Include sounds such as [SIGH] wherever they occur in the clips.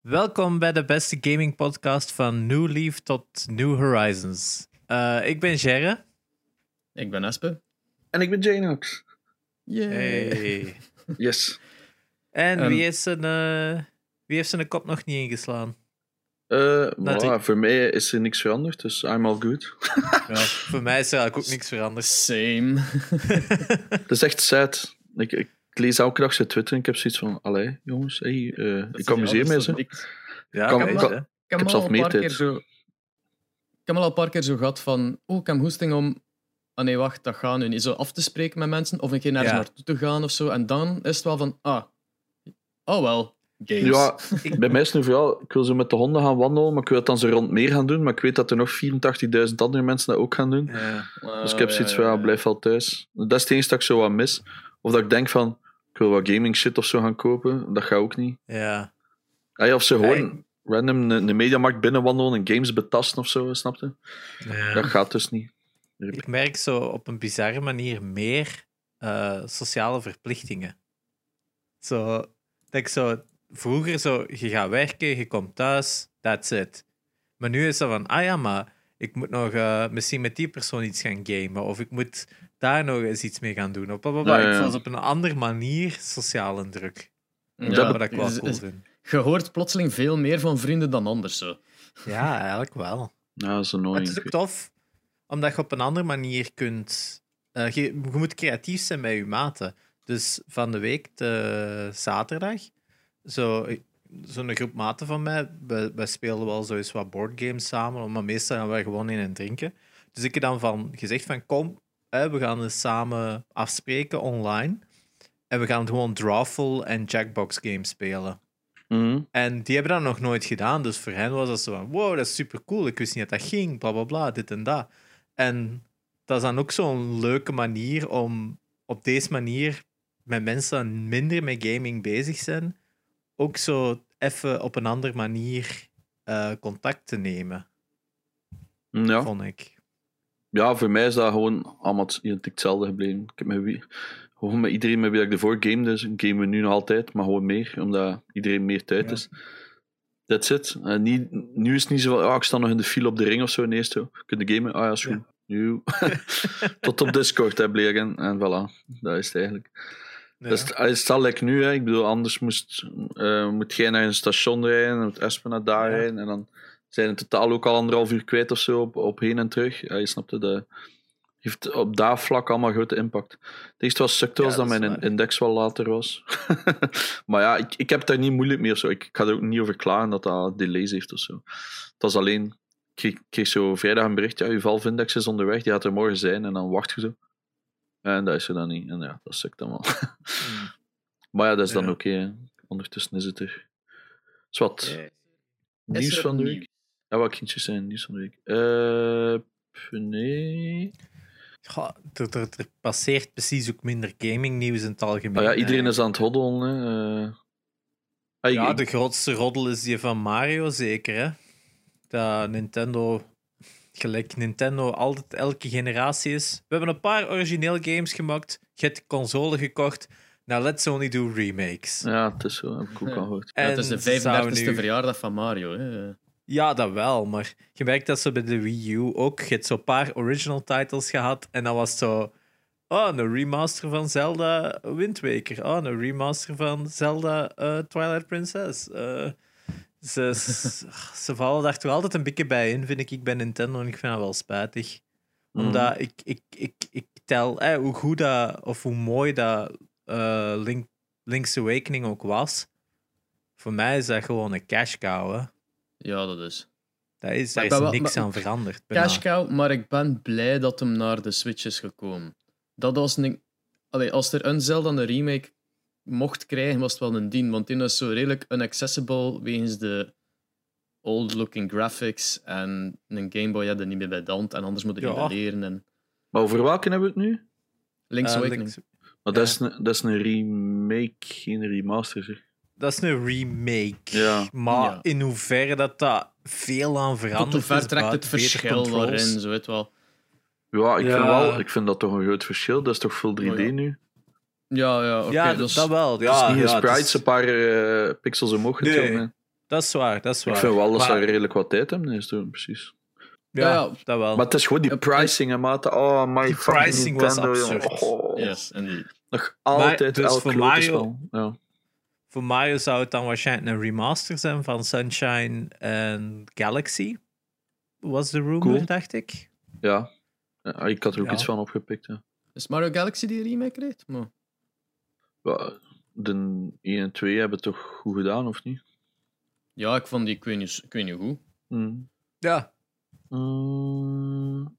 Welkom bij de beste gaming podcast van New Leaf tot New Horizons. Uh, ik ben Gerre. Ik ben Espe. En ik ben Janox. Yay. Hey. Yes. En um, wie, heeft zijn, uh, wie heeft zijn kop nog niet ingeslaan? Uh, voilà, voor mij is er niks veranderd, dus I'm all good. ja, [LAUGHS] voor mij is er eigenlijk ook niks veranderd. Same. [LAUGHS] Het is echt sad. Ik, ik lees elke dag zijn Twitter en ik heb zoiets van, allee, jongens, hey, uh, ik amuseer me zo. Ja, kan, kan, kan, ik, ik heb zelf meer tijd. Zo, ik heb al een paar keer zo gehad van, oh, ik heb hoesting om... Ah nee, wacht, dat gaat nu niet. Zo af te spreken met mensen of een keer naar ja. naartoe te gaan of zo. En dan is het wel van, ah, oh wel, games. Ja, [LAUGHS] bij mij is het nu vooral, ik wil zo met de honden gaan wandelen, maar ik wil het dan zo rond meer gaan doen. Maar ik weet dat er nog 84.000 andere mensen dat ook gaan doen. Ja. Dus ik heb zoiets van, ja, blijf wel thuis. Dat is het enige dat ik zo wat mis. Of dat ik denk van, wil wat gaming shit of zo gaan kopen. Dat gaat ook niet. Ja. Ah, of ze gewoon random een, een mediamarkt binnenwandelen en games betasten of zo, snapte? Ja. Dat gaat dus niet. Ik merk zo op een bizarre manier meer uh, sociale verplichtingen. Zo, dat ik zo, vroeger zo, je gaat werken, je komt thuis, that's it. Maar nu is het van, ah ja, maar ik moet nog uh, misschien met die persoon iets gaan gamen. Of ik moet daar nog eens iets mee gaan doen. Of blablabla. Ja, ja, op een andere manier sociale druk. Ja, Ja, wat ik wel cool vind. Je hoort plotseling veel meer van vrienden dan anders. Zo. Ja, eigenlijk wel. Ja, dat is het is ook tof, omdat je op een andere manier kunt... eh, je, je moet creatief zijn bij je maten. Dus van de week, de zaterdag, zo, zo'n groep maten van mij, wij, wij spelen wel zo eens wat boardgames samen, maar meestal gaan wij gewoon in en drinken. Dus ik heb dan van gezegd van, kom, we gaan eens samen afspreken online. En we gaan gewoon Drawful en Jackbox games spelen. Mhm. En die hebben dat nog nooit gedaan. Dus voor hen was dat zo van: wow, dat is super cool. Ik wist niet dat dat ging, bla bla bla, dit en dat. En dat is dan ook zo'n leuke manier om op deze manier met mensen die minder met gaming bezig zijn, ook zo even op een andere manier eh, contact te nemen, Ja. vond ik. Ja, voor mij is dat gewoon allemaal identiek hetzelfde gebleven. Ik heb met wie, gewoon met iedereen met wie ik ervoor game, dus gamen we nu nog altijd, maar gewoon meer, omdat iedereen meer tijd Ja. is. That's it. En niet, nu is het niet zo ah, ik sta nog in de file op de ring of zo. Nee, zo. Kun je gamen? Ah ja, is goed. Nu. [LAUGHS] Tot op Discord heb leren. En voilà, dat is het eigenlijk. Ja. Dat is, het- het is al like nu, hè. ik bedoel, anders moest, eh, moet jij naar een station rijden, en moet Espen naar daar Ja. rijden, en dan zijn in totaal ook al anderhalf uur kwijt of zo op, op heen en terug. Ja, je snapte, dat heeft op dat vlak allemaal grote impact. Het eerste was sukte Ja, dat mijn waar. index wel later was. [LAUGHS] maar ja, ik, ik heb daar niet moeilijk mee of zo. Ik, ik ga er ook niet over klagen dat dat delays heeft of zo. Het was alleen, ik kreeg, zo vrijdag een bericht, ja, uw Valve-index is onderweg, die gaat er morgen zijn, en dan wacht je zo. En dat is er dan niet. En ja, dat sukt dan wel. Mm. [LAUGHS] Maar ja, dat is dan Ja. oké. Ondertussen is het er. Zwat. Ja. Nieuws van de week? Ja, wat kindjes zijn nieuws van de week? Eh, pff, nee. Goh, er, er, er passeert precies ook minder gaming nieuws in het algemeen. Ah, ja, iedereen hè. is aan het hoddelen. Hè. Eh, ah, Ja, ik- de grootste roddel is die van Mario, zeker. Hè? Dat Nintendo, gelijk Nintendo altijd elke generatie is. We hebben een paar origineel games gemaakt. Je hebt de console gekocht. Nou, let's only do remakes. ja, het is zo. Heb ik ook al gehoord. Ja, het is de ze zouden 35e nu- verjaardag van Mario. Hè. Ja, dat wel. Maar je merkt dat ze bij de Wii U ook. Je hebt zo'n paar original titles gehad. En dan was zo. Oh, een remaster van Zelda Wind Waker. Oh, een remaster van Zelda eh, Twilight Princess. Eh, ze, [LAUGHS] ze, vallen daar toch altijd een beetje bij in, vind ik, ik bij Nintendo. En ik vind dat wel spijtig. Omdat ik, ik, ik, ik tel eh, hoe goed dat, of hoe mooi dat eh, Link, Link's Awakening ook was. Voor mij is dat gewoon een cash cow. Hè. Ja, dat is. Daar is, daar ben niks maar- aan veranderd. Cash cow, maar ik ben blij dat hem naar de Switch is gekomen. Dat was een... Allee, als er een Zelda een remake mocht krijgen, was het wel een dien. Want die is zo redelijk unaccessible wegens de old-looking graphics. En een Game Boy had er niet meer bij de hand. En anders moet je Ja. niet leren. En Maar over welke hebben we het nu? Link's Eh, Awakening. Link's- Maar dat, is een, dat is een remake, geen remaster. Zeg. Dat is een remake. Ja. Maar Ja. in hoeverre dat, dat veel aan verandert. Tot hoe ver is trekt het verschil daarin? Zo weet wel. Ja, ik, Ja. Vind wel, ik vind dat toch een groot verschil. Dat is toch full 3D Oh, ja. nu? Ja, ja, oké. ja, dat dat, wel. Het Ja, is niet een het sprites, is- een paar eh, pixels omhoog Nee. Dat is waar, dat is waar. Ik vind wel dat ze Maar- redelijk wat tijd hebben. Is het precies. Ja, Ja, ja. dat wel. Maar het is gewoon die pricing, hè, maat. Oh, my Die fucking pricing was Nintendo, absurd. Oh, Yes, en die... Nog altijd dus elk voor Mario- spel. Ja. Voor Mario zou het dan waarschijnlijk een remaster zijn van Sunshine en Galaxy. Was de rumor, Cool. dacht ik. ja. Ja, ik had er ook Ja. iets van opgepikt. Ja. Is Mario Galaxy die remake kreeg? Maar... Ja, De 1 en 2 hebben het toch goed gedaan, of niet? Ja, ik vond die, ik weet niet, ik weet niet hoe. Hmm. Ja. Mm,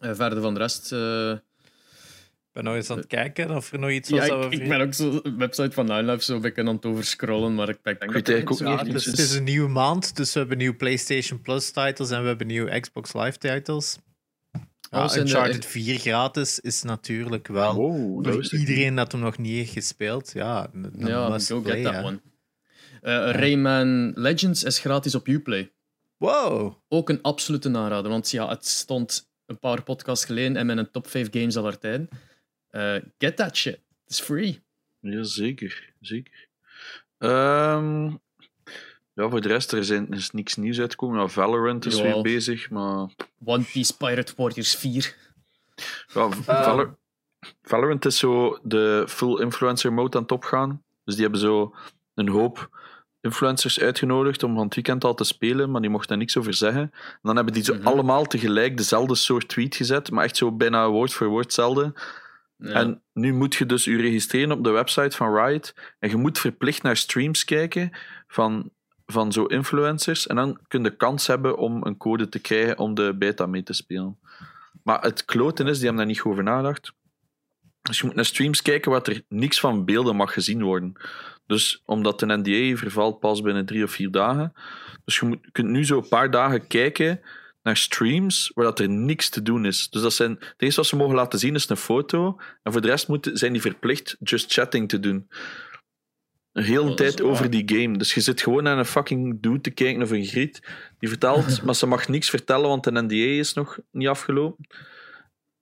Eh, verder van de rest... eh, ben nog eens aan het kijken of er nog iets was Ja, ik, ik ben ook zo de website van Nine zo een beetje aan het overscrollen, maar ik denk dat eigenlijk ook Ja, niet het, is, iets het is een nieuwe maand, dus we hebben nieuwe PlayStation Plus titles en we hebben nieuwe Xbox Live titles. Ja, Oh, zijn de- Uncharted 4 gratis is natuurlijk wel Wow, dat niet. iedereen dat hem nog niet heeft gespeeld. Ja, Ja, must go play, get that one. Eh, Rayman Legends is gratis op Uplay. Wow. Ook een absolute aanrader, want ja, het stond een paar podcasts geleden in mijn top 5 games aller tijden. Eh, get that shit. Het is free. Ja, zeker. zeker. Ehm, ja, voor de rest, er, er is niks nieuws uitgekomen. Ja, Valorant is Jawel. weer bezig, maar... One Piece Pirate Warriors 4. Ja, Valor- Valorant is zo de full influencer mode aan het opgaan. Dus die hebben zo een hoop influencers uitgenodigd om van het weekend al te spelen, maar die mochten daar niks over zeggen. En dan hebben die zo Mhm. allemaal tegelijk dezelfde soort tweet gezet, maar echt zo bijna woord voor woord hetzelfde. En nu moet je dus je registreren op de website van Riot. En je moet verplicht naar streams kijken van, van zo influencers. En dan kun je kans hebben om een code te krijgen om de beta mee te spelen. Maar het kloten is, die hebben daar niet goed over nagedacht. Dus je moet naar streams kijken waar er niks van beelden mag gezien worden. Dus omdat de NDA vervalt pas binnen drie of vier dagen. Dus je, je kunt nu zo een paar dagen kijken naar streams waar dat er niks te doen is. Dus dat zijn, het eerste wat ze mogen laten zien is een foto. En voor de rest moeten, zijn die verplicht just chatting te doen. Een hele Oh, tijd over die game. Dus je zit gewoon naar een fucking dude te kijken of een griet. Die vertelt, [LAUGHS] maar ze mag niks vertellen, want de NDA is nog niet afgelopen.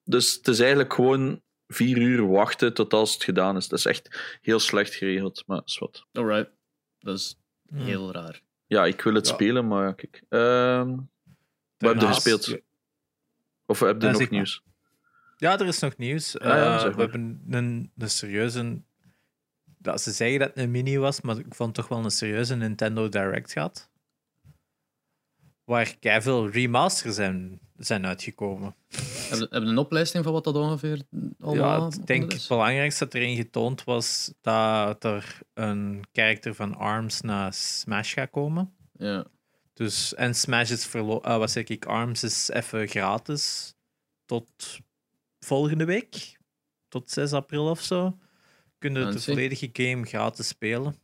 Dus het is eigenlijk gewoon vier uur wachten tot als het gedaan is. Dat is echt heel slecht geregeld, maar is wat. Alright. Dat is Hmm. heel raar. Ja, ik wil het Ja. spelen, maar kijk. Ehm wat heb je Daarnaast- gespeeld? Of heb je Ja, nog zeg maar. nieuws? Ja, er is nog nieuws. Ah, ja, Eh, we hebben een, een serieuze. Ja, ze zeggen dat het een mini was, maar ik vond toch wel een serieuze Nintendo Direct gehad. Waar veel remasters zijn, zijn uitgekomen. Hebben heb je een opleiding van wat dat ongeveer allemaal ja, ik denk het belangrijkste dat erin getoond was dat er een karakter van ARMS naar Smash gaat komen. Ja. Dus, en Smash is verlo- eh, wat zeg ik, ARMS is even gratis tot volgende week, tot 6 april of zo. Kun je de Fancy. volledige game gratis spelen.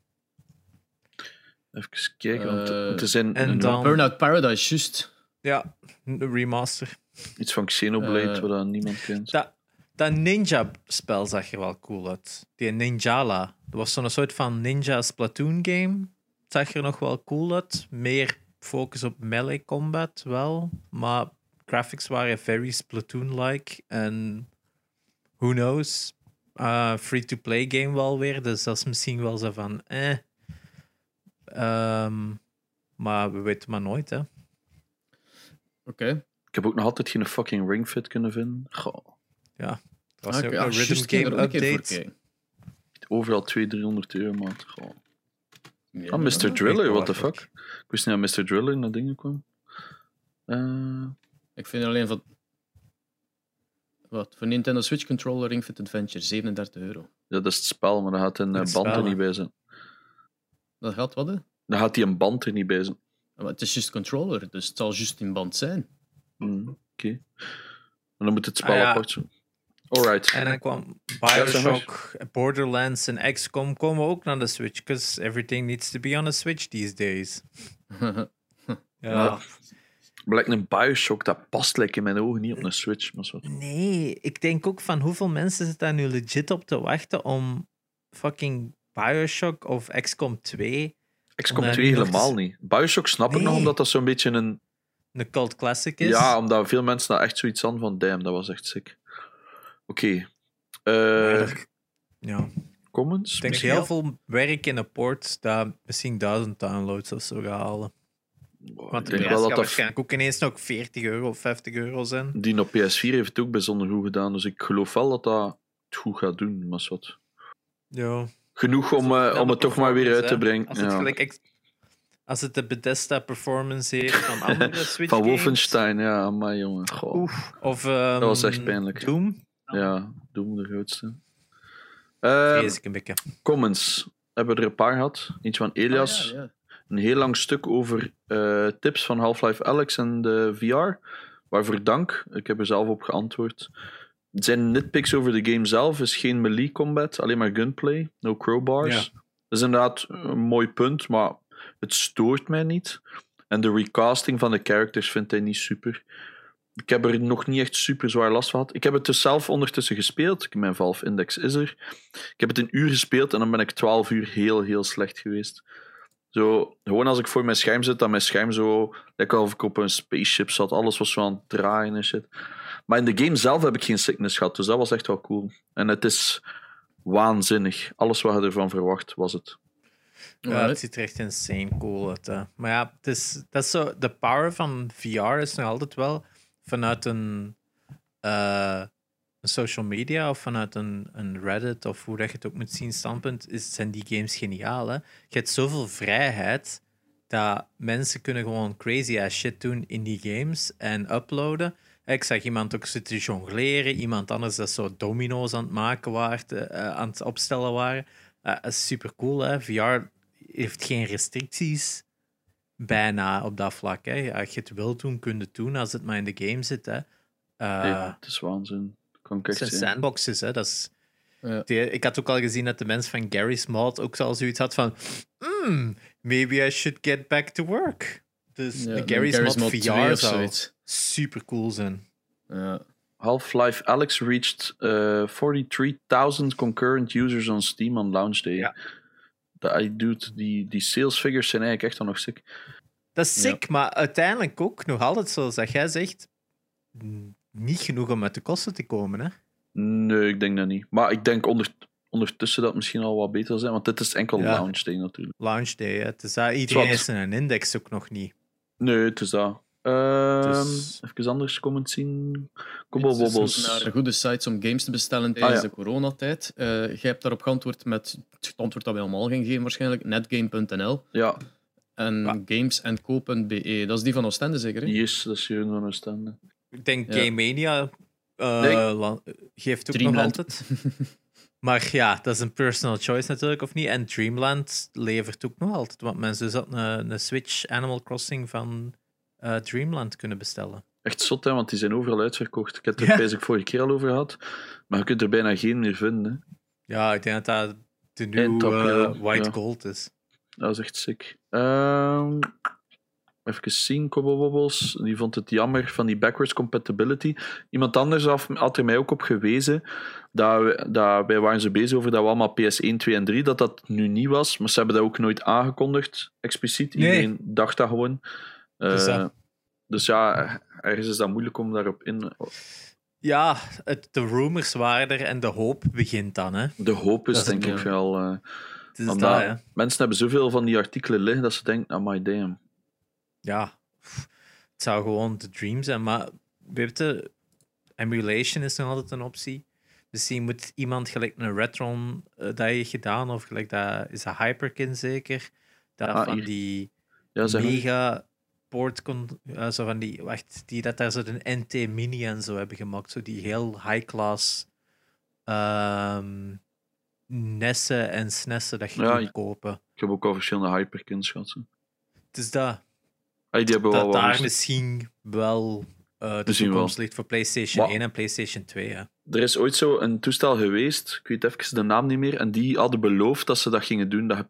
Even kijken, want Eh, het is in, en dan- Burnout Paradise, juist. Ja, een remaster. iets van Xenoblade, Eh, wat niemand kent. Dat, dat ninja-spel zag er wel cool uit. Die Ninjala. Dat was zo'n soort van ninja Splatoon game. Het zag er nog wel cool uit. Meer focus op melee combat wel. Maar graphics waren very Splatoon-like. En who knows? Uh, Free-to-play game wel weer. Dus dat is misschien wel zo van eh. Ehm, maar we weten maar nooit, hè. Oké. Ik heb ook nog altijd geen fucking Ring Fit kunnen vinden. Goh, Er was Ah, ook oké. een Ah, rhythm game update. overal 200, 300 euro maand. Goh. Ja, Ah, Mr. ja. Driller, what the fuck? Ik wist niet dat Mr. Driller naar dingen kwam. Eh, Ik vind alleen van... Wat? Voor Nintendo Switch Controller Ring Fit Adventure, 37 euro. ja, dat is het spel, maar dan gaat een eh, band er niet bij zijn. Dat gaat wat, hè? Dan gaat die een band er niet bij zijn. Maar het is juist controller, dus het zal juist in band zijn. Hmm, Oké. En dan moet het spel Ah, ja. apart zijn. Alright. En dan kwam. Bioshock, Borderlands en XCOM komen ook naar de Switch. Because everything needs to be on a Switch these days. [LAUGHS] Ja, Ja. Blijkt een Bioshock, dat past lekker in mijn ogen niet op een Switch. Maar zo. Nee, ik denk ook van hoeveel mensen zitten daar nu legit op te wachten om fucking Bioshock of XCOM 2 XCOM daar 2 niet nog helemaal niet. Bioshock snap ik nog, omdat dat zo'n beetje een... een cult classic is. Ja, omdat veel mensen daar echt zoiets aan van, damn, dat was echt sick. Oké. Eh ja. ik Commons? Ik denk misschien heel wel? veel werk in een port dat misschien 1000 downloads of zo gaat halen. Wow, Want ik de denk prijs wel gaat dat dat waarschijnlijk ook ineens nog 40 euro of 50 euro zijn. die op PS4 heeft het ook bijzonder goed gedaan. Dus ik geloof wel dat dat het goed gaat doen. Maar wat. Ja. Genoeg om, eh, om het toch maar weer uit te brengen. Als het, Ja. gelijk als het de Bethesda performance heeft van [LAUGHS] andere Switch Van games, Wolfenstein, ja, maar jongen. Goh. Oef. Of, ehm, Dat was echt pijnlijk. Doom, Ja, Doom de grootste. Eh, ik een beetje. comments. Hebben we er een paar gehad. Eentje van Elias. Ah, ja, ja. Een heel lang stuk over eh, tips van Half-Life Alex en de VR. Waarvoor dank. Ik heb er zelf op geantwoord. Zijn nitpicks over de game zelf is geen melee combat, alleen maar gunplay, no crowbars. Ja. Dat is inderdaad een mooi punt, maar het stoort mij niet. En de recasting van de characters vindt hij niet super. Ik heb er nog niet echt super zwaar last van gehad. Ik heb het dus zelf ondertussen gespeeld. Mijn Valve Index is er. Ik heb het een uur gespeeld en dan ben ik 12 uur heel, heel slecht geweest. Zo, gewoon als ik voor mijn scherm zit, dan mijn scherm zo... Lijkt alsof ik op een spaceship zat. Alles was zo aan het draaien en shit. Maar in de game zelf heb ik geen sickness gehad, dus dat was echt wel cool. En het is waanzinnig. Alles wat je ervan verwacht, was het. Ja, het ziet er echt insane cool uit. hè. Maar ja, het is, dat is zo, de power van VR is nog altijd wel vanuit een, eh, een social media of vanuit een, Reddit of hoe dat je het ook moet zien standpunt, is, zijn die games geniaal. Hè? Je hebt zoveel vrijheid dat mensen kunnen gewoon crazy ass shit doen in die games en uploaden. Ik zag iemand ook zitten jongleren, iemand anders dat zo domino's aan het maken waren, eh, aan het opstellen waren. Eh, is super cool, hè? VR heeft geen restricties bijna op dat vlak. Hè? Als je het wil doen, kun je het doen als het maar in de game zit. Hè? Eh, ja, het is waanzin. Het zijn sandboxes, hè? Dat is, Ja. die- ik had ook al gezien dat de mens van Gary's Mod ook al zoiets had van "Hmm, maybe I should get back to work. Dus Ja, de Gary's, Mod, 2 VR zou super cool zijn. Ja. Half-Life Alex reached eh 43.000 concurrent users on Steam on launch day. Ja. Dat, I dude, die, die sales figures zijn eigenlijk echt dan nog sick. Dat is sick, maar uiteindelijk ook nog altijd, zoals dat jij zegt, niet genoeg om uit de kosten te komen. Hè? Nee, ik denk dat niet. Maar ik denk onder, ondertussen dat het misschien al wat beter zijn, want dit is enkel Ja. launch day natuurlijk. Launch day, hè. Het is dat, iedereen is een index ook nog niet. Nee, het is dat. Ehm, Dus- Even anders comments zien. Dus Kobbelbobbels. naar goede sites om games te bestellen Ah, tijdens ja. de coronatijd. Eh jij hebt daarop geantwoord met het antwoord dat wij allemaal gaan geven waarschijnlijk, netgame.nl Ja, en Ja. gamesenco.be. Dat is die van Oostende zeker, hè? yes, dat is hier van een stand. Ik denk Ja. Game Mania eh, Nee. geeft ook Dreamland. nog altijd. [LAUGHS] Maar ja, dat is een personal choice natuurlijk, of niet? En Dreamland levert ook nog altijd. Want mensen zouden een, een Switch Animal Crossing van eh, Dreamland kunnen bestellen. Echt zot, hè, want die zijn overal uitverkocht. Ik heb het er ja. vorige keer al over gehad. Maar je kunt er bijna geen meer vinden. Hè. Ja, ik denk dat dat de nieuwe top, ja. White Ja. Gold is. Dat is echt sick. Ehm, even zien, Kobbelbobbels. Die vond het jammer van die backwards compatibility. Iemand anders had er mij ook op gewezen. Dat, we, dat wij waren zo bezig over dat we allemaal PS1, 2 en 3, dat dat nu niet was. Maar ze hebben dat ook nooit aangekondigd, expliciet. Nee. Iedereen dacht dat gewoon. Eh, Dus ja, ergens is dat moeilijk om daarop in... Ja, het, de rumors waren er en de hoop begint dan. Hè. De hoop is Dat denk ik wel... eh, Het is want dat, mensen hebben zoveel van die artikelen liggen dat ze denken, oh my damn. ja, het zou gewoon de dream zijn. Maar weet je, emulation is nog altijd een optie. Misschien moet iemand gelijk een Retron eh, dat je gedaan, of gelijk dat is dat Hyperkin zeker, dat Ah, van die Ja, mega port kon, zo van die, wacht, die dat daar zo een NT Mini en zo hebben gemaakt, zo die heel high class ehm nessen en snessen dat je Ja, kopen. Ik heb ook al verschillende hyperkins gehad. Dus dat. Ah, die hebben wel dat wat daar misschien wel eh, de Misschien toekomst wel. ligt voor PlayStation Maar- 1 en PlayStation 2. Hè. Er is ooit zo een toestel geweest, ik weet even de naam niet meer, en die hadden beloofd dat ze dat gingen doen, dat je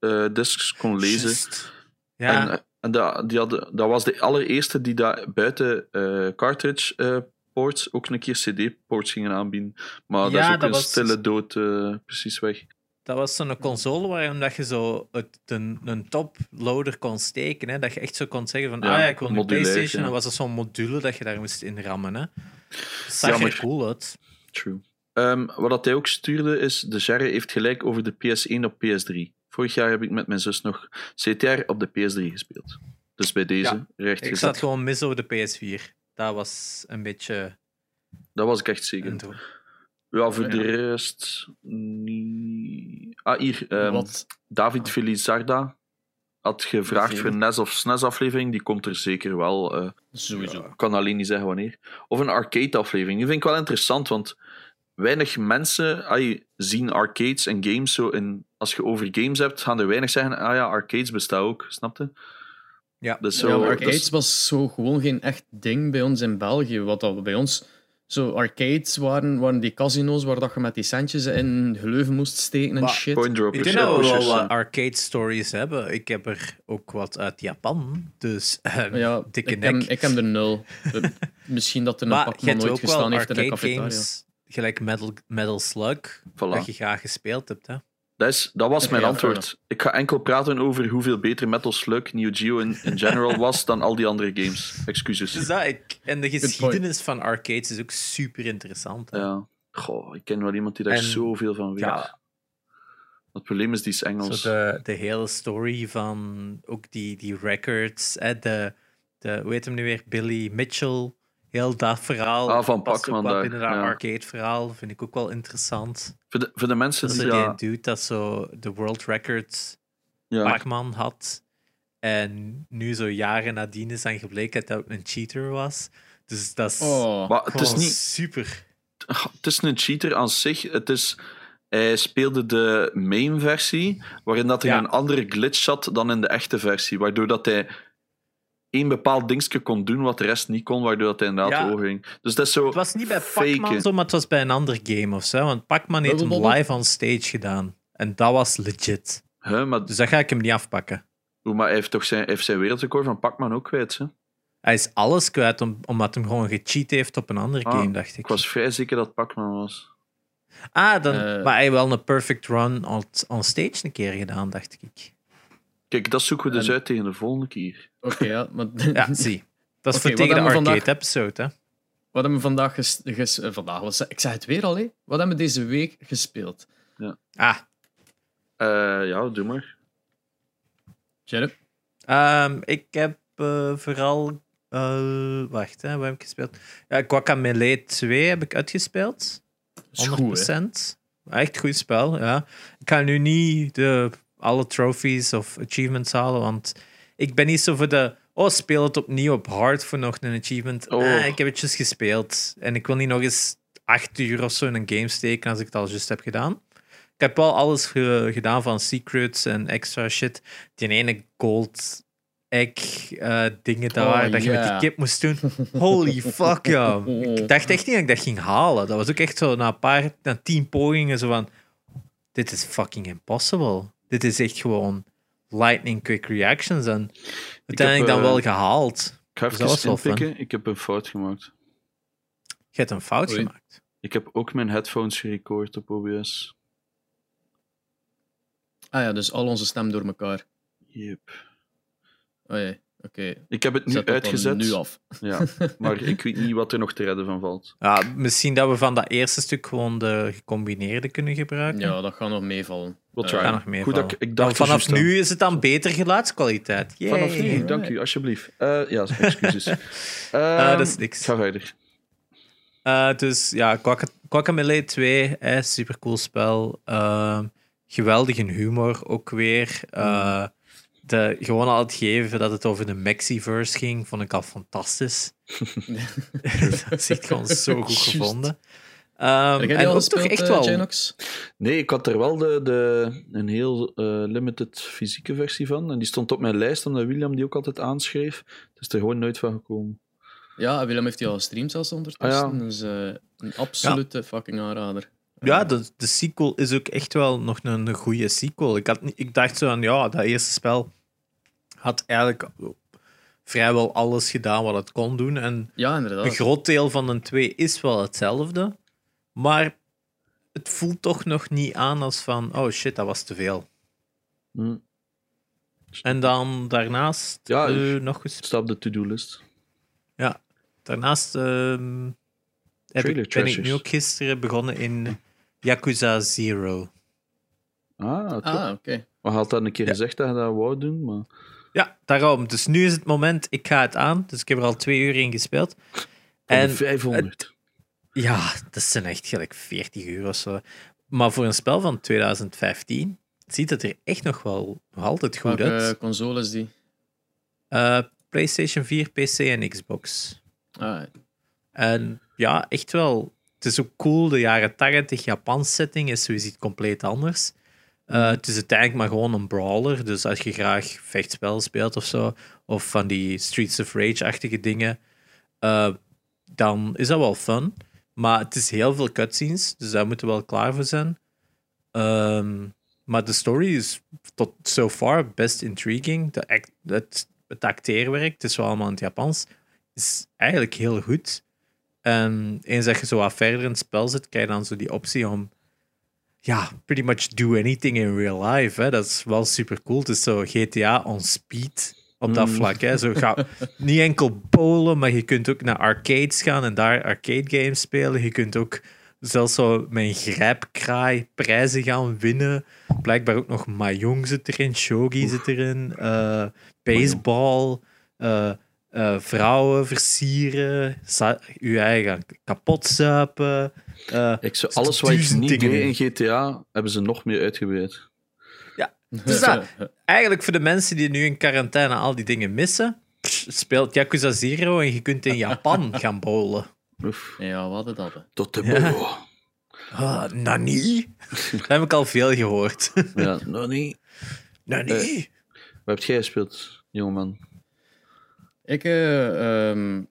PS1-discs kon lezen. Just. Ja, En, eh, en dat, die hadden, dat was de allereerste die dat buiten eh, cartridge-ports ook een keer CD-ports gingen aanbieden. Maar dat is ook dat een was- stille dood eh, precies weg. dat was zo'n console waarin dat je zo het, een, een top-loader kon steken. Hè. Dat je echt zo kon zeggen van, Ja, ah ja, ik wil een PlayStation. ja. Dan was er zo'n module dat je daar moest in rammen. Hè. Dat zag er cool uit. True. Ehm, wat dat hij ook stuurde is, de Jerry heeft gelijk over de PS1 op PS3. Vorig jaar heb ik met mijn zus nog CTR op de PS3 gespeeld. Dus bij deze Ja, recht Ik gezet. zat gewoon mis over de PS4. Dat was een beetje Dat was ik echt zeker. Ja, voor Ja. de rest niet. Ah, hier. ehm? David Felizarda had gevraagd voor een NES of SNES aflevering. Die komt er zeker wel. eh, Sowieso. Ik kan alleen niet zeggen wanneer. Of een arcade aflevering. Die vind ik wel interessant, want weinig mensen ai, zien arcades en games zo in. Als je over games hebt, gaan er weinig zeggen: ah ja, arcades bestaan ook, snap je? Ja. Dus zo, ja, dus- arcades was zo gewoon geen echt ding bij ons in België. Wat dat bij ons zo arcades waren, waren die casino's waar dat je met die centjes in geleuven moest steken en shit. point Ik denk ja, dat we wel wat ja. arcade stories hebben. Ik heb er ook wat uit Japan. Dus ehm, ja, dikke ik, nek. heb, ik heb er nul. [LAUGHS] Eh, Misschien dat er een pak hebt nooit gestaan heeft in de arcade cafetaria. games, gelijk Metal, Metal Slug, Voilà. dat je graag gespeeld hebt. Hè? Dat, is, dat was mijn Ja, antwoord. Ik ga enkel praten over hoeveel beter Metal Slug Neo Geo in, in general [LAUGHS] was dan al die andere games. Excuses. Dus dat, ik, en de geschiedenis van arcades is ook super interessant. hè. Ja. Goh, ik ken wel iemand die daar En- zoveel van weet. ja. Het probleem is, die is Engels. Zo de, de hele story van ook die, die records. Hè, de, de, hoe heet hem nu weer? Billy Mitchell. Heel dat verhaal. Ah, van past ook Pac-Man wat daar, binnen dat ja. arcade verhaal. Vind ik ook wel interessant. Voor, de, voor de mensen Dat die is die dat... dude dat zo de world records Ja, Pac-Man had. En nu zo jaren nadien is dan gebleken dat hij een cheater was. Dus dat is Oh, maar het is niet... super. Het is een cheater aan zich. Het is... Hij speelde de main-versie, waarin dat hij Ja. een andere glitch zat dan in de echte versie. Waardoor dat hij één bepaald dingetje kon doen wat de rest niet kon, waardoor dat hij inderdaad Ja. hoog ging. Dus dat is zo Het was niet bij. Pac-Man zo, maar het was bij een ander game of zo. Want Pac-Man heeft hem live on stage gedaan. En dat was legit. Huh, maar, Dus dat ga ik hem niet afpakken. maar hij heeft toch zijn, hij heeft zijn wereldrecord van Pac-Man ook kwijt, hè? Hij is alles kwijt om, omdat hij gewoon gecheat heeft op een andere Ah, game, dacht ik. Ik was vrij zeker dat Pac-Man was. Ah, dan, Eh. maar hij heeft wel een perfect run on, on stage een keer gedaan, dacht ik. Kijk, dat zoeken we dus En- uit tegen de volgende keer. Oké, ja. Maar [LAUGHS] Ja, zie. Dat is voor tegen de vandaag- arcade-episode, hè. Wat hebben we vandaag, ges, ges- eh, vandaag ze- ik zeg het weer al, hè? Wat hebben we deze week gespeeld? Ah, Eh, ja, doe maar. Jerry? Ehm, ik heb eh, vooral. eh, wacht, hè, wat heb ik gespeeld? Ja, Guacamelee 2 heb ik uitgespeeld. 100%. Is goed, hè? Echt goed spel, ja. Ik ga nu niet de, alle trophies of achievements halen, want ik ben niet zo voor de. Oh, speel het opnieuw op hard voor nog een achievement. Oh. Ah, ik heb het juist gespeeld. En ik wil niet nog eens acht uur of zo in een game steken als ik het al juist heb gedaan. Ik heb wel alles ge- gedaan van secrets en extra shit. Die ene gold egg eh, dingen daar, Oh, dat je met die kip moest doen. Holy fuck, ja. Ik [LAUGHS] dacht echt niet dat ik dat ging halen. Dat was ook echt zo na een paar, na tien pogingen, zo van... Dit is fucking impossible. Dit is echt gewoon lightning quick reactions. En uiteindelijk dan eh, wel gehaald. Ik ga Dus even inpikken. Ik heb een fout gemaakt. Je hebt een fout Oei. gemaakt. Ik heb ook mijn headphones gerecord op OBS. Ah ja, dus al onze stem door elkaar. Yep. Oh ja, oké. Ik heb het nu Zet uitgezet. nu af. Ja, [LAUGHS] maar ik weet niet wat er nog te redden van valt. Ja, misschien dat we van dat eerste stuk gewoon de gecombineerde kunnen gebruiken. Ja, dat gaat nog meevallen. We'll Eh, try. Nog Goed meevallen. dat ik, dacht vanaf aan. nu is het dan beter geluidskwaliteit. Yay. Vanaf nu, dank u, alsjeblieft. Eh, ja, excuses. [LAUGHS] Ehm, dat is niks. Ga verder. Eh, dus ja, Guaca- Guacamelee 2, eh, super cool spel. Ehm, geweldige humor ook weer. Eh, de, gewoon al het geven dat het over de Mexiverse ging, vond ik al fantastisch. [LAUGHS] dat is echt gewoon zo goed gevonden. Ehm, die en ook toch echt eh, wel. Nee, ik had er wel de, de, een heel eh, limited fysieke versie van. En die stond op mijn lijst, omdat William die ook altijd aanschreef. Het is er gewoon nooit van gekomen. Ja, Willem heeft die al gestreamd zelfs ondertussen. Ah, ja. Dus eh, een absolute fucking aanrader. Ja, de, de sequel is ook echt wel nog een, een goede sequel. Ik, had, niet- ik dacht zo aan, ja, dat eerste spel had eigenlijk vrijwel alles gedaan wat het kon doen. En Ja, inderdaad. een groot deel van de twee is wel hetzelfde. Maar het voelt toch nog niet aan als van, oh shit, dat was te veel. Hm. En dan daarnaast Ja, eh, ik- nog eens. Op de to-do-list. Daarnaast ehm, heb ik, ben ik nu ook gisteren begonnen in Yakuza Zero. Ah. Ah, oké. We hadden dat een keer Ja. gezegd dat je dat wou doen, maar... Ja, daarom. Dus nu is het moment, ik ga het aan. Dus ik heb er al twee uur in gespeeld. En de 500. ja, dat zijn echt gelijk 40 uur of zo. Maar voor een spel van 2015 ziet het er echt nog wel nog altijd goed Welke uit. console is die? Eh, PlayStation 4, PC en Xbox. Ah, En ja, echt wel. Het is ook cool. De jaren 80 Japans setting is sowieso compleet anders. Eh, het is uiteindelijk maar gewoon een brawler. Dus als je graag vechtspel speelt of zo, of van die Streets of Rage-achtige dingen, eh, dan is dat wel fun. Maar het is heel veel cutscenes, dus daar moeten we wel klaar voor zijn. Ehm, maar de story is tot so far best intriguing. De act, het, acteerwerk, het is wel allemaal in het Japans, is eigenlijk heel goed. En eens dat je zo wat verder in het spel zit, krijg je dan zo die optie om ja, pretty much do anything in real life. Hè. Dat is wel super cool. Het is zo GTA on speed op dat Mm. vlak. Hè. Zo ga, [LAUGHS] niet enkel bowlen, maar je kunt ook naar arcades gaan en daar arcade games spelen. Je kunt ook zelfs zo met een grijpkraai prijzen gaan winnen. Blijkbaar ook nog Mahjong zit erin, Shogi zit erin, eh, baseball, eh, eh, vrouwen versieren, je eigen kapot zuipen. Eh, Ik zou, zitten alles wat ik niet deed in. GTA, hebben ze nog meer uitgebreid. [LAUGHS] Dus dat, eigenlijk voor de mensen die nu in quarantaine al die dingen missen, speelt Yakuza Zero en je kunt in Japan [LAUGHS] gaan bowlen. Oef, ja, we hadden dat. hè. tot de Ja. boel. Ah, nani? Dat heb ik al veel gehoord. [LAUGHS] Ja, niet. nani? Eh. Wat heb jij gespeeld, jongeman? Ik, eh, ehm,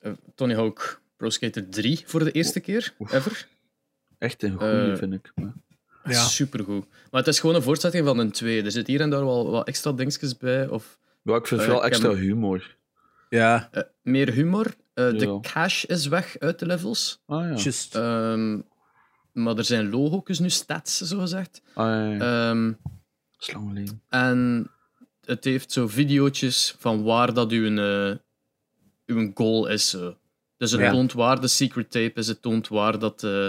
eh, Tony Hawk Pro Skater 3 voor de eerste keer ever. Echt een goeie, Eh, vind ik. Maar- Ja. Supergoed. Maar het is gewoon een voortzetting van een 2. Er zit hier en daar wel wat extra dingetjes bij. Of Ja, ik vind Eh, veel ik extra humor. Ja, eh, meer humor. Eh, De cash is weg uit de levels. Ah ja. just. Ehm, maar er zijn logo's nu, stats, zo gezegd. Ah, ja, ja. Ehm, Slangenleen. en het heeft zo video's van waar dat uw, eh, uw goal is. Dus het Ja. toont waar de secret tape is, het toont waar dat eh,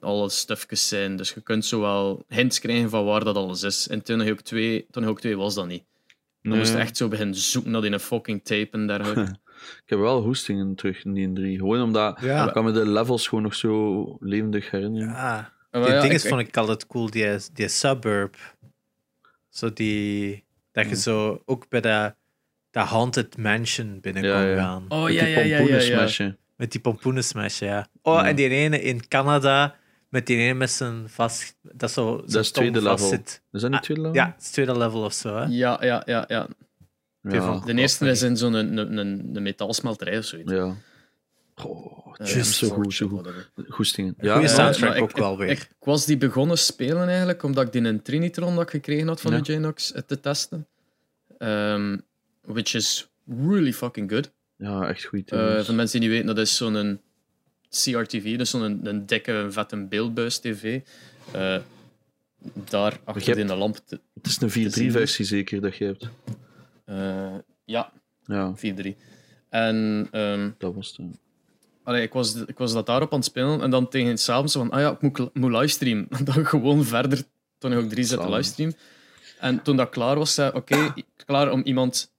alle stufjes zijn. Dus je kunt zo wel hints krijgen van waar dat alles is. In Tony Hawk 2, Tony Hawk 2 was dat niet. Dan Nee. moest je echt zo beginnen zoeken naar die een fucking tape en dergelijke. [LAUGHS] Ik heb wel hoestingen terug in die 3. Gewoon omdat Ja. ik kan me de levels gewoon nog zo levendig herinneren. Ja. Maar Die ja, dingen ik- vond ik altijd cool, die, die suburb. Zo die... Dat je Hmm. zo ook bij dat, dat haunted mansion binnen Ja, kon ja. gaan. Oh Met ja, die ja, ja, ja, ja. Met die pompoenen smashen, ja. Oh, Ja. en die ene in Canada, met die ene met zijn vast... Dat, zo, Dat is het tweede level. Zit. Is dat niet Ah, tweede level? Ja, het is tweede level of zo, hè. Ja, ja, ja, ja. Ja. De eerste is in zo'n een, een, een, een metaalsmelterij of zoiets. ja. Oh, Just zo goed, zo goed. Goeie Ja, Ja, soundtrack ik- ook wel weer. Ik, ik was die begonnen spelen eigenlijk, omdat ik die een Trinitron dat ik gekregen had van Ja. de Janox eh, te testen. Ehm, which is really fucking good. ja, echt goed. Eh voor mensen die niet weten, dat is zo'n CRTV, dus zo'n een, een dikke, vette beeldbuis-tv. Eh, daar achter hebt- in de lamp. te- Het is een 4.3-versie zeker dat je hebt. eh, ja, Ja, 4-3. En ehm, dat was het. Allee, ik, was, ik was dat daarop aan het spelen en dan tegen het s'avonds van, ah ja, ik moet, moet livestreamen. [LAUGHS] Dan gewoon verder, toen ik ook drie Zalig. livestream. En toen dat klaar was, zei oké, klaar om iemand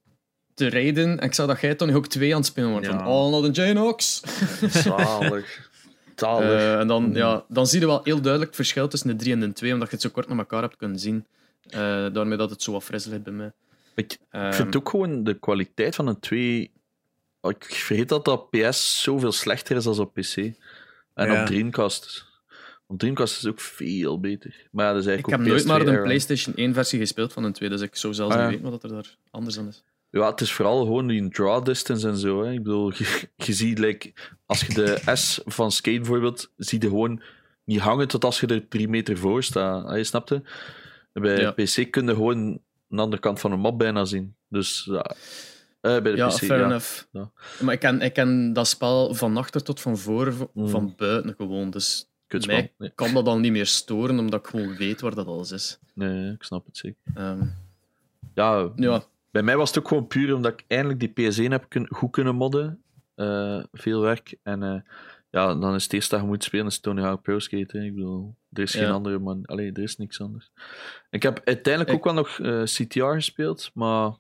te rijden. En ik zag dat jij toen ook twee aan het spelen was. Ja. Van, oh, not een Janox. [LAUGHS] Zalig. Zalig. Eh, en dan, ja, dan zie je wel heel duidelijk het verschil tussen de 3 en de 2, omdat je het zo kort naar elkaar hebt kunnen zien. Eh, daarmee dat het zo wat fris ligt bij mij. Ik, Ehm, ik vind ook gewoon de kwaliteit van een 2. Ik vergeet dat dat PS zoveel slechter is dan op PC. En Ja. op Dreamcast. Op Dreamcast is het ook veel beter. Maar ja, dat is ik eigenlijk heb ook nooit maar de PS2 era. PlayStation 1 versie gespeeld van een 2, dus ik zou zelfs Ah, ja. niet weten wat er daar anders aan is. Ja, het is vooral gewoon die draw distance en zo. Hè. Ik bedoel, [LAUGHS] je, je ziet, like, als je de S van Skate bijvoorbeeld, zie je gewoon niet hangen tot als je er drie meter voor staat. Ah, Je snapt het? Bij Ja. PC kun je gewoon een andere kant van een map bijna zien. Dus ja. Eh, bij de Ja, PC, fair ja. enough. Ja. Maar ik ken, ik ken dat spel van achter tot van voor, v- Mm. van buiten gewoon. Dus Kutspel. mij Nee, kan dat dan niet meer storen, omdat ik gewoon weet waar dat alles is. nee, ik snap het zeker. Ehm, Ja, ja, bij mij was het ook gewoon puur omdat ik eindelijk die PS1 heb kun- goed kunnen modden. Eh, veel werk. En eh, ja, dan is het eerste dat je moet spelen is Tony Hawk Pro Skate. hè. Ik bedoel, er is geen andere man. Allee, er is niks anders. Ik heb uiteindelijk Ik- ook wel nog eh, CTR gespeeld, maar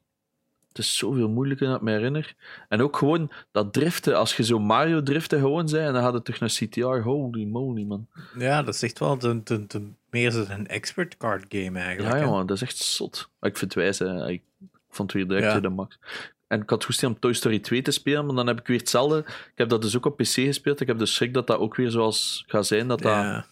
het is zoveel moeilijker dan ik me herinner. En ook gewoon dat driften, als je zo Mario driften gewoon zei, en dan had het terug naar CTR. Holy moly, man. Ja, dat is echt wel de, de, de, meer een expert card game eigenlijk. Ja, jongen, dat is echt zot. Ik vind het wijs, hè. Ik het weer direct Ja. de max. En ik had goed om Toy Story 2 te spelen, maar dan heb ik weer hetzelfde. Ik heb dat dus ook op PC gespeeld. Ik heb dus schrik dat dat ook weer zoals gaat zijn, dat dat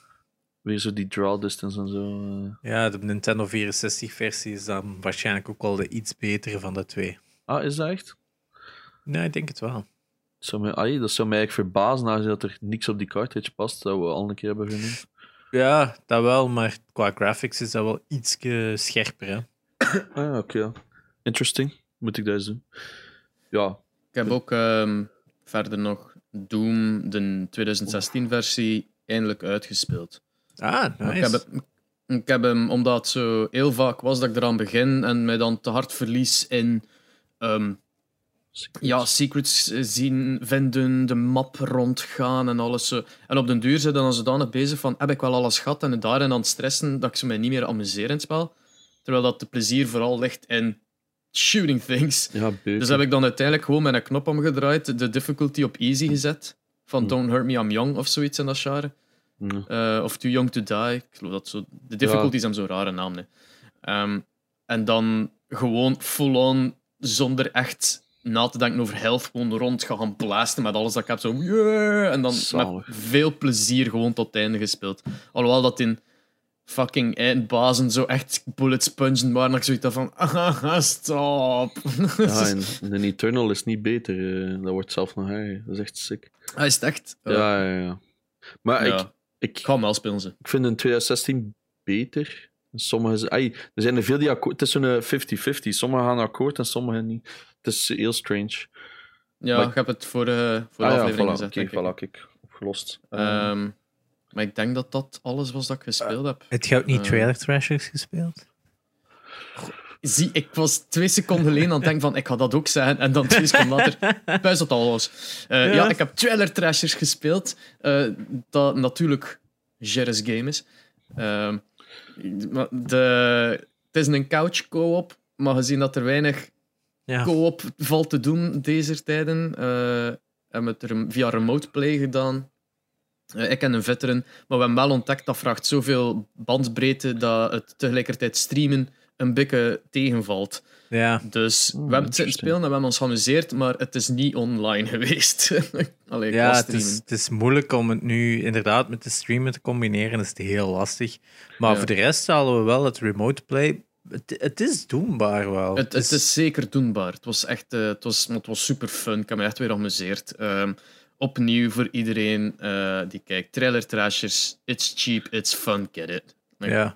weer zo die draw distance en zo. eh. ja, de Nintendo 64-versie is dan waarschijnlijk ook wel de iets betere van de twee. Ah, is dat echt? Nee, ik denk het wel. Dat zou mij, ai, dat zou mij eigenlijk verbazen, aangezien dat er niks op die cartridge past, dat we al een keer hebben genoemd. Ja, dat wel, maar qua graphics is dat wel iets scherper. Hè? Ah, oké. Interesting. Moet ik dat eens doen? Ja, Ik heb ook ehm, verder nog Doom, de 2016-versie, eindelijk uitgespeeld. Ah, nice. Ik, heb hem, ik heb hem, omdat het zo heel vaak was dat ik eraan begin en mij dan te hard verlies in ehm, ja, secrets eh, zien, vinden, de map rondgaan en alles zo. En op den duur zijn dan zodanig bezig van, heb ik wel alles gehad en daarin aan het stressen dat ik ze mij niet meer amuseer in het spel. Terwijl dat de plezier vooral ligt in shooting things. ja. Dus heb ik dan uiteindelijk gewoon mijn knop omgedraaid, de difficulty op easy gezet. Van Hm. Don't Hurt Me, I'm Young of zoiets in dat genre. Ja. Eh, of Too Young to Die. Ik geloof dat zo. De difficulties hebben zo'n rare naam. nee. Ehm, en dan gewoon full-on, zonder echt na te denken over health, gewoon rond gaan blasten met alles dat ik heb. Zo, yeah! En dan Zalig. met veel plezier gewoon tot het einde gespeeld. Alhoewel dat in fucking eindbazen zo echt bullet spungen waren, dat ik zoiets van, [LAUGHS] ah, stop. Ja, en de Eternal is niet beter. eh, dat wordt zelf nog erger. Dat is echt sick. Hij is het echt. Eh, Ja, ja, ja. Maar ja. ik, ik, ga hem wel spelen, ze. ik vind in 2016 beter. Sommige, ai, er zijn er veel die akkoord. Het is zo'n 50-50. Sommigen gaan akkoord en sommigen niet. Het is heel strange. Ja, Maar- ik heb het voor, eh voor ah de ja, aflevering voilà. gezet. Oké, ik. voilà, kijk. Opgelost. Ehm, maar ik denk dat dat alles was dat ik gespeeld heb. Het je ook niet Eh. Trailer Thrashers gespeeld? Zie, ik was twee seconden geleden aan het denken van ik ga dat ook zeggen. En dan twee seconden later, [LAUGHS] puist dat al was. Eh, Ja. ja. ik heb Trailer Trashers gespeeld. eh, dat natuurlijk Jerry's game is. Ehm, de, het is een couch co-op, maar gezien dat er weinig Ja. co-op valt te doen deze tijden, hebben we het er via remote play gedaan. Eh, ik en een veteran, maar we hebben wel ontdekt dat vraagt zoveel bandbreedte dat het tegelijkertijd streamen een beetje tegenvalt. Ja. Dus Hmm, we hebben het spelen en we hebben ons geamuseerd, maar het is niet online [LAUGHS] geweest. Allee, qua Ja, het streamen. is, het is moeilijk om het nu inderdaad met de streamen te combineren. Dat is heel lastig. Maar Ja. voor de rest halen we wel het remote play. Het, het is doenbaar wel. Het, het is zeker doenbaar. Het was echt eh, het was, het was super fun. Ik heb me echt weer amuseerd. Ehm, opnieuw voor iedereen eh, die kijkt. Trailer Trashers. It's cheap, it's fun, get it. Ja,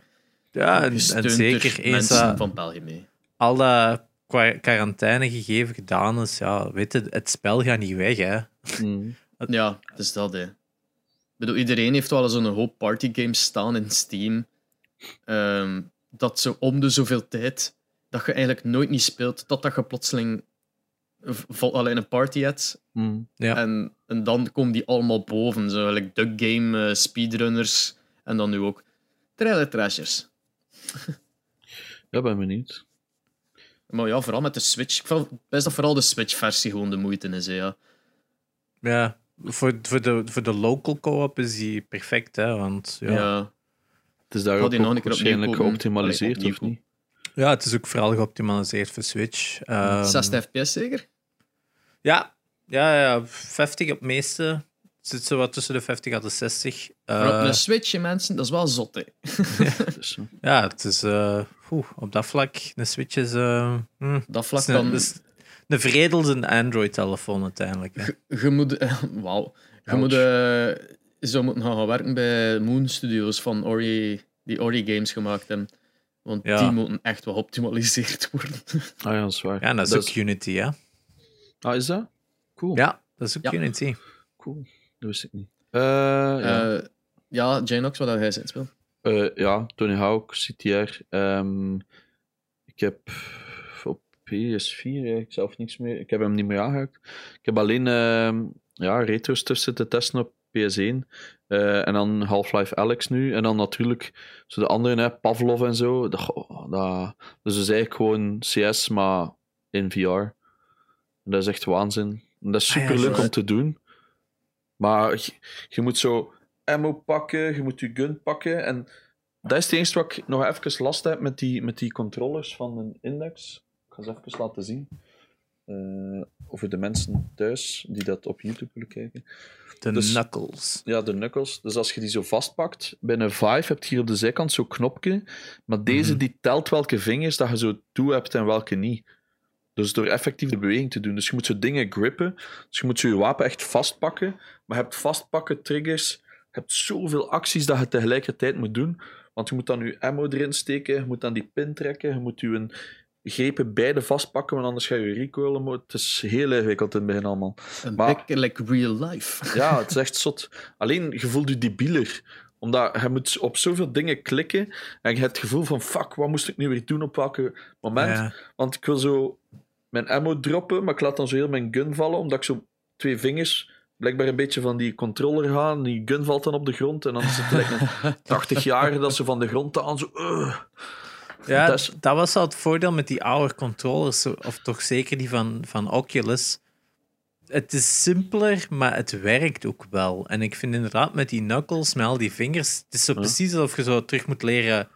ja en, er zeker eens mensen dat van België mee. al dat qua quarantaine gegeven gedaan is, ja, weet je, het spel gaat niet weg, hè. mm. Ja, het is dat, hè. Ik bedoel, iedereen heeft wel zo'n hoop partygames staan in Steam. Ehm, dat zo om de zoveel tijd, dat je eigenlijk nooit niet speelt, totdat je plotseling alleen een party hebt. Mm. Ja. En, en dan komen die allemaal boven. Zo, like Duck Game, eh, Speedrunners en dan nu ook Trailer Trashers. [LAUGHS] Ja, ben benieuwd. Maar ja, vooral met de Switch. Ik vind best dat vooral de Switch-versie gewoon de moeite is. Hè, ja. Ja, voor, voor, de, voor de local co-op is die perfect, hè. Want ja, Ja. Het is daar ook, ook waarschijnlijk geoptimaliseerd, of opnieuw niet? het is ook vooral geoptimaliseerd voor Switch. Ehm, 60 fps zeker? Ja, ja, ja, 50 op het meeste. Het zit zo wat tussen de 50 en de 60. Maar op Eh, een Switch, hè, mensen, dat is wel zot. Hè. Eh, [LAUGHS] ja, het is eh, oeh, op dat vlak, een Switch is, eh, hm, Dat vlak is een, kan... is een vredelde Android-telefoon uiteindelijk. Hè. Je moet... eh, Wauw. Je moet eh, zo moeten gaan, gaan werken bij Moon Studios van Ori, die Ori Games gemaakt hebben. Want Ja. die moeten echt wel geoptimaliseerd worden. [LAUGHS] ah ja, dat is waar. Ja, en dat is ook Unity, hè? Ah, is dat? Cool. Ja, dat is ook Ja. Unity. Cool. Dat wist ik niet. Eh, ja. ja, ja Janox, wat hij zit speel. Eh, ja, Tony Hawk, CTR. ehm, ik heb op PS4 eigenlijk zelf niks meer. Ik heb hem niet meer aangehaakt. Ik heb alleen ehm, ja, retro stuff zitten testen op PS1. Eh, en dan Half-Life Alex nu. En dan natuurlijk zo de andere, hè, Pavlov en zo. Dat, dat, dus het is eigenlijk gewoon CS, maar in VR. En dat is echt waanzin. En dat is Ah super leuk om te doen. Maar je, je moet zo ammo pakken, je moet je gun pakken. En dat is het enige wat ik nog even last heb met die, met die controllers van een Index. Ik ga ze even laten zien. Eh, over de mensen thuis die dat op YouTube willen kijken. De Dus- knuckles. Ja, de knuckles. Dus als je die zo vastpakt, bij een Vive heb je hier op de zijkant zo'n knopje. Maar deze Mhm. die telt welke vingers dat je zo toe hebt en welke niet. Dus door effectief de beweging te doen. Dus je moet zo dingen grippen. Dus je moet zo je wapen echt vastpakken. Maar je hebt vastpakken, triggers. Je hebt zoveel acties dat je tegelijkertijd moet doen. Want je moet dan je ammo erin steken. Je moet dan die pin trekken. Je moet je grepen beide vastpakken, want anders ga je recoilen. Het is heel ingewikkeld in het begin allemaal. Een Maar- beetje like real life. Ja, [LAUGHS] het is echt zot. Alleen, je voelt je debieler. Omdat je moet op zoveel dingen klikken en je hebt het gevoel van fuck, wat moest ik nu weer doen op welke moment? Ja. Want ik wil zo mijn ammo droppen, maar ik laat dan zo heel mijn gun vallen, omdat ik zo twee vingers blijkbaar een beetje van die controller gaan. Die gun valt dan op de grond en dan zit like [LAUGHS] een 80 jaar dat ze van de grond aan zo... Ja, Dat is- dat was al het voordeel met die oude controllers, of toch zeker die van, van Oculus. Het is simpeler, maar het werkt ook wel. En ik vind inderdaad met die knuckles, met al die vingers, het is zo precies alsof je zo terug moet leren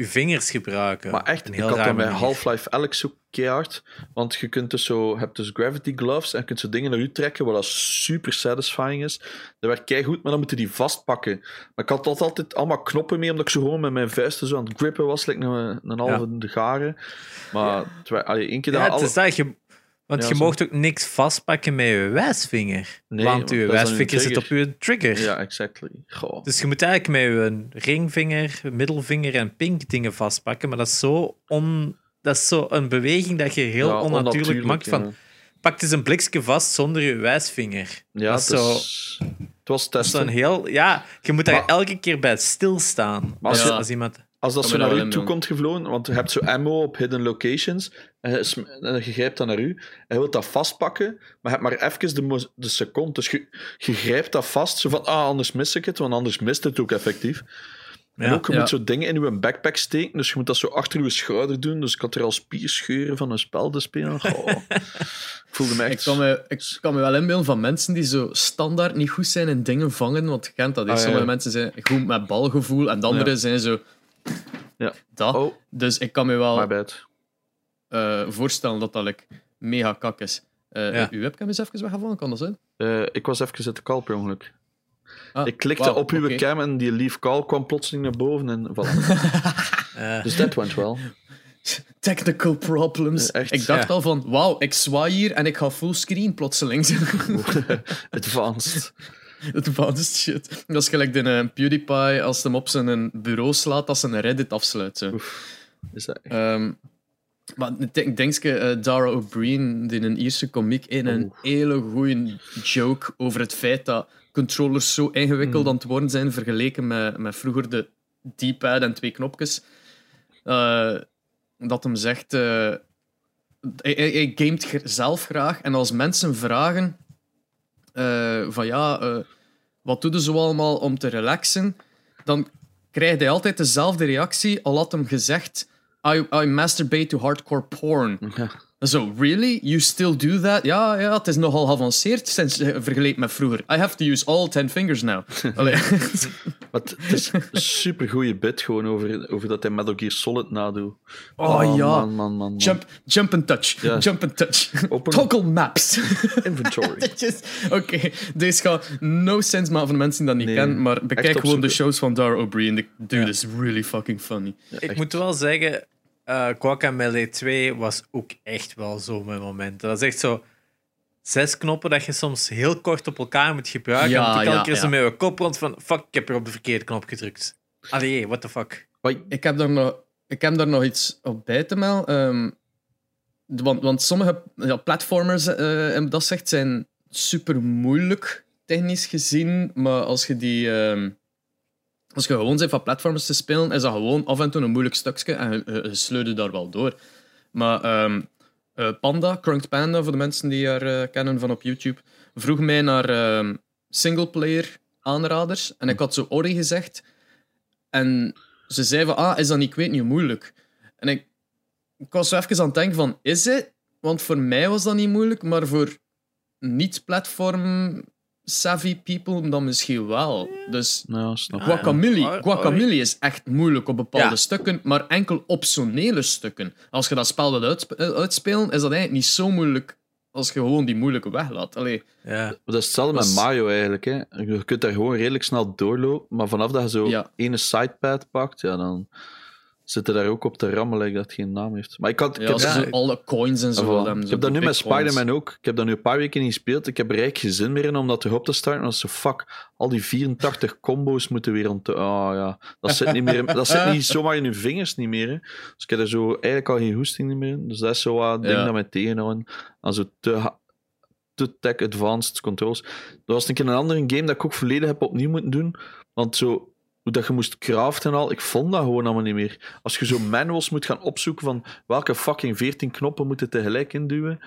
je vingers gebruiken. Maar echt, ik heel had dat bij. Half-Life Alex zo keihard. Want je kunt dus zo, hebt dus gravity gloves en je kunt zo dingen naar u trekken, wat dat super satisfying is. Dat werkt kei goed, maar dan moet je die vastpakken. Maar ik had altijd, altijd allemaal knoppen mee, omdat ik zo gewoon met mijn vuisten zo aan het grippen was, like een, een halve de garen. Maar allee, één keer dat Ja, is dat. Je, want Ja, je zo. mocht ook niks vastpakken met je wijsvinger. Nee, want je dat wijsvinger zit op je trigger. Ja, exactly. Goh. Dus je moet eigenlijk met je ringvinger, middelvinger en pink dingen vastpakken. Maar dat is zo, on, dat is zo een beweging dat je heel Ja, onnatuurlijk maakt. ja. Van, pak eens een blikje vast zonder je wijsvinger. Ja, dat is zo- is, het was Dat is testen. zo'n heel... Ja, je moet daar Maar- elke keer bij stilstaan. Als iemand... Als dat zo me naar u toe komt gevlogen, want je hebt zo ammo op hidden locations, en je, sm- en je grijpt dat naar u, en je wilt dat vastpakken, maar je hebt maar even de, de seconde. Dus je, je grijpt dat vast, zo van, ah, anders mis ik het, want anders mist het ook effectief. En ook, je ja. moet zo dingen in je backpack steken, dus je moet dat zo achter je schouder doen. Dus ik had er al spierscheuren van een spel te spelen. Goh. [LAUGHS] ik voelde me Ik echt... kan, me, ik kan me wel inbeelden van mensen die zo standaard niet goed zijn in dingen vangen. Want je kent dat. Ah, ja, Sommige mensen zijn goed met balgevoel en de anderen zijn zo. Ja. Dat. Oh, Dus ik kan me wel eh, voorstellen dat dat like, mega kak is. Eh Ja. Uw webcam is even weggevallen, kan dat zijn? Eh, ik was even zitten call per ongeluk. Ah, Ik klikte op uw oké. cam en die leave call kwam plotseling naar boven en voilà. [LAUGHS] eh, dus dat went wel. [LAUGHS] Technical problems. Echt, ik dacht ja. al van, wauw, ik zwaai hier en ik ga fullscreen plotseling. [LAUGHS] Advanced. [LAUGHS] Advanced shit. Dat is gelijk de eh, PewDiePie als hem op zijn bureau slaat als een Reddit afsluit. Zo. Is dat echt? Ehm, maar denk, denk je, eh, Dara O'Brien, die een Ierse komiek, in een hele goede joke over het feit dat controllers zo ingewikkeld Hmm. aan het worden zijn vergeleken met, met vroeger de D-pad en twee knopjes. Eh, dat hem zegt... eh, hij, hij, hij gamet zelf graag en als mensen vragen eh, van ja, eh, wat doe je zo allemaal om te relaxen, dan krijgt hij altijd dezelfde reactie, al had hem gezegd I, I masturbate to hardcore porn. Ja. Zo, really? You still do that? Ja, ja, het is nogal geavanceerd sinds, eh, vergeleken met vroeger. I have to use all ten fingers now. [LAUGHS] Allee. [LAUGHS] Het is een super goede bit gewoon over, over dat hij Metal Gear Solid nadoet. Oh, ja. Man, man, man, man. jump, jump and touch. Ja. Jump and touch. Open- [LAUGHS] Toggle maps. Inventory. Just- Oké, deze gaat no sense maken voor de mensen die dat niet Nee, kennen, maar bekijk gewoon de shows van Dara O'Brien. The dude is really fucking funny. ik moet wel zeggen, eh Guacamelee 2 was ook echt wel zo mijn moment. Dat is echt zo zes knoppen dat je soms heel kort op elkaar moet gebruiken. Ja, want elke keer zo met je kop rond van fuck, ik heb er op de verkeerde knop gedrukt. Allee, what the fuck. Ik heb daar nog, ik heb daar nog iets op bij te melden. Ehm, want, want sommige ja, platformers, en dat zegt, zijn super moeilijk technisch gezien. Maar als je die. ehm, als je gewoon bent van platformers te spelen, is dat gewoon af en toe een moeilijk stukje en je, sleurde daar wel door. Maar ehm, eh, Panda, Crunked Panda, voor de mensen die haar eh, kennen van op YouTube, vroeg mij naar ehm singleplayer aanraders. En ik had zo Ori gezegd. En ze zei van, ah, is dat niet, ik weet niet, moeilijk. En ik, ik was zo even aan het denken van, is het? Want voor mij was dat niet moeilijk, maar voor niet-platform savvy people dan misschien wel. Dus Nou, ik. Guacamole, Guacamole is echt moeilijk op bepaalde Ja. stukken, maar enkel optionele stukken. Als je dat spel wil uitsp- eh, uitspelen, is dat eigenlijk niet zo moeilijk als je gewoon die moeilijke weg laat. Allee, Ja. Maar dat is hetzelfde Dat met is- Mario eigenlijk. Hè. Je kunt daar gewoon redelijk snel doorlopen, maar vanaf dat je zo Ja. ene sidepad pakt, ja, dan zit je daar ook op te rammelen dat het geen naam heeft. Maar ik, had, ik ja, heb, ja, zo alle coins en zo. Ah, dan ik zo heb dat nu met. Spider-Man ook. Ik heb dat nu een paar weken niet gespeeld. Ik heb er eigenlijk geen zin meer in om dat terug op te starten. Is zo fuck. Al die 84 combo's moeten weer om te. Oh ja, dat zit, niet meer in- dat zit niet [LAUGHS] zomaar in je vingers niet meer. Hè. Dus ik heb er zo eigenlijk al geen hoesting meer in. Dus dat is zo wat ding dat mij tegenhouden. Aan zo te, te tech-advanced controls. Dat was een keer een andere game dat ik ook volledig heb opnieuw moeten doen. Want zo. Hoe dat je moest craften en al, ik vond dat gewoon allemaal niet meer. Als je zo manuals moet gaan opzoeken van welke fucking 14 knoppen moeten tegelijk induwen,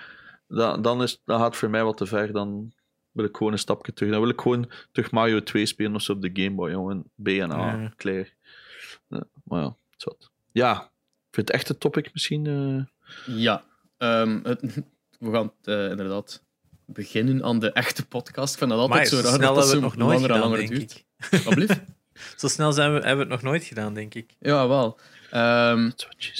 dan, dan, is, dan gaat het voor mij wat te ver. Dan wil ik gewoon een stapje terug. Dan wil ik gewoon terug Mario 2 spelen of zo op de Game Boy, jongen. B en A, Ja. klaar. Ja, maar ja, zat. Ja, voor het echte topic misschien. eh, Ja, ehm, het- we gaan eh, inderdaad beginnen aan de echte podcast. Ik vind dat altijd Maar zo raar dat dat het nog langer en langer duurt. ik. [LAUGHS] Zo snel zijn we, hebben we het nog nooit gedaan, denk ik. Ja, wel. Ehm,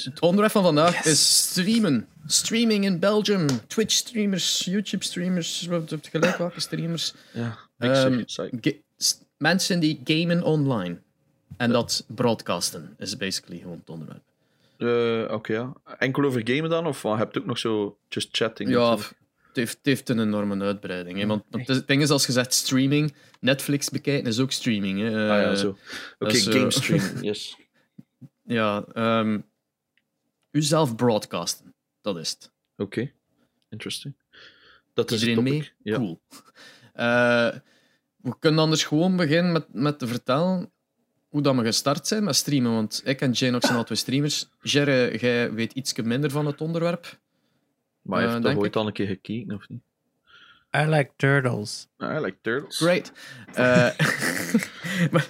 het onderwerp van vandaag is streamen. Streaming in Belgium. Twitch-streamers, YouTube-streamers, gelijk welke streamers? Ja, Ehm, s- mensen die gamen online. En dat broadcasten is basically gewoon het onderwerp. Eh, Oké, ja. Enkel over gamen dan? Of heb je ook nog zo just chatting? Ja, heeft, het heeft een enorme uitbreiding. Hè? Want want het ding is, als je zegt streaming, Netflix bekijken is ook streaming. Hè? ah ja, Eh, zo. Oké, dat is, eh, game [LAUGHS] streaming, yes. Ja, ehm uzelf broadcasten. Dat is het. Oké, interesting. Dat is Iedereen mee? Ja. Cool. Eh, we kunnen anders gewoon beginnen met, met te vertellen hoe dat we gestart zijn met streamen. Want ik en Janox zijn al twee streamers. Jerry, jij weet iets minder van het onderwerp. Maar Eh, heeft toch ooit ik. al een keer gekeken, of niet? I like turtles. Ah, I like turtles. Great. Eh, [LAUGHS] maar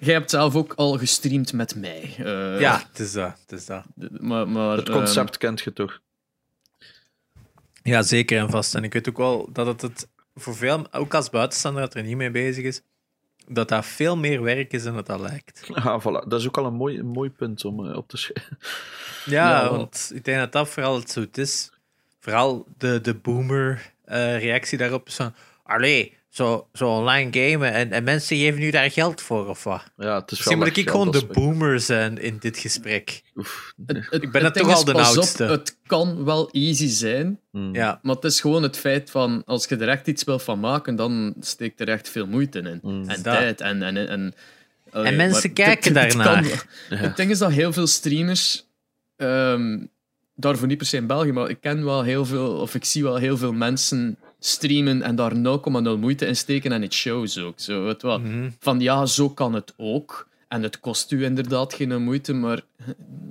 jij hebt zelf ook al gestreamd met mij. Eh, ja, het is dat. Het is dat. Maar, maar, Het ehm, concept kent je toch? Ja, zeker en vast. En ik weet ook wel dat het, het voor veel, ook als buitenstaander dat er niet mee bezig is, dat dat veel meer werk is dan het dat lijkt. [LAUGHS] Ah, voilà. Dat is ook al een mooi, een mooi punt om op te schrijven. Ja, want ik denk dat dat vooral het zo het is. Vooral de, de boomer-reactie daarop is van... Allee, zo, zo online gamen en, en mensen geven nu daar geld voor, of wat? Ja, het is Misschien wel moet ik gewoon de boomer zijn in dit gesprek. Oef. het- het- Ik ben het het toch al de op, oudste. het kan wel easy zijn, Hmm. Ja, maar het is gewoon het feit van als je er echt iets wil van maken, dan steekt er echt veel moeite in. Mm. En Dat. tijd. En, en, en, allee, En mensen kijken het- het daarnaar. [LAUGHS] Het ding is dat heel veel streamers, ehm, daarvoor niet per se in België, maar ik ken wel heel veel, of ik zie wel heel veel mensen streamen en daar 0,0 moeite in steken en het shows ook. Zo, weet wel. mhm. Van ja, zo kan het ook. En het kost u inderdaad geen moeite, maar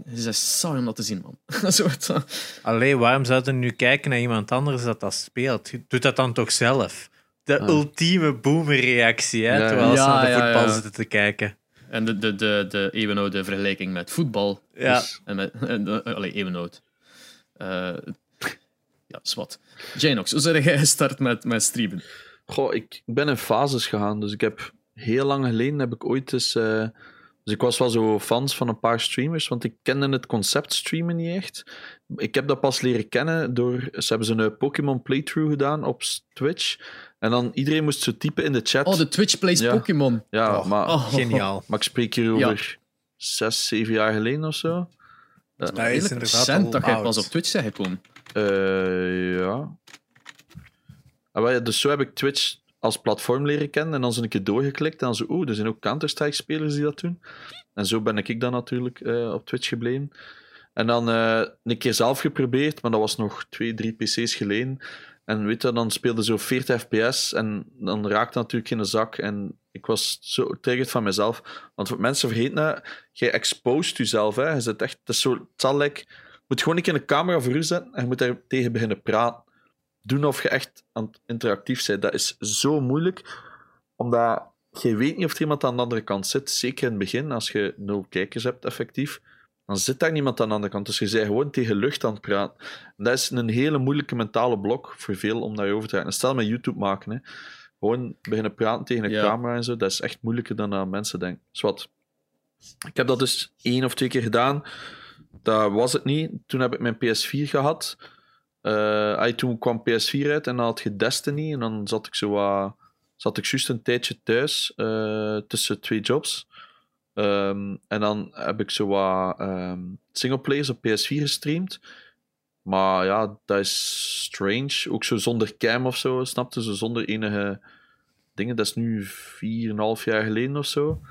het is saai om dat te zien, man. [LAUGHS] zo, je. Allee, waarom zouden we nu kijken naar iemand anders dat dat speelt? Doe dat dan toch zelf? De Ah. ultieme boomer-reactie, hè? Ja, terwijl ze ja, naar de ja, voetbal ja. zitten te kijken. En de, de, de, de eeuwenoude vergelijking met voetbal. Ja. Dus- En met, en, allee, eeuwenoud. Eh ja, zwart. Janox, hoe zijn jij gestart met, met streamen? Goh, ik ben in fases gegaan. Dus ik heb heel lang geleden heb ik ooit eens. eh, dus ik was wel zo fans van een paar streamers, want ik kende het concept streamen niet echt. Ik heb dat pas leren kennen door. Ze hebben zo'n Pokémon playthrough gedaan op Twitch. En dan iedereen moest zo typen in de chat. Oh, de Twitch plays Ja. Pokémon. Ja, Oh, maar, Oh, Geniaal. maar ik spreek hier over zes, zeven jaar geleden of zo. Dat is Redelijk inderdaad recent dat jij oud. pas op Twitch bent gekomen. Eh, ja. Ah, dus zo heb ik Twitch als platform leren kennen en dan zo een keer doorgeklikt en dan zo, oeh, er zijn ook Counter-Strike-spelers die dat doen. En zo ben ik dan natuurlijk eh, op Twitch gebleven. En dan eh, een keer zelf geprobeerd, maar dat was nog twee, drie PC's geleden. En weet je, dan speelde zo 40 FPS en dan raakte natuurlijk geen zak. En ik was zo triggered van mezelf. Want mensen vergeten dat, jij exposed jezelf. Hè. Je zit echt, het is zo, je moet gewoon een keer een camera voor u zetten en je moet daar tegen beginnen praten. Doen of je echt aan het interactief bent. Dat is zo moeilijk. Omdat je weet niet of er iemand aan de andere kant zit. Zeker in het begin, als je nul kijkers hebt, effectief. Dan zit daar niemand aan de andere kant. Dus je bent gewoon tegen lucht aan het praten. En dat is een hele moeilijke mentale blok voor veel om daarover te gaan. En stel met YouTube maken, hè. Gewoon beginnen praten tegen een Ja. camera en zo. Dat is echt moeilijker dan dat mensen denken. Dus wat. Ik heb dat dus één of twee keer gedaan. Dat was het niet. Toen heb ik mijn PS4 gehad. Eh, ay, toen kwam PS4 uit en dan had je Destiny. En dan zat ik zo wat, zat ik juist een tijdje thuis eh, tussen twee jobs. Ehm, en dan heb ik zo wat ehm, singleplayers op PS4 gestreamd. Maar ja, dat is strange. Ook zo zonder cam of zo, snapte ze? Zonder enige dingen. Dat is nu 4,5 jaar geleden of zo.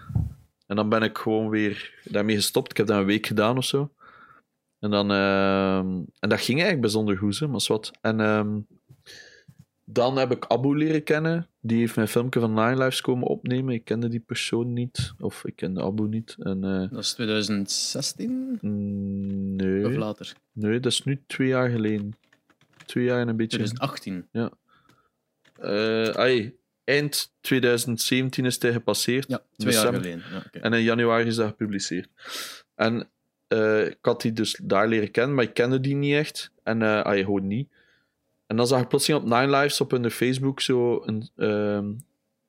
En dan ben ik gewoon weer daarmee gestopt. Ik heb dat een week gedaan of zo. En, dan, ehm, en dat ging eigenlijk bijzonder goed, hè, maar wat. En ehm, dan heb ik Abu leren kennen. Die heeft mijn filmpje van Nine Lives komen opnemen. Ik kende die persoon niet. Of ik kende Abu niet. En, eh, Dat is 2016 mm, of nee, later? nee, dat is nu twee jaar geleden. Twee jaar en een beetje. 2018. Eh, ai, eind 2017 is hij gepasseerd. Ja, twee jaar geleden. Ja. En in januari is dat gepubliceerd. En eh, ik had die dus daar leren kennen, maar ik kende die niet echt. En eh ah, gewoon niet. En dan zag ik plotseling op Nine Lives op hun Facebook zo een ehm,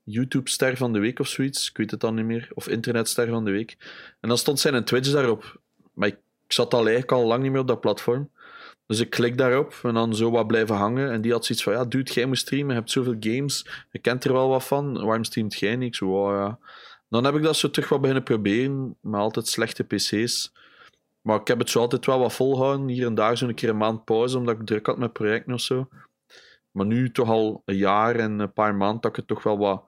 YouTube-ster van de week of zoiets. Ik weet het dan niet meer. Of internetster van de week. En dan stond zijn Twitch daarop. Maar ik, zat al eigenlijk al lang niet meer op dat platform. Dus ik klik daarop en dan zo wat blijven hangen. En die had zoiets van: Ja, dude, jij moet streamen. Je hebt zoveel games. Je kent er wel wat van. Waarom streamt jij zo, "Wow, ja. Dan heb ik dat zo terug wat beginnen proberen. Maar altijd slechte PC's. Maar ik heb het zo altijd wel wat volhouden. Hier en daar zo een keer een maand pauze, omdat ik druk had met projecten of zo. Maar nu toch al een jaar en een paar maanden dat ik het toch wel wat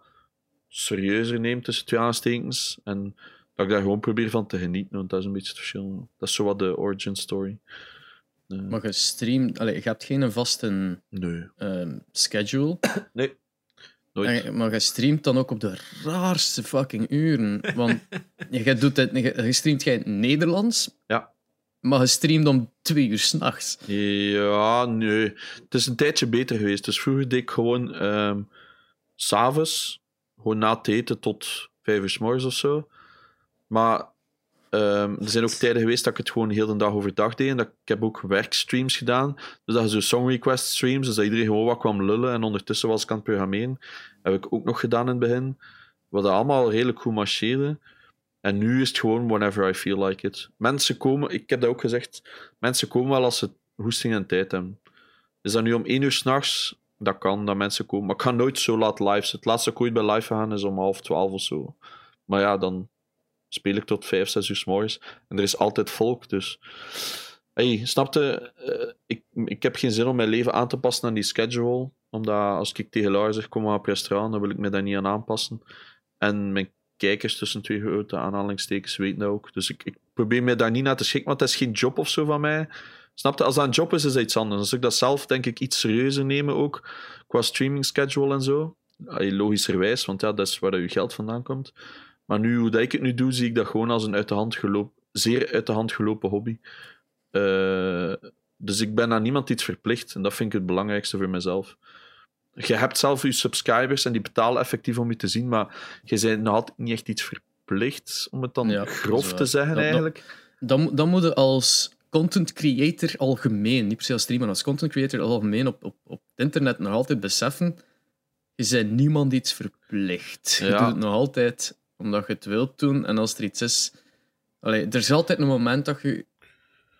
serieuzer neem tussen twee aanstekens. En dat ik daar gewoon probeer van te genieten. Want dat is een beetje het verschil. Dat is zo wat de origin story. Eh, Maar je streamt... Je hebt geen vaste nee. ehm, schedule. Nee. Nooit. En je- maar je streamt dan ook op de raarste fucking uren. Want [LAUGHS] je, doet het, je, je streamt jij in het Nederlands, Ja. maar je streamt om twee uur s'nachts. Ja, nee. Het is een tijdje beter geweest. Dus vroeger deed ik gewoon s s'avonds, gewoon na het eten tot vijf uur s morgens of zo. Maar ehm, er zijn ook tijden geweest dat ik het gewoon heel de dag overdag deed. En dat, ik heb ook werkstreams gedaan. Dus dat je zo song request streams, dus dat iedereen gewoon wat kwam lullen. En ondertussen was ik aan het programmeren. Heb ik ook nog gedaan in het begin. Wat allemaal redelijk goed marcheerde. En nu is het gewoon whenever I feel like it. Mensen komen, ik heb dat ook gezegd, mensen komen wel als ze hoesting en tijd hebben. Is dat nu om één uur s'nachts? Dat kan, dat mensen komen. Maar ik ga nooit zo laat live. Het laatste dat ik ooit bij live gaan is om half twaalf of zo. Maar ja, dan speel ik tot vijf, zes uur s morgens. En er is altijd volk, dus... Hey, snapte? Eh, ik, ik heb geen zin om mijn leven aan te passen aan die schedule. Omdat als ik tegen Laura zeg, kom maar op restaurant, dan wil ik me daar niet aan aanpassen. En mijn kijkers tussen twee grote aanhalingstekens weten dat ook. Dus ik, ik probeer mij daar niet naar te schikken, want dat is geen job of zo van mij. Snapte? Als dat een job is, is dat iets anders. Als ik dat zelf, denk ik, iets serieuzer nemen ook, qua streaming schedule en zo. Logischerwijs, want ja, dat is waar je geld vandaan komt. Maar nu, hoe dat ik het nu doe, zie ik dat gewoon als een uit de hand gelopen, zeer uit de hand gelopen hobby. Eh, dus ik ben aan niemand iets verplicht. En dat vind ik het belangrijkste voor mezelf. Je hebt zelf je subscribers en die betalen effectief om je te zien, maar je bent nog altijd niet echt iets verplicht, om het dan Ja, grof te zeggen Dat- eigenlijk. Dan, dan moet je als content creator algemeen, niet per se als streamer, maar als content creator algemeen op, op, op het internet nog altijd beseffen, je bent niemand iets verplicht. Je Ja. doet het nog altijd omdat je het wilt doen. En als er iets is... Allee, er is altijd een moment dat je...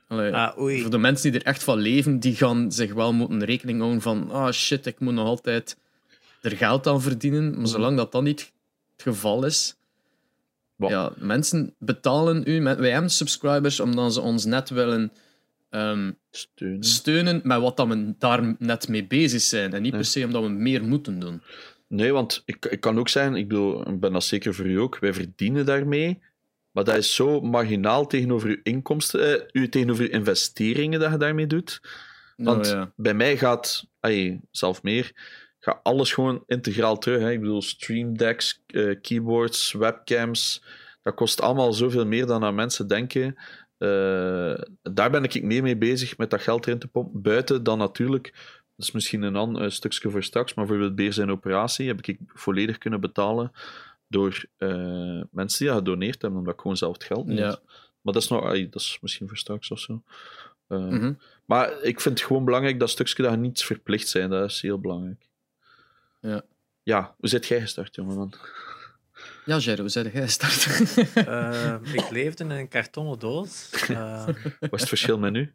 Allee, Ah, voor de mensen die er echt van leven, die gaan zich wel moeten rekening houden van ah shit, ik moet nog altijd er geld aan verdienen. Maar zolang dat dan niet het geval is... Ja, mensen betalen u... met- Wij hebben subscribers omdat ze ons net willen ehm, Steun. steunen met wat dat we daar net mee bezig zijn. En niet Ja. per se omdat we meer moeten doen. Nee, want ik, ik kan ook zeggen, ik bedoel, ik ben dat zeker voor u ook, wij verdienen daarmee, maar dat is zo marginaal tegenover uw inkomsten, eh, tegenover uw investeringen dat je daarmee doet. Want Nou ja. bij mij gaat, ay, zelf meer, gaat alles gewoon integraal terug. Hè. Ik bedoel, stream decks, eh, keyboards, webcams, dat kost allemaal zoveel meer dan aan mensen denken. Eh, daar ben ik meer mee bezig, met dat geld erin te pompen. Buiten dan natuurlijk, dat is misschien een ander stukje voor straks, maar bijvoorbeeld Beer zijn operatie heb ik volledig kunnen betalen door eh, mensen die dat gedoneerd hebben, omdat ik gewoon zelf het geld niet Ja. had. Maar dat is, nog, dat is misschien voor straks of zo. Eh, Mhm. Maar ik vind het gewoon belangrijk dat stukje dat je niet verplicht zijn. Dat is heel belangrijk. Ja. Ja, hoe zit jij gestart, jongeman? Ja, Jerry, hoe zei jij gestart? Eh, ik leefde in een kartonnen doos. [LAUGHS] Eh, Wat is het verschil met nu?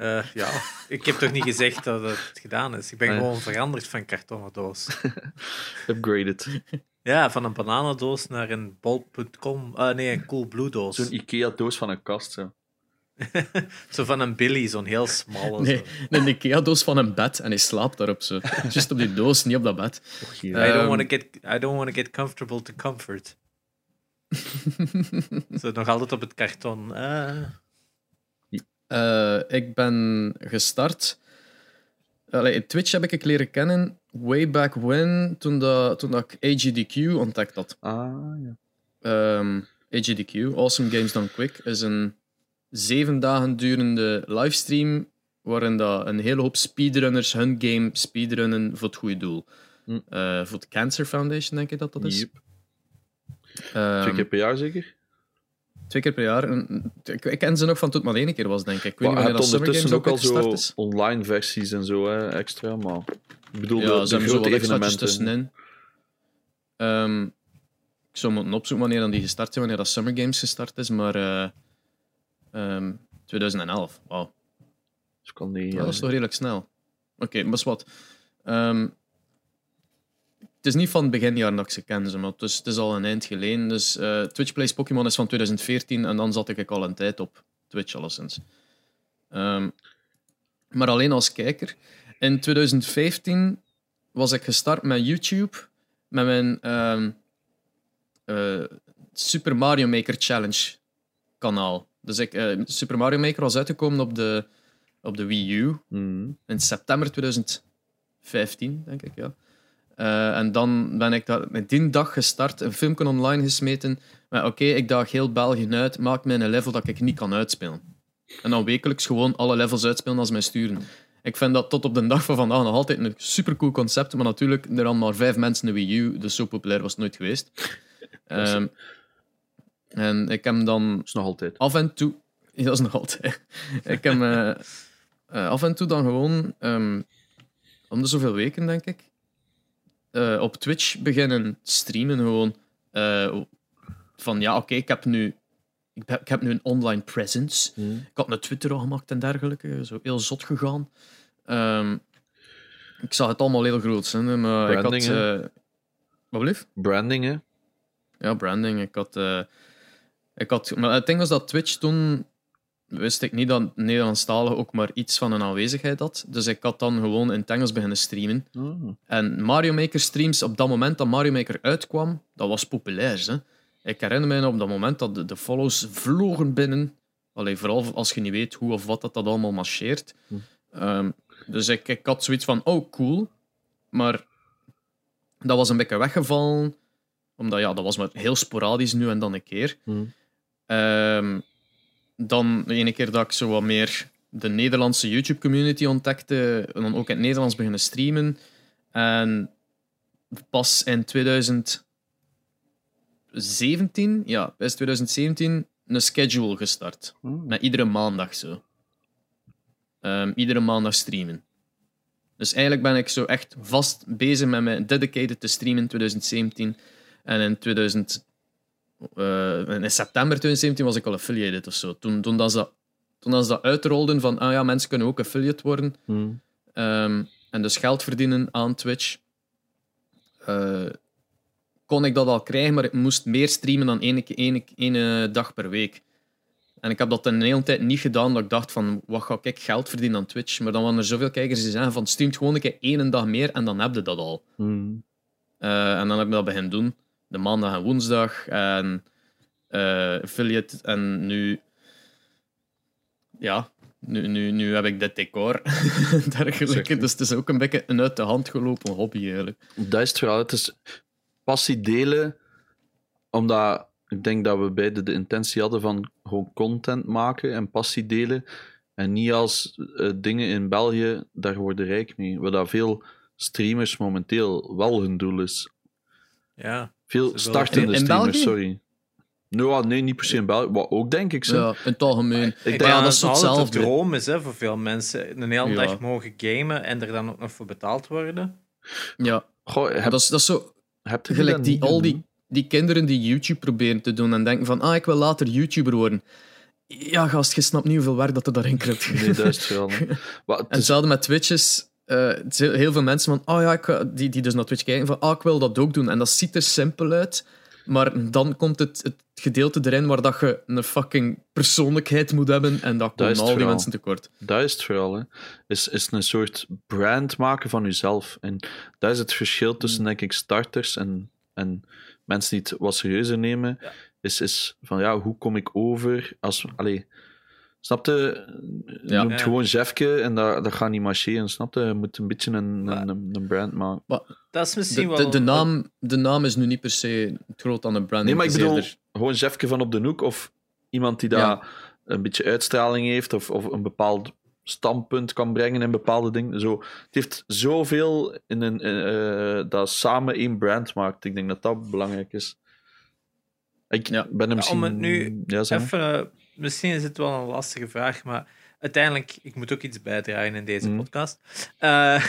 Eh, ja, ik heb toch niet gezegd dat het gedaan is. Ik ben Ah, ja. gewoon veranderd van kartonnen doos. Upgraded. Ja, van een bananendoos naar een bol.com. eh, nee, een Coolblue doos. Zo'n Ikea-doos van een kast. Zo. [LAUGHS] Zo van een Billy, zo'n heel smalle. Nee, zo. een Ikea-doos van een bed en hij slaapt daarop zo. Just op die doos, niet op dat bed. I don't Ehm. want to get I don't want to get comfortable to comfort. [LAUGHS] Zo nog altijd op het karton. Eh, Eh, ik ben gestart. Allee, Twitch heb ik leren kennen way back when, toen, dat, toen dat ik AGDQ ontdekt had. Ah, ja. Ehm, AGDQ, Awesome Games Done Quick, is een zeven dagen durende livestream waarin dat een hele hoop speedrunners hun game speedrunnen voor het goede doel. Hm. Eh, voor de Cancer Foundation, denk ik dat dat is. Yep. Ehm, Twee keer per jaar zeker? Twee keer per jaar. En Ik, ik ken ze nog van toen het maar één keer was, denk ik. Ik weet Maar niet hebt dat Summer Games ondertussen ook al zo is. online versies en zo hè, extra. Maar ik bedoel, Ja, de, de ze hebben zo grote evenementen. tussenin. Ehm, ik zou moeten opzoeken wanneer dan die gestart zijn, wanneer dat Summer Games gestart is, maar eh, ehm, 2011. Wauw, Dus die, Ja, dat is toch redelijk snel. Oké, maar wat. Ehm, het is niet van het beginjaar dat ik ze ken, maar het is, het is al een eind geleden. Dus eh, Twitch Plays Pokémon is van 2014 en dan zat ik al een tijd op Twitch alleszins. Ehm, maar alleen als kijker. In 2015 was ik gestart met YouTube, met mijn ehm, eh, Super Mario Maker Challenge kanaal. Dus ik, eh, Super Mario Maker was uitgekomen op de, op de Wii U Mhm. in september 2015, denk ik, ja. Eh, en dan ben ik daar met die dag gestart, een filmpje online gesmeten. Maar oké, ik daag heel België uit, maak mij een level dat ik niet kan uitspelen. En dan wekelijks gewoon alle levels uitspelen als mij sturen. Ik vind dat tot op de dag van vandaag nog altijd een supercool concept, maar natuurlijk, er hadden maar vijf mensen een Wii U, dus zo populair was het nooit geweest. [LAUGHS] Ehm, en ik heb dan Dat is nog altijd. af en toe. Ja, [LAUGHS] dat is nog altijd. [LAUGHS] ik heb eh, af en toe dan gewoon, ehm, om de zoveel weken denk ik, eh, op Twitch beginnen streamen. Gewoon eh, van ja, oké, ik heb nu. Ik heb, ik heb nu een online presence. Mhm. Ik had een Twitter al gemaakt en dergelijke. Zo heel zot gegaan. Ehm, ik zag het allemaal heel groot. Hè, maar Branding, ik had. eh, wat blieft? Branding, hè? Ja, branding. Ik had, ik had, maar het ding was dat Twitch toen wist ik niet dat Nederlandstalig ook maar iets van een aanwezigheid had. Dus ik had dan gewoon in het Engels beginnen streamen. Oh. En Mario Maker streams, op dat moment dat Mario Maker uitkwam, dat was populair. Hè? Ik herinner me op dat moment dat de, de follows vlogen binnen. Allee, vooral als je niet weet hoe of wat dat, dat allemaal marcheert. Hm. Ehm, dus ik, ik had zoiets van, oh cool. Maar dat was een beetje weggevallen. Omdat ja, dat was maar heel sporadisch nu en dan een keer. Mhm. Ehm, dan de ene keer dat ik zo wat meer de Nederlandse YouTube-community ontdekte, en dan ook in het Nederlands beginnen streamen. En pas in 2017, ja, is 2017 een schedule gestart. Oh. Met iedere maandag zo. Ehm, iedere maandag streamen. Dus eigenlijk ben ik zo echt vast bezig met mijn dedicated te streamen in 2017. En in 2000, eh, in september 2017 was ik al affiliated of zo. Toen, toen, dat ze, dat- toen dat ze dat uitrolden van, ah ja, mensen kunnen ook affiliate worden. Mhm. Ehm, en dus geld verdienen aan Twitch. Eh, kon ik dat al krijgen, maar ik moest meer streamen dan één, één, één dag per week. En ik heb dat een hele tijd niet gedaan, dat ik dacht van, wat ga ik geld verdienen aan Twitch? Maar dan waren er zoveel kijkers die zeggen van, streamt gewoon een keer één dag meer en dan heb je dat al. Eh, en dan heb ik dat beginnen doen. De maandag en woensdag. En eh, affiliate. En nu... Ja, nu, nu, nu heb ik dit decor. [LAUGHS] dergelijke. Dus het is ook een beetje een uit de hand gelopen hobby eigenlijk. Dat is het verhaal. Het is passie delen, omdat ik denk dat we beide de intentie hadden van gewoon content maken en passie delen. En niet als eh, dingen in België, daar worden rijk mee. Wat dat veel streamers momenteel wel hun doel is. Ja. Veel startende In- in streamers, België? sorry. Nou, nee, niet per se in België. Wat ook, denk ik. Zo. Ja, in het algemeen. Ik denk ja, dat het altijd een hetzelfde. droom is hè, voor veel mensen. Een hele Ja. dag mogen gamen en er dan ook nog voor betaald worden. Ja, Goh, heb, dat is, dat is zo hebt je gelijk die, al die, die kinderen die YouTube proberen te doen en denken van ah, ik wil later YouTuber worden. Ja, gast, je snapt niet hoeveel werk dat er daarin kruipt. Nee, dat is het wel. hè. [LAUGHS] Maar het En is- hetzelfde met Twitches. Eh, heel, veel mensen van, oh ja, ik, die, die dus naar Twitch kijken, van, ah, ik wil dat ook doen. En dat ziet er simpel uit. Maar dan komt het, het gedeelte erin waar dat je een fucking persoonlijkheid moet hebben. En dat het al die mensen tekort. Dat is het vooral. Hè. Is, is een soort brand maken van jezelf. En dat is het verschil tussen, denk ik, starters en, en mensen die het wat serieuzer nemen. Is, is van, ja, hoe kom ik over als... Allee, snapte? Je Ja. noemt Ja. gewoon Jefke en dat, dat gaat niet marcheren. Snapte? Je moet een beetje een, een, een, een brand maken. Dat is misschien De, wel... de, de, naam, de naam is nu niet per se groot aan een brand. Nee, maar ik Het bedoel, eerder- gewoon Jefke van op de hoek of iemand die daar Ja. een beetje uitstraling heeft of, of een bepaald standpunt kan brengen in bepaalde dingen. Zo, het heeft zoveel in een, eh, dat samen één brand maakt. Ik denk dat dat belangrijk is. Ik Ja. ben hem Ja, misschien... om het nu ja. Even, eh, misschien is het wel een lastige vraag, maar uiteindelijk, ik moet ook iets bijdragen in deze Mhm. podcast. Eh, [LAUGHS]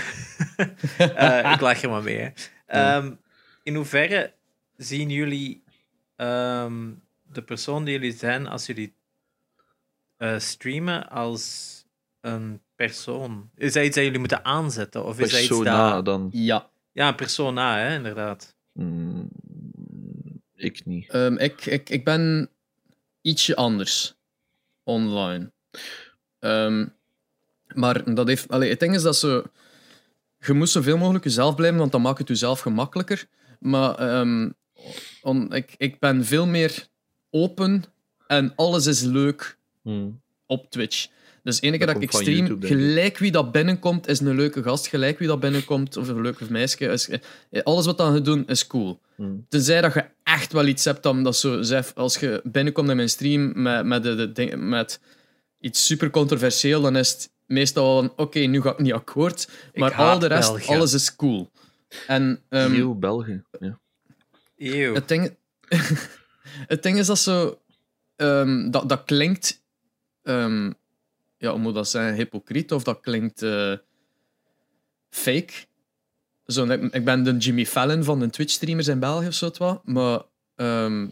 eh, ik lach er maar mee. hè. Ehm, in hoeverre zien jullie ehm, de persoon die jullie zijn als jullie eh, streamen als een persoon? Is dat iets dat jullie moeten aanzetten? Of is dat iets Persona dat... dan... Ja, Ja, een persona, hè, inderdaad. mm, ik niet. ehm, ik, ik, ik ben ietsje anders online. Ehm, maar dat heeft, allee, het ding is dat ze. Je moet zoveel mogelijk jezelf blijven, want dan maakt het jezelf gemakkelijker. Maar ehm, on- ik, ik ben veel meer open en alles is leuk Mm. op Twitch. Dus de ene keer Dat dat, ik stream, YouTube, gelijk wie dat binnenkomt, is een leuke gast. Gelijk wie dat binnenkomt, of een leuke meisje. Is, eh, alles wat dan je doet, is cool. Mm. Tenzij dat je echt wel iets hebt dan dat zo als je binnenkomt in mijn stream met, met, de, de ding- met iets super controversieel, dan is het meestal wel van, oké, nu ga ik niet akkoord. Maar al de rest, België. alles is cool. En ehm, Eeuw, België. Ja. Eeuw. het, ding, [LAUGHS] het ding is dat zo... ehm, dat, dat klinkt... ehm, ja, moet dat zijn? Hypocriet of dat klinkt eh, fake. Zo, ik, ik ben de Jimmy Fallon van de Twitch-streamers in België of zo wat. Maar ehm,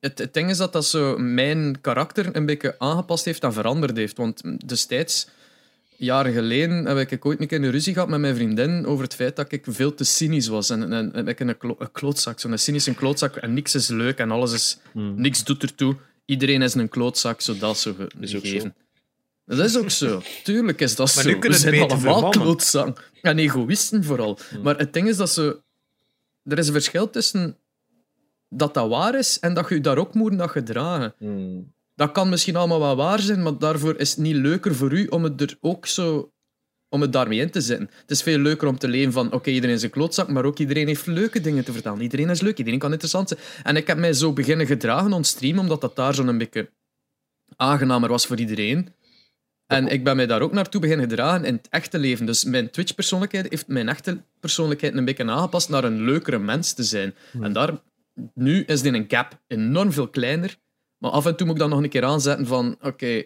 het, het ding is dat dat zo mijn karakter een beetje aangepast heeft en veranderd heeft. Want destijds, jaren geleden, heb ik ooit een keer een ruzie gehad met mijn vriendin over het feit dat ik veel te cynisch was. En, en, en ik een, klo- een klootzak, zo'n cynische klootzak. En niks is leuk en alles is... Mm. Niks doet ertoe. Iedereen is een klootzak, zo dat is Dat is ook zo. Tuurlijk is dat Maar zo. We zijn allemaal klootzak. En egoïsten vooral. Maar het ding is dat ze... Er is een verschil tussen dat dat waar is en dat je je daar ook moet naar gedragen. Mm. Dat kan misschien allemaal wel waar zijn, maar daarvoor is het niet leuker voor u om het er ook zo... Om het daarmee in te zetten. Het is veel leuker om te leven van oké, iedereen is een klootzak, maar ook iedereen heeft leuke dingen te vertellen. Iedereen is leuk, iedereen kan interessant zijn. En ik heb mij zo beginnen gedragen on stream, omdat dat daar zo'n beetje aangenamer was voor iedereen. En ik ben mij daar ook naartoe beginnen gedragen in het echte leven. Dus mijn Twitch-persoonlijkheid heeft mijn echte persoonlijkheid een beetje aangepast naar een leukere mens te zijn. En daar, nu is die een gap enorm veel kleiner. Maar af en toe moet ik dan nog een keer aanzetten van oké,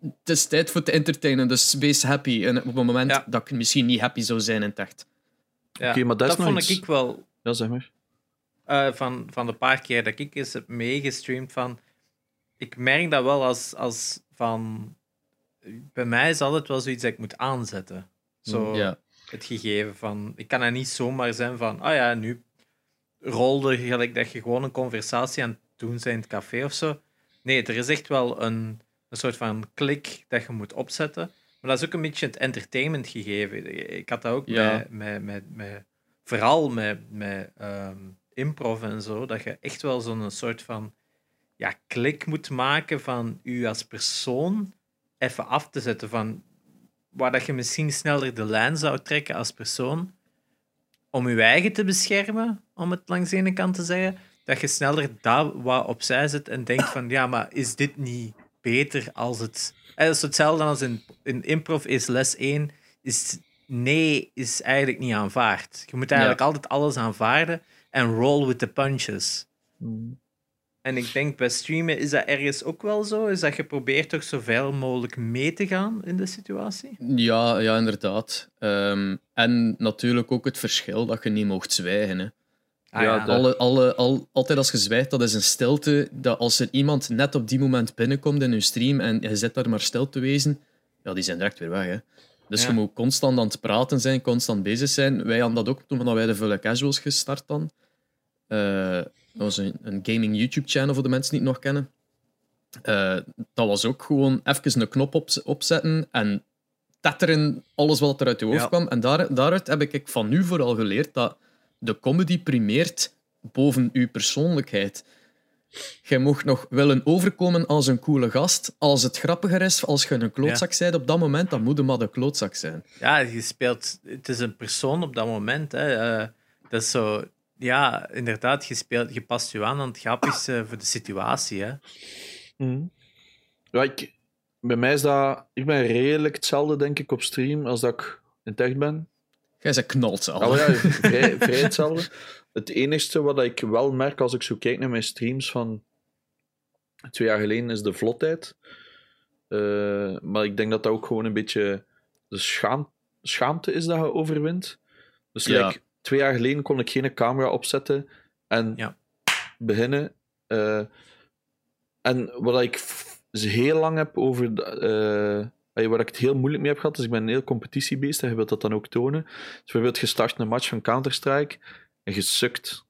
het is tijd voor te entertainen, dus wees happy. En op het moment Ja. dat ik misschien niet happy zou zijn in het echt. Ja, Oké, maar dat is nog vond iets- ik wel Ja, zeg maar. eh, van, van de paar keer dat ik eens heb meegestreamd van... Ik merk dat wel als, als van... Bij mij is altijd wel zoiets dat ik moet aanzetten. Zo Ja. het gegeven van... Ik kan er niet zomaar zijn van... Ah ja, nu rolde gelijk dat je gewoon een conversatie aan het doen bent in het café of zo. Nee, er is echt wel een, een soort van klik dat je moet opzetten. Maar dat is ook een beetje het entertainment gegeven. Ik had dat ook Ja. met, met, met, met... Vooral met, met ehm, improv en zo. Dat je echt wel zo'n soort van... Ja, klik moet maken van u als persoon even af te zetten van waar dat je misschien sneller de lijn zou trekken als persoon om je eigen te beschermen, om het langs de ene kant te zeggen, dat je sneller dat wat opzij zet en denkt van ja, maar is dit niet beter als het... Eh, Dat is hetzelfde als in, in improv is les 1, is nee is eigenlijk niet aanvaard. Je moet eigenlijk altijd alles aanvaarden en roll with the punches. Mm. En ik denk bij streamen is dat ergens ook wel zo. Is dat je probeert toch zoveel mogelijk mee te gaan in de situatie? Ja, ja inderdaad. Ehm, en natuurlijk ook het verschil dat je niet mocht zwijgen. Hè. Ah, Ja, Alle, alle, al, altijd als je zwijgt, dat is een stilte. Dat als er iemand net op die moment binnenkomt in je stream en je zit daar maar stil te wezen, ja, die zijn direct weer weg. Hè. Dus Ja. je moet constant aan het praten zijn, constant bezig zijn. Wij hadden dat ook toen wij de Vulle Casuals gestart dan. Eh, dat was een, een gaming YouTube-channel voor de mensen die het nog kennen. Eh, dat was ook gewoon even een knop op, opzetten en tetteren alles wat er uit je hoofd Ja. kwam. En daar, daaruit heb ik van nu vooral geleerd dat de comedy primeert boven uw persoonlijkheid. Je mocht nog willen overkomen als een coole gast. Als het grappiger is, als je een klootzak bent op dat moment, dan moet je maar de klootzak zijn. Ja, je speelt... Het is een persoon op dat moment. Hè. Eh, dat is zo... Ja, inderdaad, je, speelt, je past je aan aan het grappigste voor de situatie. Hè. Mhm. Ja, ik, bij mij is dat... Ik ben redelijk hetzelfde, denk ik, op stream als dat ik in het echt ben. Jij zei knalt al. Oh ja, [LAUGHS] vrij, vrij hetzelfde. Het enige wat ik wel merk als ik zo kijk naar mijn streams van twee jaar geleden is de vlotheid. Eh, maar ik denk dat dat ook gewoon een beetje de schaam, schaamte is dat je overwint. Dus Ja. like, twee jaar geleden kon ik geen camera opzetten en Ja. beginnen. Eh, en wat ik heel lang heb over. eh, waar ik het heel moeilijk mee heb gehad, dus ik ben een heel competitiebeest en je wilt dat dan ook tonen. Dus bijvoorbeeld, je start een match van Counter-Strike en je sukt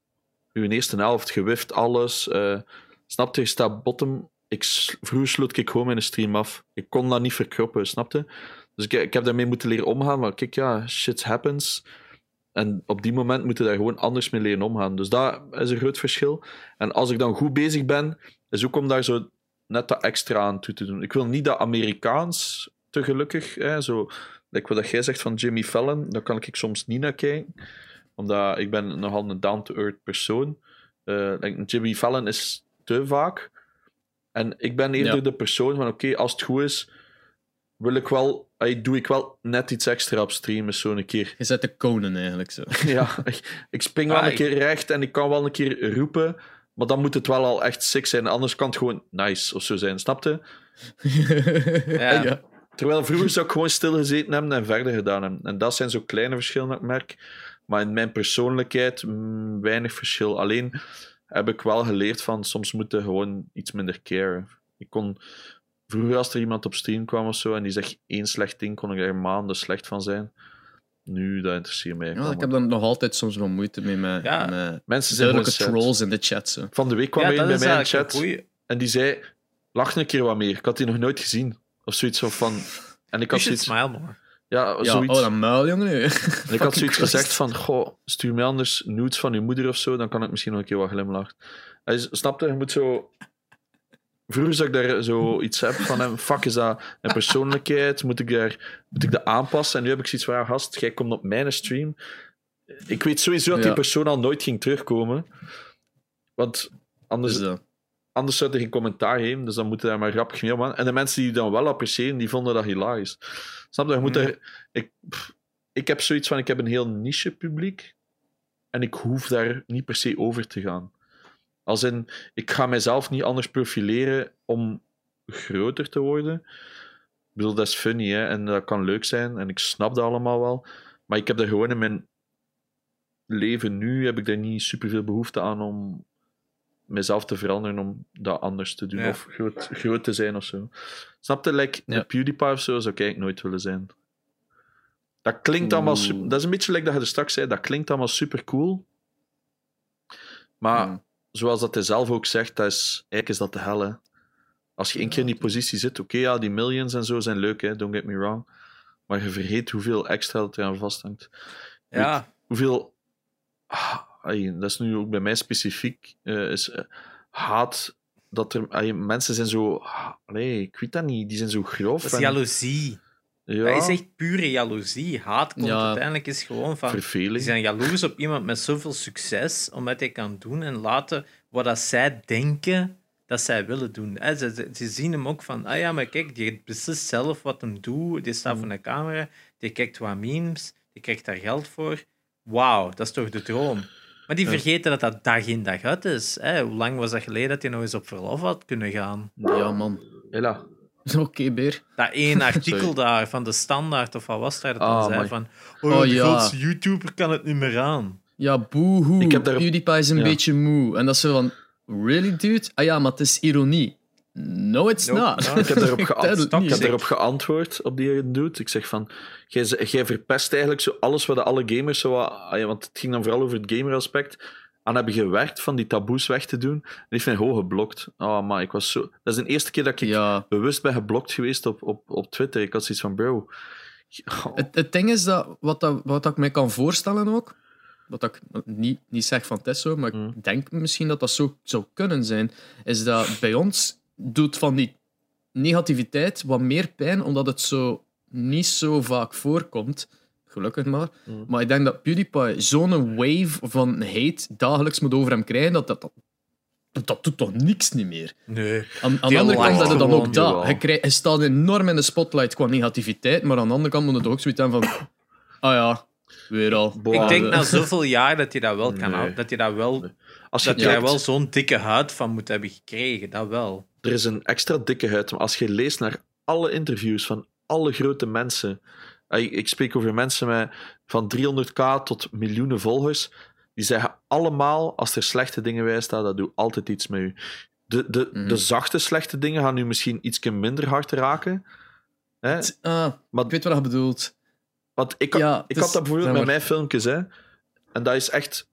je eerste helft, je wift alles. eh snapte, je staat bottom. Ik, vroeger sloot ik gewoon mijn stream af. Ik kon dat niet verkroppen, snapte? Dus ik, ik heb daarmee moeten leren omgaan, maar kijk, ja, shit happens. En op die moment moet je daar gewoon anders mee leren omgaan. Dus dat is een groot verschil. En als ik dan goed bezig ben, is ook om daar zo net dat extra aan toe te doen. Ik wil niet dat Amerikaans te gelukkig, hè, zo, like wat jij zegt van Jimmy Fallon, daar kan ik soms niet naar kijken. Omdat ik ben nogal een down-to-earth persoon. Like, Jimmy Fallon is te vaak. En ik ben eerder Ja. de persoon van, oké, als het goed is, wil ik wel, doe ik wel net iets extra op stream, eens zo'n keer. Je zet de konen eigenlijk zo. [LAUGHS] Ja, ik, ik spring wel Ah, een keer recht en ik kan wel een keer roepen, maar dan moet het wel al echt sick zijn. Anders kan het gewoon nice of zo zijn, snapte? [LAUGHS] Ja. ja. Terwijl vroeger zou ik gewoon stilgezeten hebben en verder gedaan hebben. En dat zijn zo kleine verschillen dat ik merk. Maar in mijn persoonlijkheid mm, weinig verschil. Alleen heb ik wel geleerd van soms moeten gewoon iets minder caren. Ik kon vroeger als er iemand op stream kwam of zo en die zegt één slecht ding, kon ik er maanden slecht van zijn. Nu, dat interesseert mij. Ja, ik heb daar nog altijd soms wel moeite mee met, Ja. met Mensen zijn trolls in de chat. Zo. Van de week kwam Ja, er een bij mij in de chat goeie. en die zei: Lach een keer wat meer. Ik had die nog nooit gezien. Of zoiets zo van. En ik had zoiets. smile more. Ja, Ja, zoiets. oh, dat muil, jongen. nu. En ik had zoiets Christ. gezegd van, goh, stuur mij anders nudes van je moeder of zo, dan kan ik misschien nog een keer wat glimlachen. Hij snapte, je moet zo... Vroeger zag ik daar zo iets heb van hem, fuck, is dat een persoonlijkheid? Moet ik, daar, moet ik dat aanpassen? En nu heb ik zoiets van, ja, gast, jij komt op mijn stream. Ik weet sowieso dat die Ja. persoon al nooit ging terugkomen. Want anders, anders zou er geen commentaar geven, dus dan moeten daar maar grappig mee. En de mensen die dan wel appreciëren, die vonden dat hilarisch. Snap je? Je moet Mm. er, ik, ik heb zoiets van, ik heb een heel niche publiek en ik hoef daar niet per se over te gaan. Als in, ik ga mezelf niet anders profileren om groter te worden. Ik bedoel, dat is funny hè, en dat kan leuk zijn en ik snap dat allemaal wel. Maar ik heb er gewoon in mijn leven nu, heb ik daar niet superveel behoefte aan om mezelf te veranderen om dat anders te doen Ja. of groot, groot te zijn of zo. Snap je? Like, Ja. de PewDiePie of zo zou ik eigenlijk nooit willen zijn. Dat klinkt allemaal super, Dat is een beetje like dat je er straks zei. Dat klinkt allemaal super cool. Maar Ja. Zoals dat hij zelf ook zegt, dat is, eigenlijk is dat de hel. Hè. Als je één keer in die positie zit, oké, ja, die millions en zo zijn leuk, hè, don't get me wrong. Maar je vergeet hoeveel extra dat eraan vasthangt. Ja, Hoeveel. Ah, dat is nu ook bij mij specifiek. eh, is eh, haat. Dat er. mensen zijn zo. ah, allee, ik weet dat niet. Die zijn zo grof. dat is en- jaloezie. Ja, Dat is echt pure jaloezie. Haat komt Ja. uiteindelijk is gewoon van... Die verveling. zijn jaloers op iemand met zoveel succes, omdat hij kan doen en laten wat dat zij denken dat zij willen doen. Hè, Ze, ze, ze zien hem ook van, ah ja, maar kijk, die beslist zelf wat hem doet, die staat voor de camera, die kijkt wat memes, die krijgt daar geld voor. Wauw, dat is toch de droom? Maar die vergeten dat dat dag in dag uit is. Hè? Hoe lang was dat geleden dat je nog eens op verlof had kunnen gaan? Ja, man. Hela. [LAUGHS] Oké, beer. Dat één [LAUGHS] artikel Sorry. daar van de standaard, of wat was daar dat dan zei van oh, Oh, de ja. grootste YouTuber kan het niet meer aan. Ja, boehoe. Ik heb daar- PewDiePie is een Ja. beetje moe. En dat is zo van... Really, dude? Ah ja, maar het is ironie. No, it's Nope, not. no. Ik heb daarop, [LAUGHS] geant- geantwoord op die doet. Ik zeg van, jij, verpest eigenlijk zo alles wat de alle gamers zo wat, ah ja, want het ging dan vooral over het gameraspect, aan hebben gewerkt van die taboes weg te doen. En heeft mij gewoon geblokt. Oh, maar ik was zo... Dat is de eerste keer dat ik Ja. bewust ben geblokt geweest op, op, op Twitter. Ik had zoiets van, bro... oh, Het, het ding is dat wat, dat wat ik mij kan voorstellen ook, wat ik niet, niet zeg van zo, maar Mm. ik denk misschien dat dat zo zou kunnen zijn, is dat bij ons doet van die negativiteit wat meer pijn, omdat het zo niet zo vaak voorkomt. Gelukkig maar. Mm. Maar ik denk dat PewDiePie zo'n wave van hate dagelijks moet over hem krijgen, dat dat, dat, dat doet toch niks niet meer. Nee. Aan, de andere kant dat je dan ook dat. Je, krijgt, je staat enorm in de spotlight qua negativiteit, maar aan de andere kant moet het ook zoiets hebben van... Ah ja, weer al. Boah. Ik denk na zoveel jaar dat je dat wel kan Nee. houden. Dat je dat wel... Nee. als je Dat je daar kijkt, wel zo'n dikke huid van moet hebben gekregen. Dat wel. er is een extra dikke huid, maar als je leest naar alle interviews van alle grote mensen, ik, ik spreek over mensen met van 300k tot miljoenen volgers, die zeggen allemaal, als er slechte dingen bij staan, dat doet altijd iets met u. De, de, Mhm. de zachte slechte dingen gaan nu misschien iets minder hard raken. Hè? Ah, Maar ik weet wat je bedoelt. Want ik, Ja, ik had dat bijvoorbeeld met mijn filmpjes, hè. En dat is echt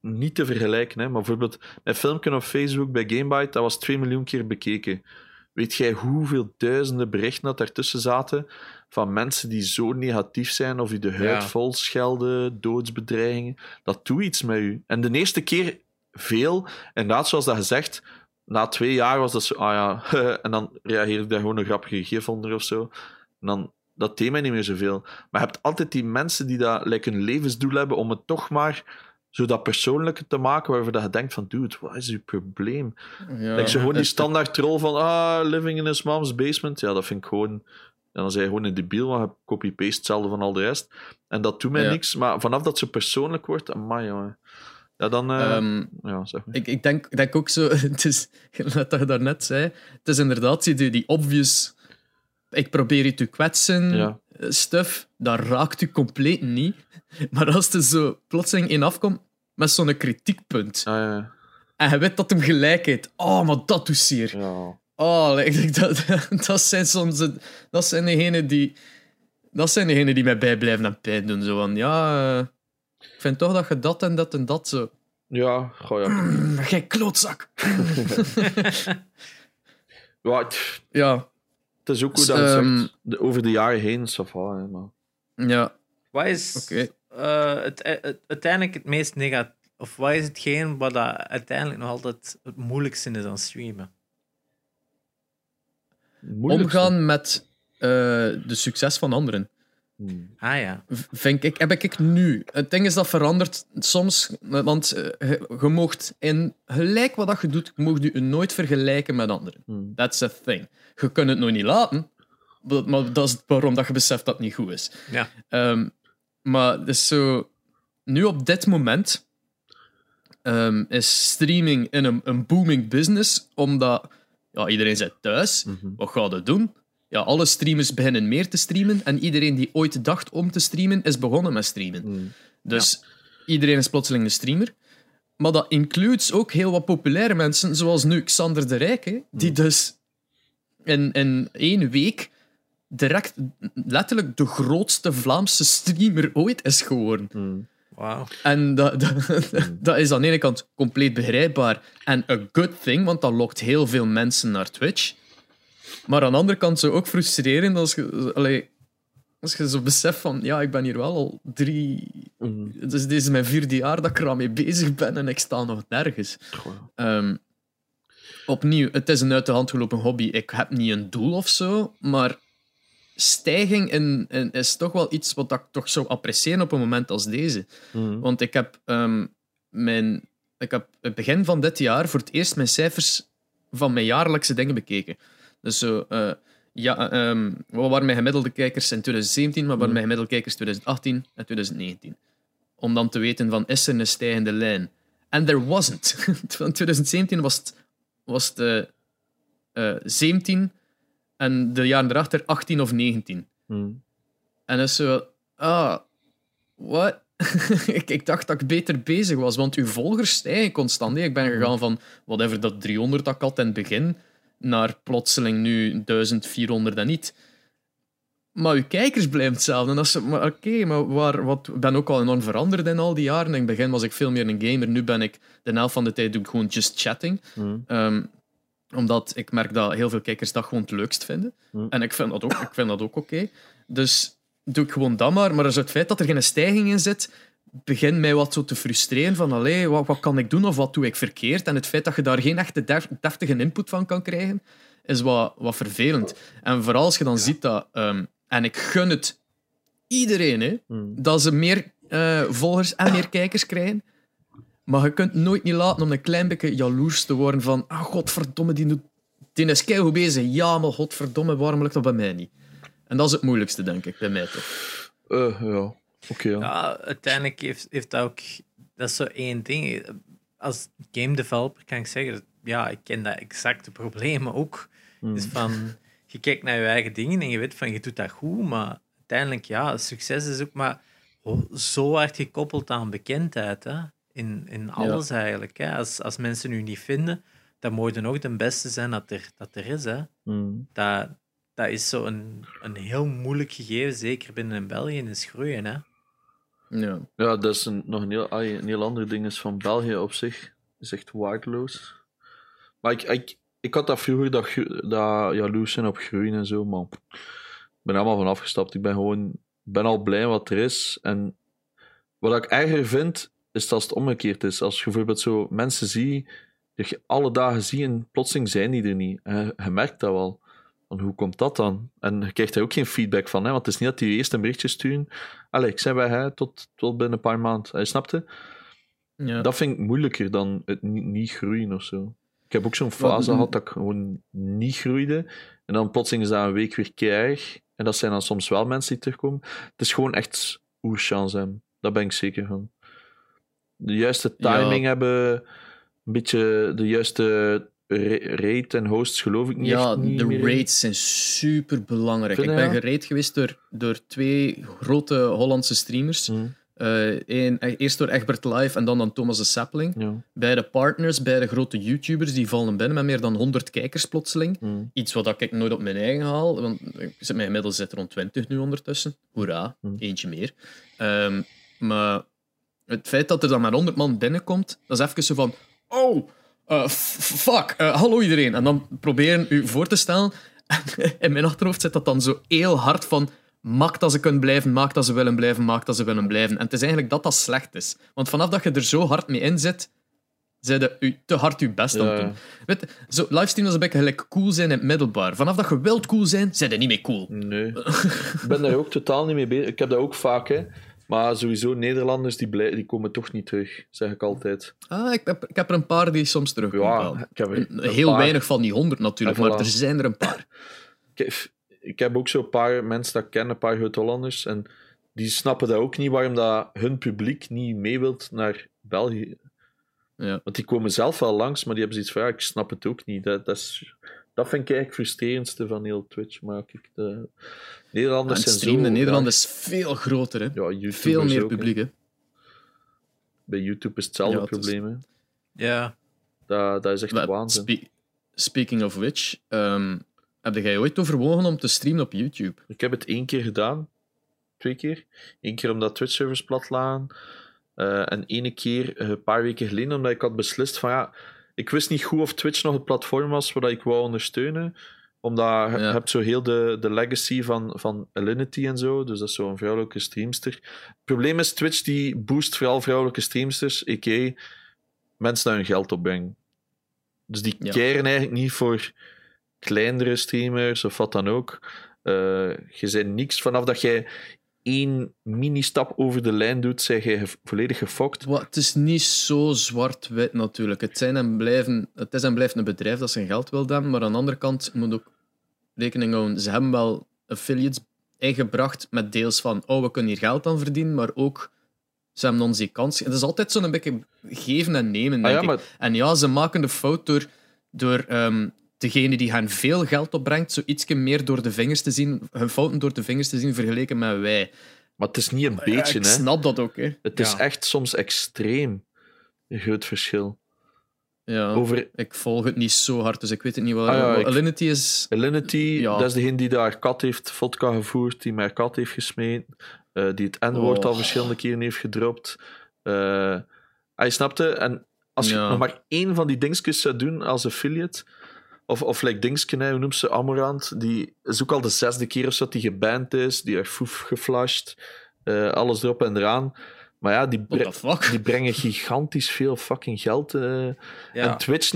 niet te vergelijken, hè. Maar bijvoorbeeld, mijn filmpje op Facebook bij Gamebyte, dat was 2 miljoen keer bekeken. Weet jij hoeveel duizenden berichten dat daartussen zaten van mensen die zo negatief zijn of die de huid Ja. vol schelden, doodsbedreigingen? Dat doet iets met u. En de eerste keer veel, inderdaad, zoals dat gezegd, na twee jaar was dat zo, ah ja, [LAUGHS] en dan reageerde ik daar gewoon een grappige gif onder of zo. En dan, dat deed mij niet meer zoveel. Maar je hebt altijd die mensen die dat like, een levensdoel hebben om het toch maar zo dat persoonlijke te maken, waarvoor dat je denkt van, dude, wat is uw probleem? Ja. like, zo gewoon die standaard troll van, ah, living in his mom's basement. Ja, dat vind ik gewoon... En dan zei je gewoon een debiel, maar je copy-paste hetzelfde van al de rest. En dat doet mij Ja. niks. Maar vanaf dat ze persoonlijk wordt, amai, jongen. Ja, dan... eh, Ehm, ja, zeg maar. ik, ik, denk, ik denk ook zo, [LAUGHS] het is, dat je daarnet zei, het is inderdaad die, die obvious, ik probeer je te kwetsen, Ja. eh, stuff, dat raakt u compleet niet. Maar als er zo plotseling in afkomt met zo'n kritiekpunt, Ah, ja, en je weet dat hem gelijk heeft, oh, maar dat doet zeer. ja. Oh, [LAUGHS] dat, dat zijn soms, de- dat zijn degenen die, dat zijn degenen die mij bijblijven en pijn doen. Zo van, ja, eh, ik vind toch dat je dat en dat en dat zo... Ja, goh, ja. [CLEARS THROAT] Maar jij klootzak. [LAUGHS] ja het, Ja, het is ook hoe Dus, dat ehm, zegt, de, over de jaren heen, ça va, hè, maar... ja, Wat is eh, het, het, uiteindelijk het meest negatief... Of wat is hetgeen wat dat uiteindelijk nog altijd het moeilijkste is aan streamen? Moeilijkste. Omgaan met eh, de succes van anderen. Hmm. Ah ja. Vind ik, heb ik nu. Het ding is dat verandert soms, want eh, je, je moogt in gelijk wat dat je doet, je moogt je nooit vergelijken met anderen. Hmm. That's a thing. Je kunt het nooit niet laten, maar- dat is waarom dat je beseft dat het niet goed is. Ja. Ehm, maar dus zo, nu op dit moment ehm, is streaming in een, een booming business, omdat ja, iedereen zit thuis. Mhm. Wat gaat het doen? Ja, alle streamers beginnen meer te streamen en iedereen die ooit dacht om te streamen, is begonnen met streamen. Hmm. Dus iedereen is plotseling een streamer. Maar dat includes ook heel wat populaire mensen, zoals nu Xander de Rijk, hè, die dus in, in één week direct letterlijk de grootste Vlaamse streamer ooit is geworden. Wauw. En dat, [LAUGHS] dat, dat is aan de ene kant compleet begrijpbaar en a good thing, want dat lokt heel veel mensen naar Twitch. Maar aan de andere kant zo ook frustrerend als je, allee, als je zo beseft van, ja, ik ben hier wel al drie... Hmm. Dus dit is mijn vierde jaar dat ik eraan mee bezig ben en ik sta nog nergens. Ehm, opnieuw, het is een uit de hand gelopen hobby. Ik heb niet een doel of zo, maar stijging in, in- is toch wel iets wat ik toch zou appreciëren op een moment als deze. Hmm. Want ik heb, ehm, mijn, ik heb het begin van dit jaar voor het eerst mijn cijfers van mijn jaarlijkse dingen bekeken. Dus zo, eh, ja, ehm, wat waren mijn gemiddelde kijkers in 2017, wat waren Mhm. mijn gemiddelde kijkers 2018 en 2019? Om dan te weten van, is er een stijgende lijn? En there wasn't. [LAUGHS] Van 2017 was het, was het eh, eh, 17 en de jaren erachter 18 of 19. Hmm. En dan is zo, ah, wat? [LAUGHS] ik, ik dacht dat ik beter bezig was, want uw volgers stijgen constant. Ik ben gegaan van whatever dat 300 dat ik had in het begin, naar plotseling nu 1400 en niet. Maar uw kijkers blijven hetzelfde. En dat is, maar oké, maar waar, wat, ik ben ook al enorm veranderd in al die jaren. In het begin was ik veel meer een gamer. Nu ben ik de helft van de tijd doe ik gewoon just chatting. Ehm, omdat ik merk dat heel veel kijkers dat gewoon het leukst vinden. Hmm. En ik vind dat ook, ik vind dat ook oké. Dus doe ik gewoon dat maar. Maar dus het feit dat er geen stijging in zit, begint mij wat zo te frustreren. Van, allee, wat, wat kan ik doen of wat doe ik verkeerd? En het feit dat je daar geen echte def- deftige input van kan krijgen, is wat, wat vervelend. En vooral als je dan ziet dat... ehm, en ik gun het iedereen, hè, Hmm. dat ze meer eh, volgers en meer kijkers krijgen. Maar je kunt nooit niet laten om een klein beetje jaloers te worden van ah, godverdomme, die, doet, die is keigoed bezig. Ja, maar godverdomme, waarom lukt dat bij mij niet? En dat is het moeilijkste, denk ik, bij mij toch. Eh, ja, oké. ja. Ja, uiteindelijk heeft, heeft dat ook... Dat is zo één ding. Als game developer kan ik zeggen... Ja, ik ken dat exacte problemen ook. Hmm. Dus van... Je kijkt naar je eigen dingen en je weet van, je doet dat goed, maar uiteindelijk, ja, succes is ook maar zo hard gekoppeld aan bekendheid, hè. In, in alles eigenlijk. Hè. Als, als mensen u niet vinden, dan moet je nog de beste zijn dat er, dat er is, hè. Hmm. Dat, dat is zo een, een heel moeilijk gegeven, zeker binnen in België, is groeien, hè. Ja. Ja, dat is een, nog een heel, een heel ander ding is van België op zich. is echt waardeloos. Maar ik, ik, ik had dat vroeger, dat, dat jaloers zijn op groeien en zo, maar ik ben allemaal van afgestapt. Ik ben gewoon ben al blij wat er is. En wat ik erger vind, is dat als het omgekeerd is. Als je bijvoorbeeld zo mensen ziet, die je alle dagen ziet en plotseling zijn die er niet. Je, merkt dat wel. Van, hoe komt dat dan? En je krijgt daar ook geen feedback van, hè? want het is niet dat die eerst een berichtje sturen. Allee, ik zei bij hè, tot, tot binnen een paar maanden. Hij snapte? Ja. Dat vind ik moeilijker dan het niet, niet groeien of zo. Ik heb ook zo'n fase gehad dat ik gewoon niet groeide. En dan plotseling is dat een week weer keihard. En dat zijn dan soms wel mensen die terugkomen. Het is gewoon echt oerchance hem. Daar ben ik zeker van. De juiste Ja. timing hebben, een beetje de juiste ra- rate en hosts geloof ik niet Ja, niet de in. raids zijn super belangrijk. Ik ben gerate geweest door, door twee grote Hollandse streamers. Hm, Eh, eh, eerst door Egbert Live en dan dan Thomas de Sapling. ja, Beide partners, beide grote YouTubers, die vallen binnen met meer dan 100 kijkers plotseling. hm, Iets wat ik nooit op mijn eigen haal, want ik zit mij inmiddels zit rond 20 nu ondertussen. Hoera, Hm. eentje meer. Ehm, maar het feit dat er dan maar 100 man binnenkomt, dat is even zo van: oh, eh, fuck, eh, hallo iedereen. En dan proberen u voor te stellen. [LAUGHS] In mijn achterhoofd zit dat dan zo heel hard van. Maak dat ze kunnen blijven, maak dat ze willen blijven, maak dat ze willen blijven. En het is eigenlijk dat dat slecht is. Want vanaf dat je er zo hard mee in zit, zijn je u te hard je best aan het Ja, doen. Weet, zo, livestream is een beetje gelijk cool zijn in het middelbaar. Vanaf dat je wilt cool zijn, zijn niet meer cool. Nee. [LAUGHS] ik ben daar ook totaal niet mee bezig. Ik heb dat ook vaak, hè. Maar sowieso, Nederlanders die, blij, die komen toch niet terug, zeg ik altijd. Ah, ik, heb, ik heb er een paar die soms terugkomen. Ja, ik heb er een Heel paar. weinig van die honderd natuurlijk, maar er zijn er een paar. Ik, ik heb ook zo'n paar mensen dat ik ken, een paar Groot-Hollanders. En die snappen dat ook niet, waarom dat hun publiek niet mee wilt naar België. Ja. Want die komen zelf wel langs, maar die hebben zoiets van, ja, ik snap het ook niet. Dat, dat, is, dat vind ik eigenlijk het frustrerendste van heel Twitch. Maar ik, de En Nederlanders zijn stream zo... in Nederland ja, is veel groter. Hè. ja, veel meer publiek. Hè. Bij YouTube is hetzelfde Ja, het is- probleem. hè. Ja. Dat, dat is echt Maar waanzin. spe- speaking of which, ehm, heb jij ooit overwogen om te streamen op YouTube? Ik heb het één keer gedaan. Twee keer. Eén keer omdat Twitch-servers plat lagen. Eh, en ene keer eh, een paar weken geleden omdat ik had beslist van ja... Ik wist niet goed of Twitch nog het platform was waar ik wou ondersteunen. Omdat je Ja. hebt zo heel de, de legacy van, van Alinity en zo. Dus dat is zo'n vrouwelijke streamster. Het probleem is, Twitch die boost vooral vrouwelijke streamsters. a.k.a. mensen daar hun geld opbrengen. Dus die Ja. keren eigenlijk niet voor kleinere streamers of wat dan ook. Eh, je bent niks vanaf dat jij één mini-stap over de lijn doet, je ge- volledig gefokt. Het is niet zo zwart-wit natuurlijk. Het, zijn en blijven, het is en blijft een bedrijf dat zijn geld wil hebben, maar aan de andere kant moet ook rekening houden. Ze hebben wel affiliates ingebracht met deels van oh, we kunnen hier geld aan verdienen, maar ook Ze hebben ons die kans. Het is altijd zo'n beetje geven en nemen, Ah, denk ik. En ja, ze maken de fout door, door ehm, degene die hen veel geld opbrengt, zo ietsje meer door de vingers te zien, hun fouten door de vingers te zien vergeleken met wij. Maar het is niet een beetje, ik hè. snap dat ook, hè. Het is echt soms extreem een groot verschil. Ja, Over ik volg het niet zo hard, dus ik weet het niet wel. Ah, ja, ik- Alinity is... Alinity, Ja. dat is degene die daar kat heeft vodka gevoerd, die haar kat heeft gesmeten, eh, die het N-woord Oh. al verschillende keren heeft gedropt. Eh hij snapte, en als je nog maar één van die dingetjes zou doen als affiliate, of, of like dingetje, hè, hoe noemt ze, Amorant, die is ook al de zesde keer of zo dat die geband is, die heeft foef geflasht, eh, alles erop en eraan. Maar ja, die, bre- die brengen gigantisch veel fucking geld. eh, Ja. en Twitch,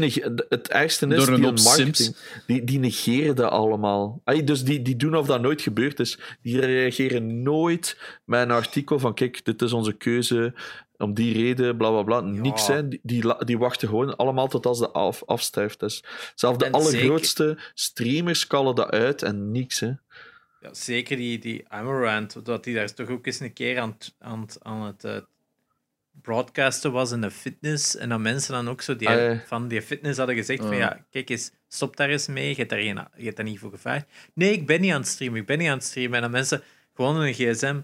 het ergste is, Door die marketing, Sims. die, die negeren dat allemaal. Ay, dus die, die doen of dat nooit gebeurd is. Die reageren nooit met een artikel van, kijk, dit is onze keuze, om die reden, bla bla bla. Niks, hè. Die, die, wachten gewoon allemaal tot als de af, is. Zelfs de En allergrootste streamers kallen dat uit en niks, hè. Ja, zeker die, die Amaranth, dat die daar toch ook eens een keer aan, het- aan, aan het eh, broadcasten was in de fitness. En dat mensen dan ook zo die, Ah, van die fitness hadden gezegd: van Ah. ja, kijk eens, stop daar eens mee. Je hebt daar, geen, je hebt daar niet voor gevraagd. Nee, ik ben niet aan het streamen, ik ben niet aan het streamen. En dan mensen gewoon een gsm,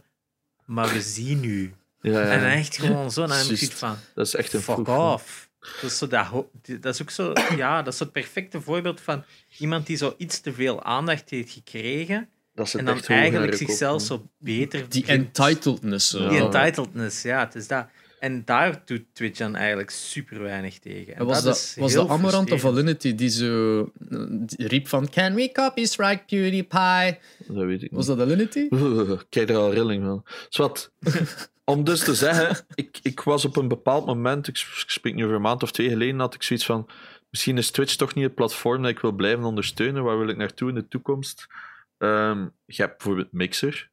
maar we zien u. Ja, ja. En echt gewoon zo hem Juist. ziet van. dat is echt een Fuck off. Dat is, zo dat, dat is ook zo, ja, dat is het perfecte voorbeeld van iemand die zo iets te veel aandacht heeft gekregen en dan eigenlijk de zichzelf zo beter... Die vindt. entitledness. Zo. Die entitledness, ja, het is dat. En daar doet Twitch dan eigenlijk super weinig tegen. En En was dat, was dat Amarant of. Alinity die zo die riep van Can we copyright PewDiePie? Dat weet ik niet. Was dat Alinity? [LAUGHS] Kijk er al rilling van. Zwat. [LAUGHS] Om dus te zeggen, ik, ik was op een bepaald moment, ik sp- ik spreek nu over een maand of twee geleden, had ik zoiets van, misschien is Twitch toch niet het platform dat ik wil blijven ondersteunen, waar wil ik naartoe in de toekomst? Ehm, je hebt bijvoorbeeld Mixer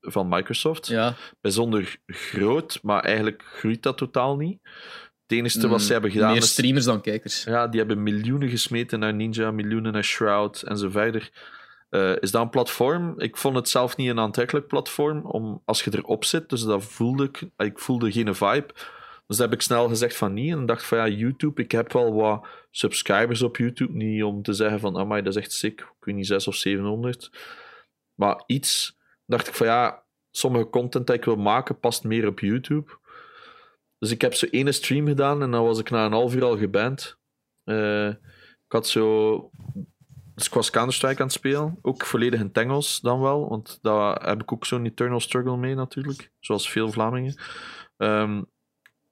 van Microsoft. Ja. Bijzonder groot, maar eigenlijk groeit dat totaal niet. Het enige wat Mm, ze hebben gedaan Meer is... streamers dan kijkers. Ja, die hebben miljoenen gesmeten naar Ninja, miljoenen naar Shroud en zo verder. Eh, is dat een platform? Ik vond het zelf niet een aantrekkelijk platform om, als je erop zit. Dus dat voelde ik, ik voelde geen vibe. Dus dat heb ik snel gezegd van niet. En dacht van ja, YouTube, ik heb wel wat subscribers op YouTube. Niet om te zeggen van, amai, dat is echt sick. Ik weet niet, 6 of 700. Maar iets, dacht ik van ja, sommige content dat ik wil maken past meer op YouTube. Dus ik heb zo ene stream gedaan en dan was ik na een half uur al geband. Eh, ik had zo. Dus ik was Counter-Strike aan het spelen. Ook volledig in het Engels dan wel. Want daar heb ik ook zo'n eternal struggle mee natuurlijk. Zoals veel Vlamingen. Ehm,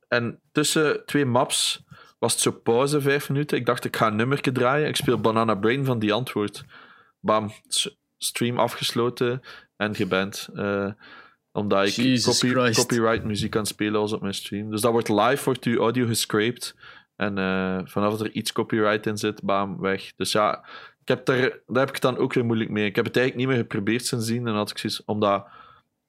en tussen twee maps was het zo pauze, vijf minuten. Ik dacht, ik ga een nummertje draaien. Ik speel Banana Brain van Die Antwoord. Bam, stream afgesloten en geband. Eh, omdat ik copy- copyright muziek aan het spelen was op mijn stream. Dus dat wordt live, wordt uw audio gescraped. En eh, vanaf dat er iets copyright in zit, bam, weg. Dus ja, ik heb daar, daar heb ik het dan ook weer moeilijk mee. Ik heb het eigenlijk niet meer geprobeerd sindsdien. En had ik zoiets, omdat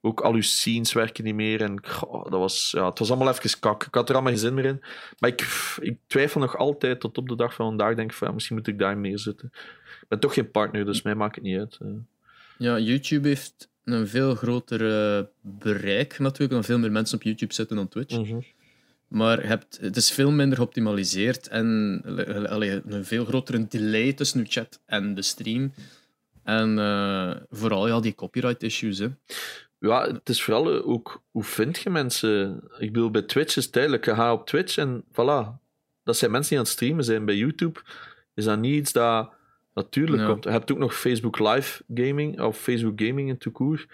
ook al uw scenes werken niet meer. En goh, dat was, ja, het was allemaal even kak. Ik had er allemaal geen zin meer in. Maar ik, ik twijfel nog altijd tot op de dag van vandaag. Denk ik van, ja, misschien moet ik daar meer zitten. Ik ben toch geen partner, dus mij maakt het niet uit. eh. Ja, YouTube heeft een veel groter eh, bereik natuurlijk, dan veel meer mensen op YouTube zitten dan Twitch. Mhm. Maar hebt, het is veel minder geoptimaliseerd en allee, een veel grotere delay tussen je chat en de stream. En eh, vooral ja, die copyright issues. Hè. Ja, het is vooral eh, ook hoe vind je mensen. Ik bedoel, bij Twitch is het duidelijk. Je gaat op Twitch en voilà. Dat zijn mensen die aan het streamen zijn. Bij YouTube is dat niet iets dat natuurlijk Ja. komt. Je hebt ook nog Facebook Live Gaming of Facebook Gaming in toekoer.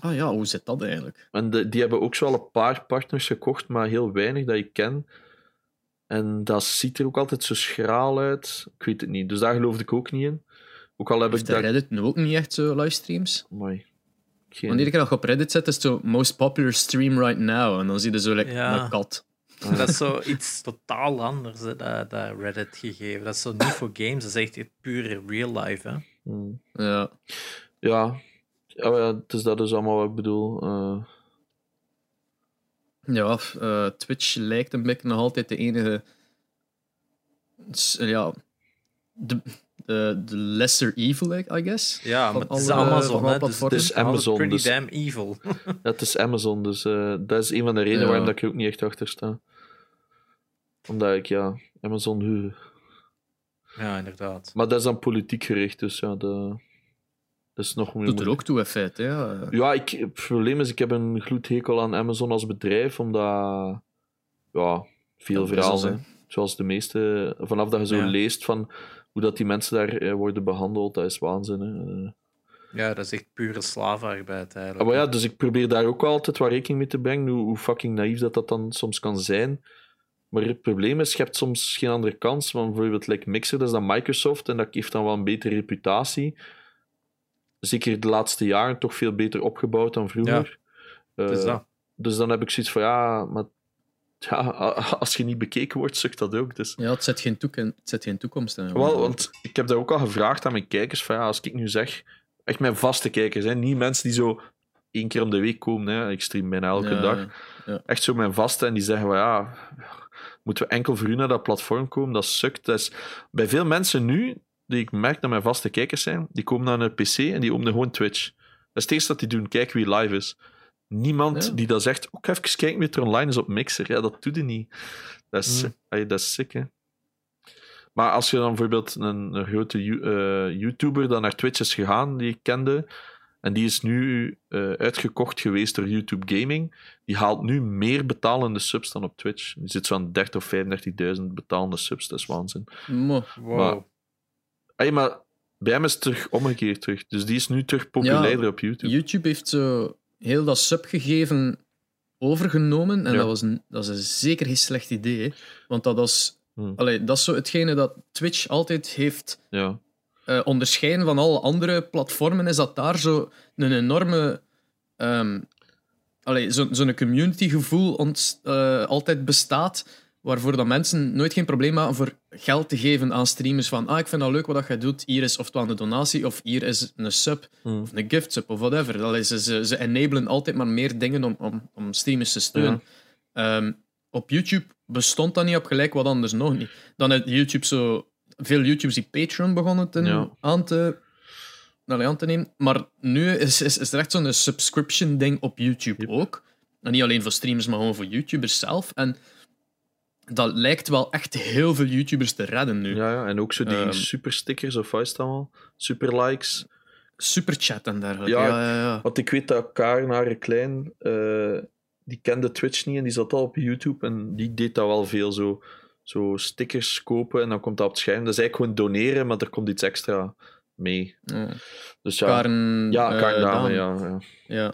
Ah ja, hoe zit dat eigenlijk? En de- die hebben ook zo al een paar partners gekocht, maar heel weinig dat ik ken. En dat ziet er ook altijd zo schraal uit. Ik weet het niet. Dus daar geloofde ik ook niet in. Ook al heb Heeft ik dat. Reddit nu ook niet echt zo livestreams? Amai. Geen- Wanneer keer dat je op Reddit zet, is het zo most popular stream right now. En dan zie je zo like, Ja. een kat. Dat is zo iets totaal anders, hè, dat, dat Reddit gegeven. Dat is zo niet voor games, dat is echt het pure real life. Hè. Hmm. Ja. Ja. Ja, maar ja, het is dat dus allemaal wat ik bedoel. Eh, Ja, eh, Twitch lijkt een beetje nog altijd de enige. s- Ja, de, de, de lesser evil, I guess. Ja, maar het is alle- Amazon, hè, dus het is Het Amazon, Pretty dus- damn evil. [LAUGHS] Dat is Amazon, dus eh, dat is een van de redenen Ja. waarom dat ik er ook niet echt achter sta. Omdat ik, ja, Amazon... huh. ja, inderdaad. Maar dat is dan politiek gericht, dus ja, dat, dat is nog meer Doet er ook toe, in feite. Ja. Ja, ik, het probleem is, ik heb een gloedhekel aan Amazon als bedrijf, omdat... Ja, veel verhaal, hè. Zoals de meeste... Vanaf dat je zo Ja. leest van hoe dat die mensen daar eh, worden behandeld, dat is waanzin, hè. Ja, dat is echt pure slavenarbeid eigenlijk. Ah, maar ja, dus ik probeer daar ook altijd wat rekening mee te brengen, hoe, hoe fucking naïef dat, dat dan soms kan zijn. Maar het probleem is, je hebt soms geen andere kans. Want bijvoorbeeld like Mixer, dat is dan Microsoft en dat heeft dan wel een betere reputatie. Zeker de laatste jaren toch veel beter opgebouwd dan vroeger. Is Eh, dat. dus dan heb ik zoiets van, ja, maar ja, [LAUGHS] als je niet bekeken wordt, sukt dat ook. Dus. ja, het zet geen, toekom- het zet geen toekomst in. Wel, want ik heb dat ook al gevraagd aan mijn kijkers. Van, ja, als ik nu zeg, echt mijn vaste kijkers, hè, niet mensen die zo één keer om de week komen. Hè, ik stream bijna elke Ja, dag. ja. Echt zo mijn vaste en die zeggen van ja, moeten we enkel voor u naar dat platform komen? Dat sukt. Dat is, bij veel mensen nu, die ik merk dat mijn vaste kijkers zijn, die komen naar een PC en die openen gewoon Twitch. Dat is het eerste dat die doen, kijken wie live is. Niemand Ja. die dat zegt, ook even kijken wie er online is op Mixer. Ja, dat doet hij niet. Dat is, ey, dat is sick, hè. Maar als je dan bijvoorbeeld een, een grote eh, YouTuber dan naar Twitch is gegaan, die ik kende, en die is nu eh, uitgekocht geweest door YouTube Gaming, die haalt nu meer betalende subs dan op Twitch. Die zit zo aan 30 of 35.000 betalende subs, dat is waanzin. Mo. Wow. maar- Ey, maar bij hem is het terug omgekeerd terug. Dus die is nu terug populairder op YouTube. YouTube heeft zo heel dat subgegeven overgenomen. En Ja. dat, was een, dat is een zeker geen slecht idee. hè. Want dat is, Hmm. allee, dat is zo hetgene dat Twitch altijd heeft Ja. eh, onderscheiden van alle andere platformen. Is dat daar zo een enorme. ehm allee, zo- zo'n communitygevoel ont, eh, altijd bestaat. Waarvoor dat mensen nooit geen probleem hebben voor geld te geven aan streamers. Van, ah, ik vind dat leuk wat je doet. Hier is oftewel een donatie, of hier is een sub, Hmm. of een gift sub, of whatever. Allee, ze, ze, ze enablen altijd maar meer dingen om, om, om streamers te steunen. Ehm, op YouTube bestond dat niet op gelijk wat anders nog niet. Dan heeft YouTube zo... Veel YouTubers die Patreon begonnen te, Ja. aan, te, aan te nemen. Maar nu is, is, is er echt zo'n subscription-ding op YouTube Yep. ook. En niet alleen voor streamers, maar gewoon voor YouTubers zelf. En dat lijkt wel echt heel veel YouTubers te redden nu. Ja, ja, en ook zo die Ehm. superstickers, of wat allemaal? Super likes. Superchat en dergelijke. Ja, Ja, ja, ja. Want ik weet dat Hare Klein, eh, die kende Twitch niet en die zat al op YouTube en die deed dat wel veel zo. Zo stickers kopen en dan komt dat op het scherm. Dat is eigenlijk gewoon doneren, maar er komt iets extra mee. ja. Dus ja, Karen, ja, Karen Dame, Daan. ja, ja. ja.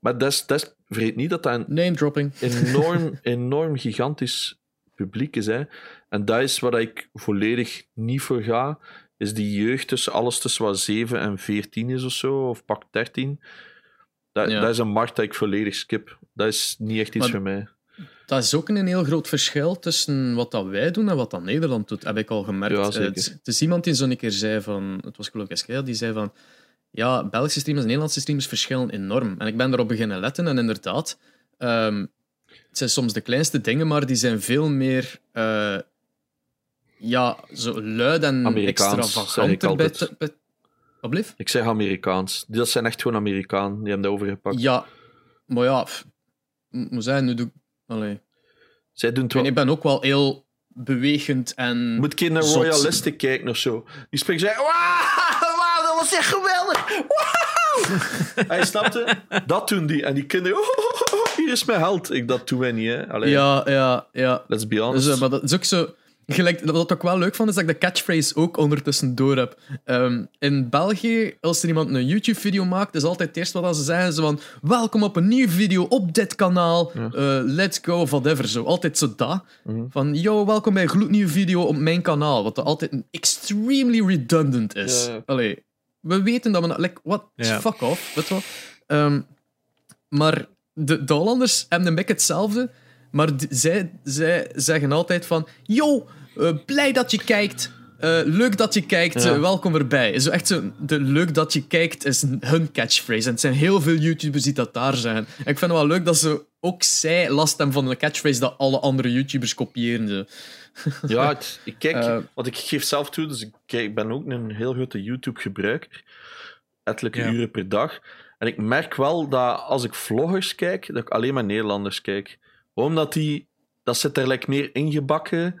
Maar dat is, dat is, vergeet niet dat dat een Name dropping. enorm, [LAUGHS] enorm gigantisch publiek is. Hè. En dat is waar ik volledig niet voor ga. Is die jeugd tussen alles tussen wat 7 en 14 is of zo, of pak 13. Dat, Ja. dat is een markt dat ik volledig skip. Dat is niet echt iets Maar- voor mij. Dat is ook een heel groot verschil tussen wat dat wij doen en wat dat Nederland doet, heb ik al gemerkt. Ja, Eh, zeker. het, is- het is iemand die zo een keer zei van, het was geloof ik die zei van, ja, Belgische streamers en Nederlandse streamers verschillen enorm. En ik ben daarop beginnen letten en inderdaad, ehm, het zijn soms de kleinste dingen, maar die zijn veel meer, eh, ja, zo luid en Amerikaans, extravaganter bij, te- bij... Wat blieft? Ik zeg Amerikaans. Dat zijn echt gewoon Amerikanen. Die hebben dat overgepakt. Ja, maar ja, moet zijn, nu doe ik... Zij doen het niet, ik ben ook wel heel bewegend en... Moet ik naar Zot. Royalistic kijken of zo? Die spreekt zeggen: Wauw, wauw, dat was echt geweldig! Wauw! [LAUGHS] Hij snapte? Dat doen die. En die kinderen: [LAUGHS] oh, hier is mijn held. Ik, dat doen wij niet, hè? Allee, Ja, ja, ja. Let's be honest. Dus, eh, maar dat is ook zo... Gelijk, wat ik wel leuk vond, is dat ik de catchphrase ook ondertussen door heb. Ehm, in België, als er iemand een YouTube-video maakt, is altijd het eerste wat ze zeggen, zo van welkom op een nieuwe video op dit kanaal, Ja. eh, let's go, of whatever. Zo. Altijd zo dat. Mhm. Van, yo, welkom bij een gloednieuwe video op mijn kanaal. Wat er altijd een extremely redundant is. Ja, ja. Allee, we weten dat we... Like, what? Ja. Fuck off, weet je wel. Ehm, maar de, de Hollanders hebben een beetje hetzelfde. Maar zij, zij zeggen altijd van... Yo, eh, blij dat je kijkt. Eh, leuk dat je kijkt. Ja. welkom erbij. Zo echt zo, de leuk dat je kijkt is hun catchphrase. En het zijn heel veel YouTubers die dat daar zijn. En ik vind het wel leuk dat ze ook zij last hem van een catchphrase dat alle andere YouTubers kopiëren. [LAUGHS] Ja, ik kijk, Eh. want ik geef zelf toe, dus ik, kijk, ik ben ook een heel grote YouTube-gebruiker. Ettelijke Ja. uren per dag. En ik merk wel dat als ik vloggers kijk, dat ik alleen maar Nederlanders kijk. Omdat die, dat zit er like meer ingebakken.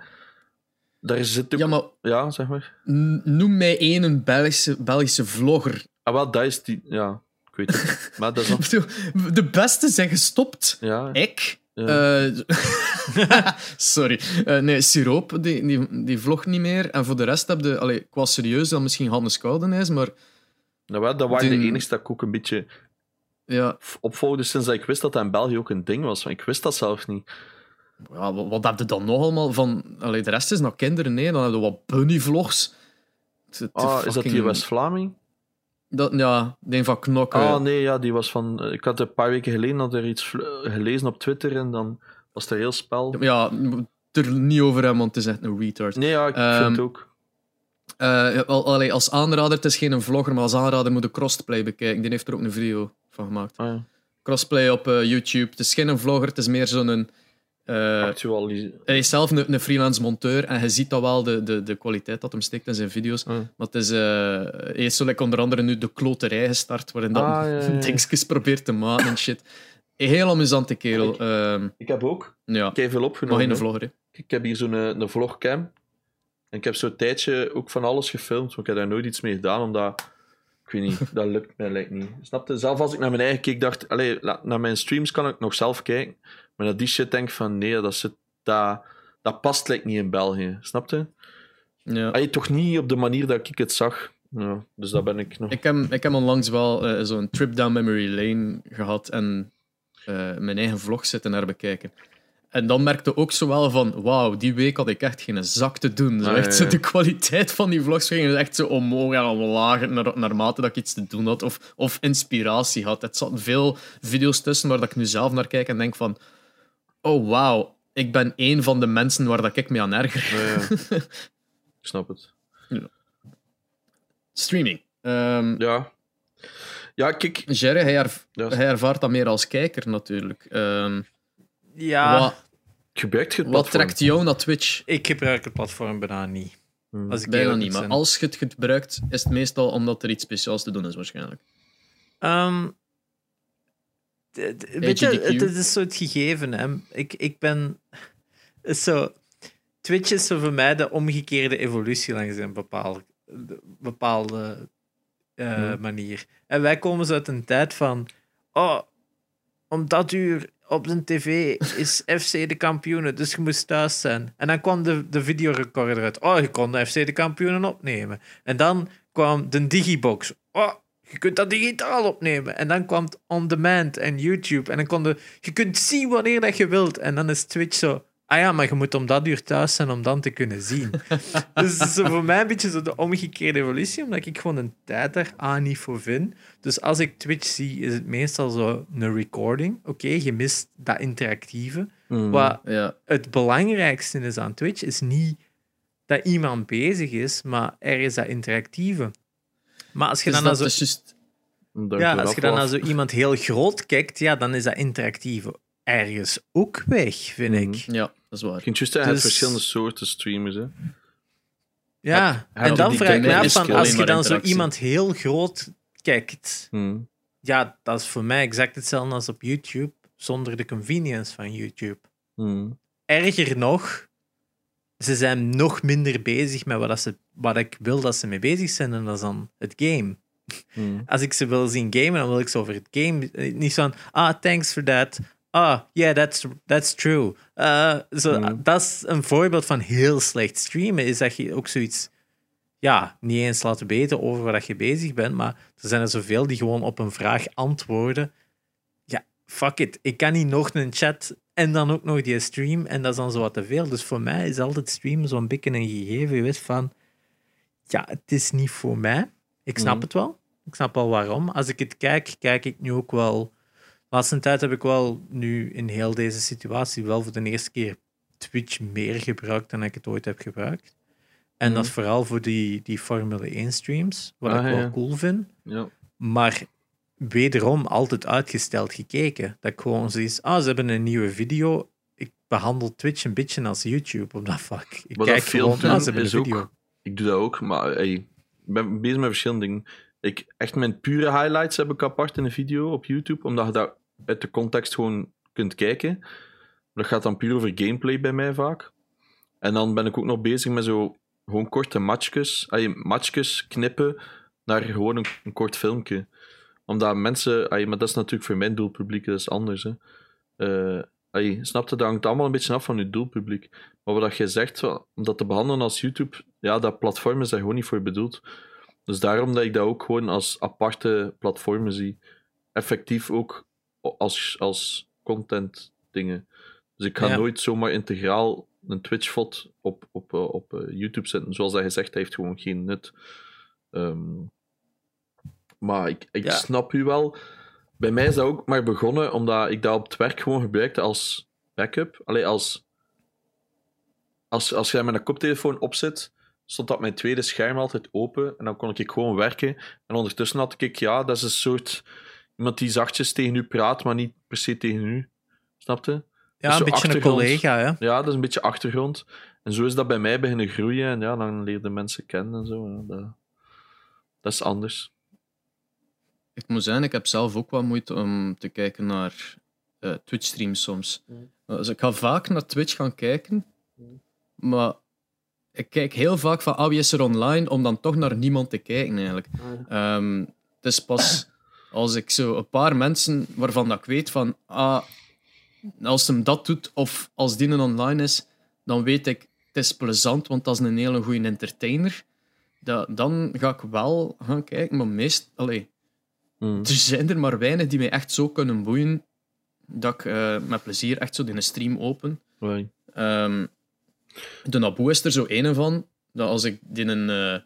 Daar zit ook, Ja, ja, maar zeg maar. noem mij één een Belgische, Belgische vlogger. Ah, wel, dat is die, ja, ik weet het. [LAUGHS] maar dat is [LAUGHS] dan, De beste zijn gestopt. ja, Ik? ja. Eh, [LAUGHS] sorry. Eh, nee, Siroop, die, die, die vlogt niet meer. En voor de rest heb je, allee, qua serieus, dan misschien Hannes Koudenijs, maar Nou, wel, dat waren die- de enigste dat ik ook een beetje ja, opvolgde sinds dat ik wist dat dat in België ook een ding was. Want ik wist dat zelf niet. ja, wat, wat heb je dan nog allemaal van... Allee, de rest is nog kinderen, nee. Dan hebben we wat bunny-vlogs. Ah, is dat die West-Vlaming? Dat, ja, die van Knokken. Ah, nee, ja, die was van. eh, Ik had een paar weken geleden had er iets vl- gelezen op Twitter en dan was er heel spel. Ja, er niet over hem, want het is echt een retard. Nee, ja, ik Ehm, vind het ook. Al- allee, als aanrader, het is geen vlogger, maar als aanrader moet je Crossplay bekijken. Die heeft er ook een video van gemaakt. Ah, ja. Crossplay op eh, YouTube. Het is geen vlogger, het is meer zo'n... Actualis- hij is zelf een, een freelance monteur en je ziet dat wel, de, de, de kwaliteit dat hem steekt in zijn video's. Ah. Maar het is, hij heeft zo like, onder andere nu de kloterij gestart, waarin dat Ah, ja, ja, [LAUGHS] ja. dingetjes probeert te maken en shit. Een heel amusante kerel. Ehm, Ik heb ook ja, kei veel maar opgenomen. geen hè. vlogger. hè. Ik heb hier zo'n een, een vlogcam. En ik heb zo'n tijdje ook van alles gefilmd, maar ik heb daar nooit iets mee gedaan, omdat... Ik weet niet, dat lukt mij lijkt niet. Snap je? Zelf als ik naar mijn eigen keek, dacht... Allee, naar mijn streams kan ik nog zelf kijken. Maar naar die shit denk ik van... Nee, dat, zit, dat, dat past lijkt niet in België. Snap je? Ja. Allee, toch niet op de manier dat ik het zag. Ja, dus daar ben ik nog... Ik heb, ik heb onlangs wel eh, zo'n trip down memory lane gehad en eh, mijn eigen vlog zitten naar bekijken. En dan merkte ook zo wel van, wauw, die week had ik echt geen zak te doen. Ah, echt ja, zo ja. de kwaliteit van die vlogs ging echt zo omhoog en omlaag naar, naarmate dat ik iets te doen had of, of inspiratie had. Het zaten veel video's tussen waar dat ik nu zelf naar kijk en denk van, oh wauw, ik ben één van de mensen waar dat ik me aan erger. Ja, [LAUGHS] ik snap het. Streaming. Ehm Ja. Ja, kijk... Jerry, hij, erv- hij ervaart dat meer als kijker natuurlijk. Ehm, Ja, wat, Gebruikt je het wat platform? trekt jou naar Twitch? ik gebruik het platform bijna niet. Hmm. Als ik Bijna niet, maar als je het gebruikt, is het meestal omdat er iets speciaals te doen is, waarschijnlijk. Ehm, weet je, het, is zo het gegeven. Hè. Ik, ik ben zo. Twitch is zo voor mij de omgekeerde evolutie langs een bepaalde, de- bepaalde eh, Ja. manier. En wij komen zo uit een tijd van. Oh, om dat uur op de tv is [LAUGHS] FC de kampioenen, dus je moest thuis zijn. En dan kwam de, de videorecorder uit. Oh, je kon de FC de kampioenen opnemen. En dan kwam de Digibox. Oh, je kunt dat digitaal opnemen. En dan kwam het on demand en YouTube. En dan kon je kunt zien wanneer dat je wilt. En dan is Twitch zo. Ah ja, maar je moet om dat uur thuis zijn om dan te kunnen zien. [LAUGHS] dus het is voor mij een beetje zo de omgekeerde evolutie, omdat ik gewoon een tijd daar aan niet voor vind. Dus als ik Twitch zie, is het meestal zo een recording. Oké, je mist dat interactieve. Hmm. Wat Ja, het belangrijkste is aan Twitch, is niet dat iemand bezig is, maar er is dat interactieve. Maar als je dus dan dat zo ja, als je dan naar zo iemand heel groot kijkt, ja, dan is dat interactieve ergens ook weg, vind Mhm. ik. Ja, dat is waar. Je kunt Dus- verschillende soorten streamers. Hè. Ja, heb en dan vraag ik me af van, als je dan zo iemand heel groot kijkt, Hmm. ja, dat is voor mij exact hetzelfde als op YouTube, zonder de convenience van YouTube. Hmm. Erger nog, ze zijn nog minder bezig met wat, dat ze, wat ik wil dat ze mee bezig zijn, en dat is dan het game. Hmm. als ik ze wil zien gamen, dan wil ik ze over het game. eh, Niet zo van, ah, thanks for that. Ah, yeah, that's, that's true. Zo, Mm. Dat is een voorbeeld van heel slecht streamen. Is dat je ook zoiets, ja, niet eens laten weten over waar dat je bezig bent. Maar er zijn er zoveel die gewoon op een vraag antwoorden. Ja, fuck it. Ik kan niet nog een chat en dan ook nog die stream. En dat is dan zo wat te veel. Dus voor mij is altijd streamen zo'n beetje een gegeven. Je weet van, ja, het is niet voor mij. Ik snap Mhm. het wel. Ik snap wel waarom. Als ik het kijk, kijk ik nu ook wel. Laatste tijd heb ik wel nu in heel deze situatie wel voor de eerste keer Twitch meer gebruikt dan ik het ooit heb gebruikt. En Mhm. dat is vooral voor die, die Formule 1 streams, wat Ah, ik wel ja. cool vind. Ja. Maar wederom altijd uitgesteld gekeken. Dat ik gewoon zoiets, ah, ze hebben een nieuwe video. Ik behandel Twitch een beetje als YouTube op dat vak. Ik Wat kijk dat veel gewoon, ah, ze hebben een ook- video. Ik doe dat ook, maar hey, ik ben bezig met verschillende dingen. Ik, echt mijn pure highlights heb ik apart in een video op YouTube, omdat je dat uit de context gewoon kunt kijken. Dat gaat dan puur over gameplay bij mij vaak. En dan ben ik ook nog bezig met zo gewoon korte matchjes, ay, matchjes knippen naar gewoon een, kort filmpje. Omdat mensen, ay, maar dat is natuurlijk voor mijn doelpubliek, dat is anders. Hè. Eh, ay, snap je, dat hangt allemaal een beetje af van je doelpubliek. Maar wat jij zegt, om dat te behandelen als YouTube, ja, dat platform is daar gewoon niet voor bedoeld. Dus daarom dat ik dat ook gewoon als aparte platformen zie. Effectief ook als, als content dingen. Dus ik ga Ja. nooit zomaar integraal een Twitch-vod op, op, eh, op eh, YouTube zetten. Zoals dat gezegd, dat heeft gewoon geen nut. Ehm, maar ik, ik Ja. snap u wel. Bij mij is dat ook maar begonnen omdat ik dat op het werk gewoon gebruikte als backup. Allee, als, als, als jij met een koptelefoon opzet, stond dat mijn tweede scherm altijd open. En dan kon ik gewoon werken. En ondertussen had ik, ja, dat is een soort iemand die zachtjes tegen u praat, maar niet per se tegen u. Snapte? Ja, zo een beetje een collega, hè. Ja, dat is een beetje achtergrond. En zo is dat bij mij beginnen groeien. En ja, dan leerde mensen kennen en zo. Ja, dat, dat is anders. Ik moet zeggen, ik heb zelf ook wel moeite om te kijken naar eh, Twitch-streams soms. Dus ik ga vaak naar Twitch gaan kijken, maar ik kijk heel vaak van, ah, wie is er online, om dan toch naar niemand te kijken, eigenlijk. Ehm, het is pas als ik zo een paar mensen waarvan dat ik weet van, ah, als hem dat doet, of als die online is, dan weet ik, het is plezant, want dat is een hele goede entertainer. Da- dan ga ik wel gaan kijken, maar meest... Allee, Mm. er zijn er maar weinig die mij echt zo kunnen boeien dat ik eh, met plezier echt zo in een stream open. Right. Ehm, de Naboe is er zo een van, dat als ik die een eh,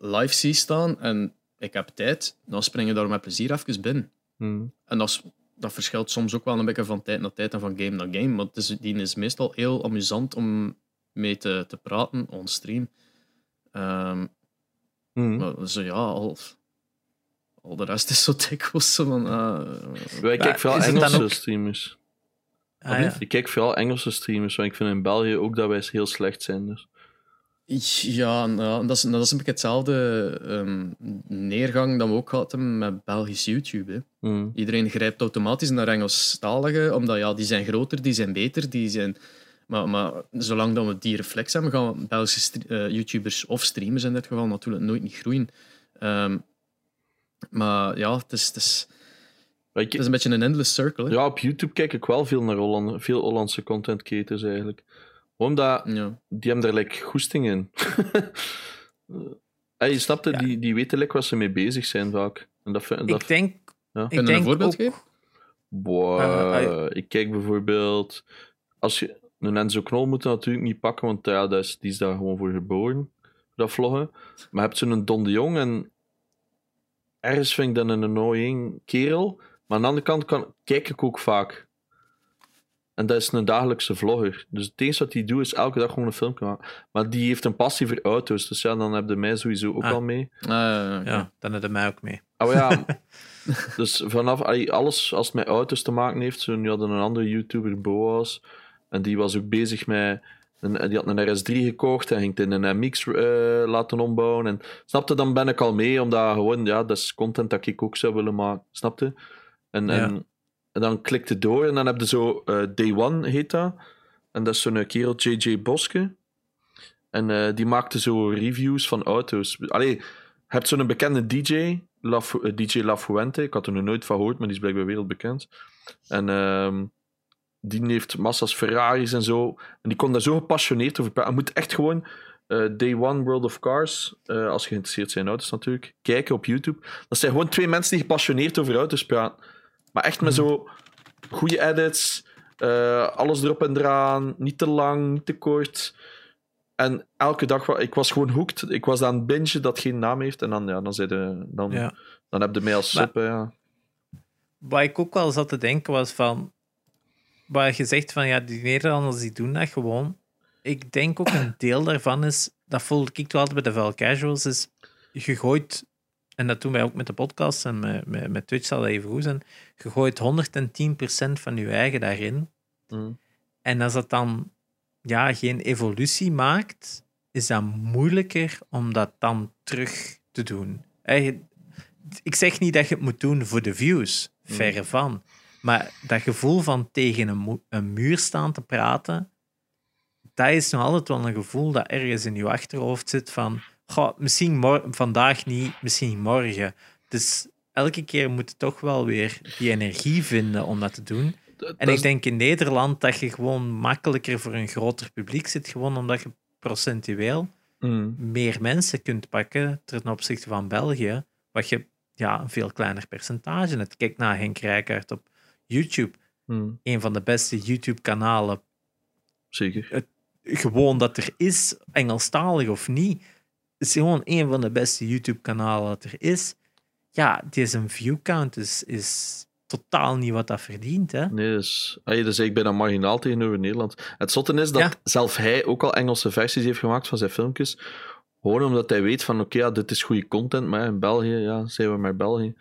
live zie staan en ik heb tijd, dan spring je daar met plezier even binnen. Mm. En dat, is, dat verschilt soms ook wel een beetje van tijd naar tijd en van game naar game, maar het is, die is meestal heel amusant om mee te, te praten on stream. Ehm, Mm. maar zo ja, al, al de rest is zo dikwijls zo van... ah, Ja, ik kijk veel is het dan Engelse ook- streamers. Ah, ja. Ik kijk veel Engelse streamers, want ik vind in België ook dat wij heel slecht zijn. Dus. Ja, nou, dat, is, dat is een beetje hetzelfde ehm, neergang dat we ook hebben met Belgisch YouTube. Hè. Mm. Iedereen grijpt automatisch naar Engelstalige, omdat ja, die zijn groter, die zijn beter, die zijn... Maar, maar zolang dat we die reflex hebben, gaan Belgische eh, YouTubers of streamers in dit geval natuurlijk nooit niet groeien. Ehm, maar ja, het is, het, is, het is een beetje een endless circle. Hè. ja, op YouTube kijk ik wel veel naar Holland, veel Hollandse content creators eigenlijk. Omdat Ja. die hebben er like, goesting in. [LAUGHS] hey, je snapte, Ja. die, die weten like, waar ze mee bezig zijn vaak. En dat, vind- dat, Ik denk... Ja. Ik denk een voorbeeld ook- geven? Boah, Ah, ik kijk bijvoorbeeld... Als je een Enzo Knol moet je natuurlijk niet pakken, want ja, dat is, die is daar gewoon voor geboren. voor Dat vloggen. Maar je hebt zo'n Don de Jong en... Ergens vind ik dat een annoying kerel. Maar aan de andere kant kan, kijk ik ook vaak. En dat is een dagelijkse vlogger. Dus het enige wat hij doet is elke dag gewoon een filmpje maken. Maar die heeft een passie voor auto's. Dus ja, dan heb je mij sowieso ook Ah. al mee. Ah, ja, dan heb je mij ook mee. Oh ja. [LAUGHS] dus vanaf alles als het met auto's te maken heeft. Zo, nu hadden een andere YouTuber, Boas. En die was ook bezig met. Een, die had een RS3 gekocht en ging het in een MX eh, laten ombouwen. En snapte, dan ben ik al mee, omdat gewoon, ja, dat is content dat ik ook zou willen maken. Snapte? En, Ja. en, en dan klikte door en dan heb je zo eh, Day One heet dat. En dat is zo'n kerel, JJ Boske. En eh, die maakte zo reviews van auto's. Allee, je hebt zo'n bekende DJ, eh, DJ La Fuente. Ik had er nog nooit van gehoord, maar die is blijkbaar wereldbekend. En ehm, die heeft massa's Ferraris en zo. En die kon daar zo gepassioneerd over praten. Je moet echt gewoon eh, Day One World of Cars, eh, als je geïnteresseerd bent in auto's natuurlijk, kijken op YouTube. Dat zijn gewoon twee mensen die gepassioneerd over auto's praten. Maar echt met zo goede edits, eh, alles erop en eraan, niet te lang, niet te kort. En elke dag, ik was gewoon hooked. Ik was aan het bingen dat geen naam heeft. En dan, ja, dan, de, dan, Ja. dan heb je mij als sub. Ja. Wat ik ook wel zat te denken was van... Waar je zegt van, ja, die Nederlanders die doen dat gewoon. Ik denk ook een deel daarvan is... Dat voelde ik wel altijd bij de Vel Casuals, is... Je gooit en dat doen wij ook met de podcast en met, met, met Twitch zal dat even goed zijn, je gooit 110% van je eigen daarin. Mm. En als dat dan ja, geen evolutie maakt, is dat moeilijker om dat dan terug te doen. Ik zeg niet dat je het moet doen voor de views, verre van. Maar dat gevoel van tegen een, een muur staan te praten, dat is nog altijd wel een gevoel dat ergens in je achterhoofd zit van goh, misschien vandaag niet, misschien morgen. Dus elke keer moet je toch wel weer die energie vinden om dat te doen. Dat- En ik is- denk in Nederland dat je gewoon makkelijker voor een groter publiek zit, gewoon omdat je procentueel Mm. meer mensen kunt pakken ten opzichte van België, wat je ja, een veel kleiner percentage hebt. Kijk naar Henk Rijkaard op YouTube, Mm. een van de beste YouTube-kanalen. Zeker. Gewoon dat er is, Engelstalig of niet, is gewoon een van de beste YouTube-kanalen dat er is. Ja, deze viewcount is, is totaal niet wat dat verdient. Hè? Nee, dus, ah, dat is eigenlijk bijna marginaal tegenover Nederland. Het zotte is dat Ja. zelf hij ook al Engelse versies heeft gemaakt van zijn filmpjes. Gewoon omdat hij weet van, oké, ja, dit is goede content, maar in België, ja, zijn we maar België.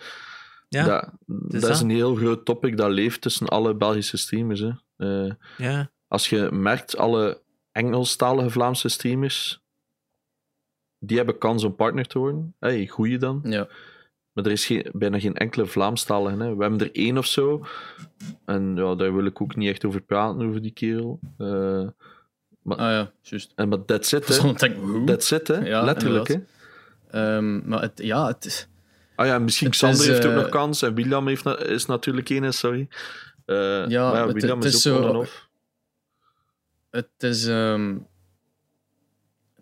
Ja, dat dat is een heel groot topic dat leeft tussen alle Belgische streamers. Hè. Eh, ja. als je merkt, alle Engelstalige Vlaamse streamers, die hebben kans om partner te worden. Hey, goeie dan. Ja. Maar er is geen, bijna geen enkele Vlaamstalige. Hè. We hebben er één of zo. En ja, daar wil ik ook niet echt over praten, over die kerel. Eh, Ah ja, juist. en maar that's it, [LAUGHS] hè. That's it, hè. Ja, Letterlijk, hè. Ehm, maar het, ja, het is... Ah ja, misschien Xander is, heeft ook eh, nog kans. En William heeft na- is natuurlijk één, sorry. Eh, Ja, maar William het is, is ook zo- on en off. Het is, ehm,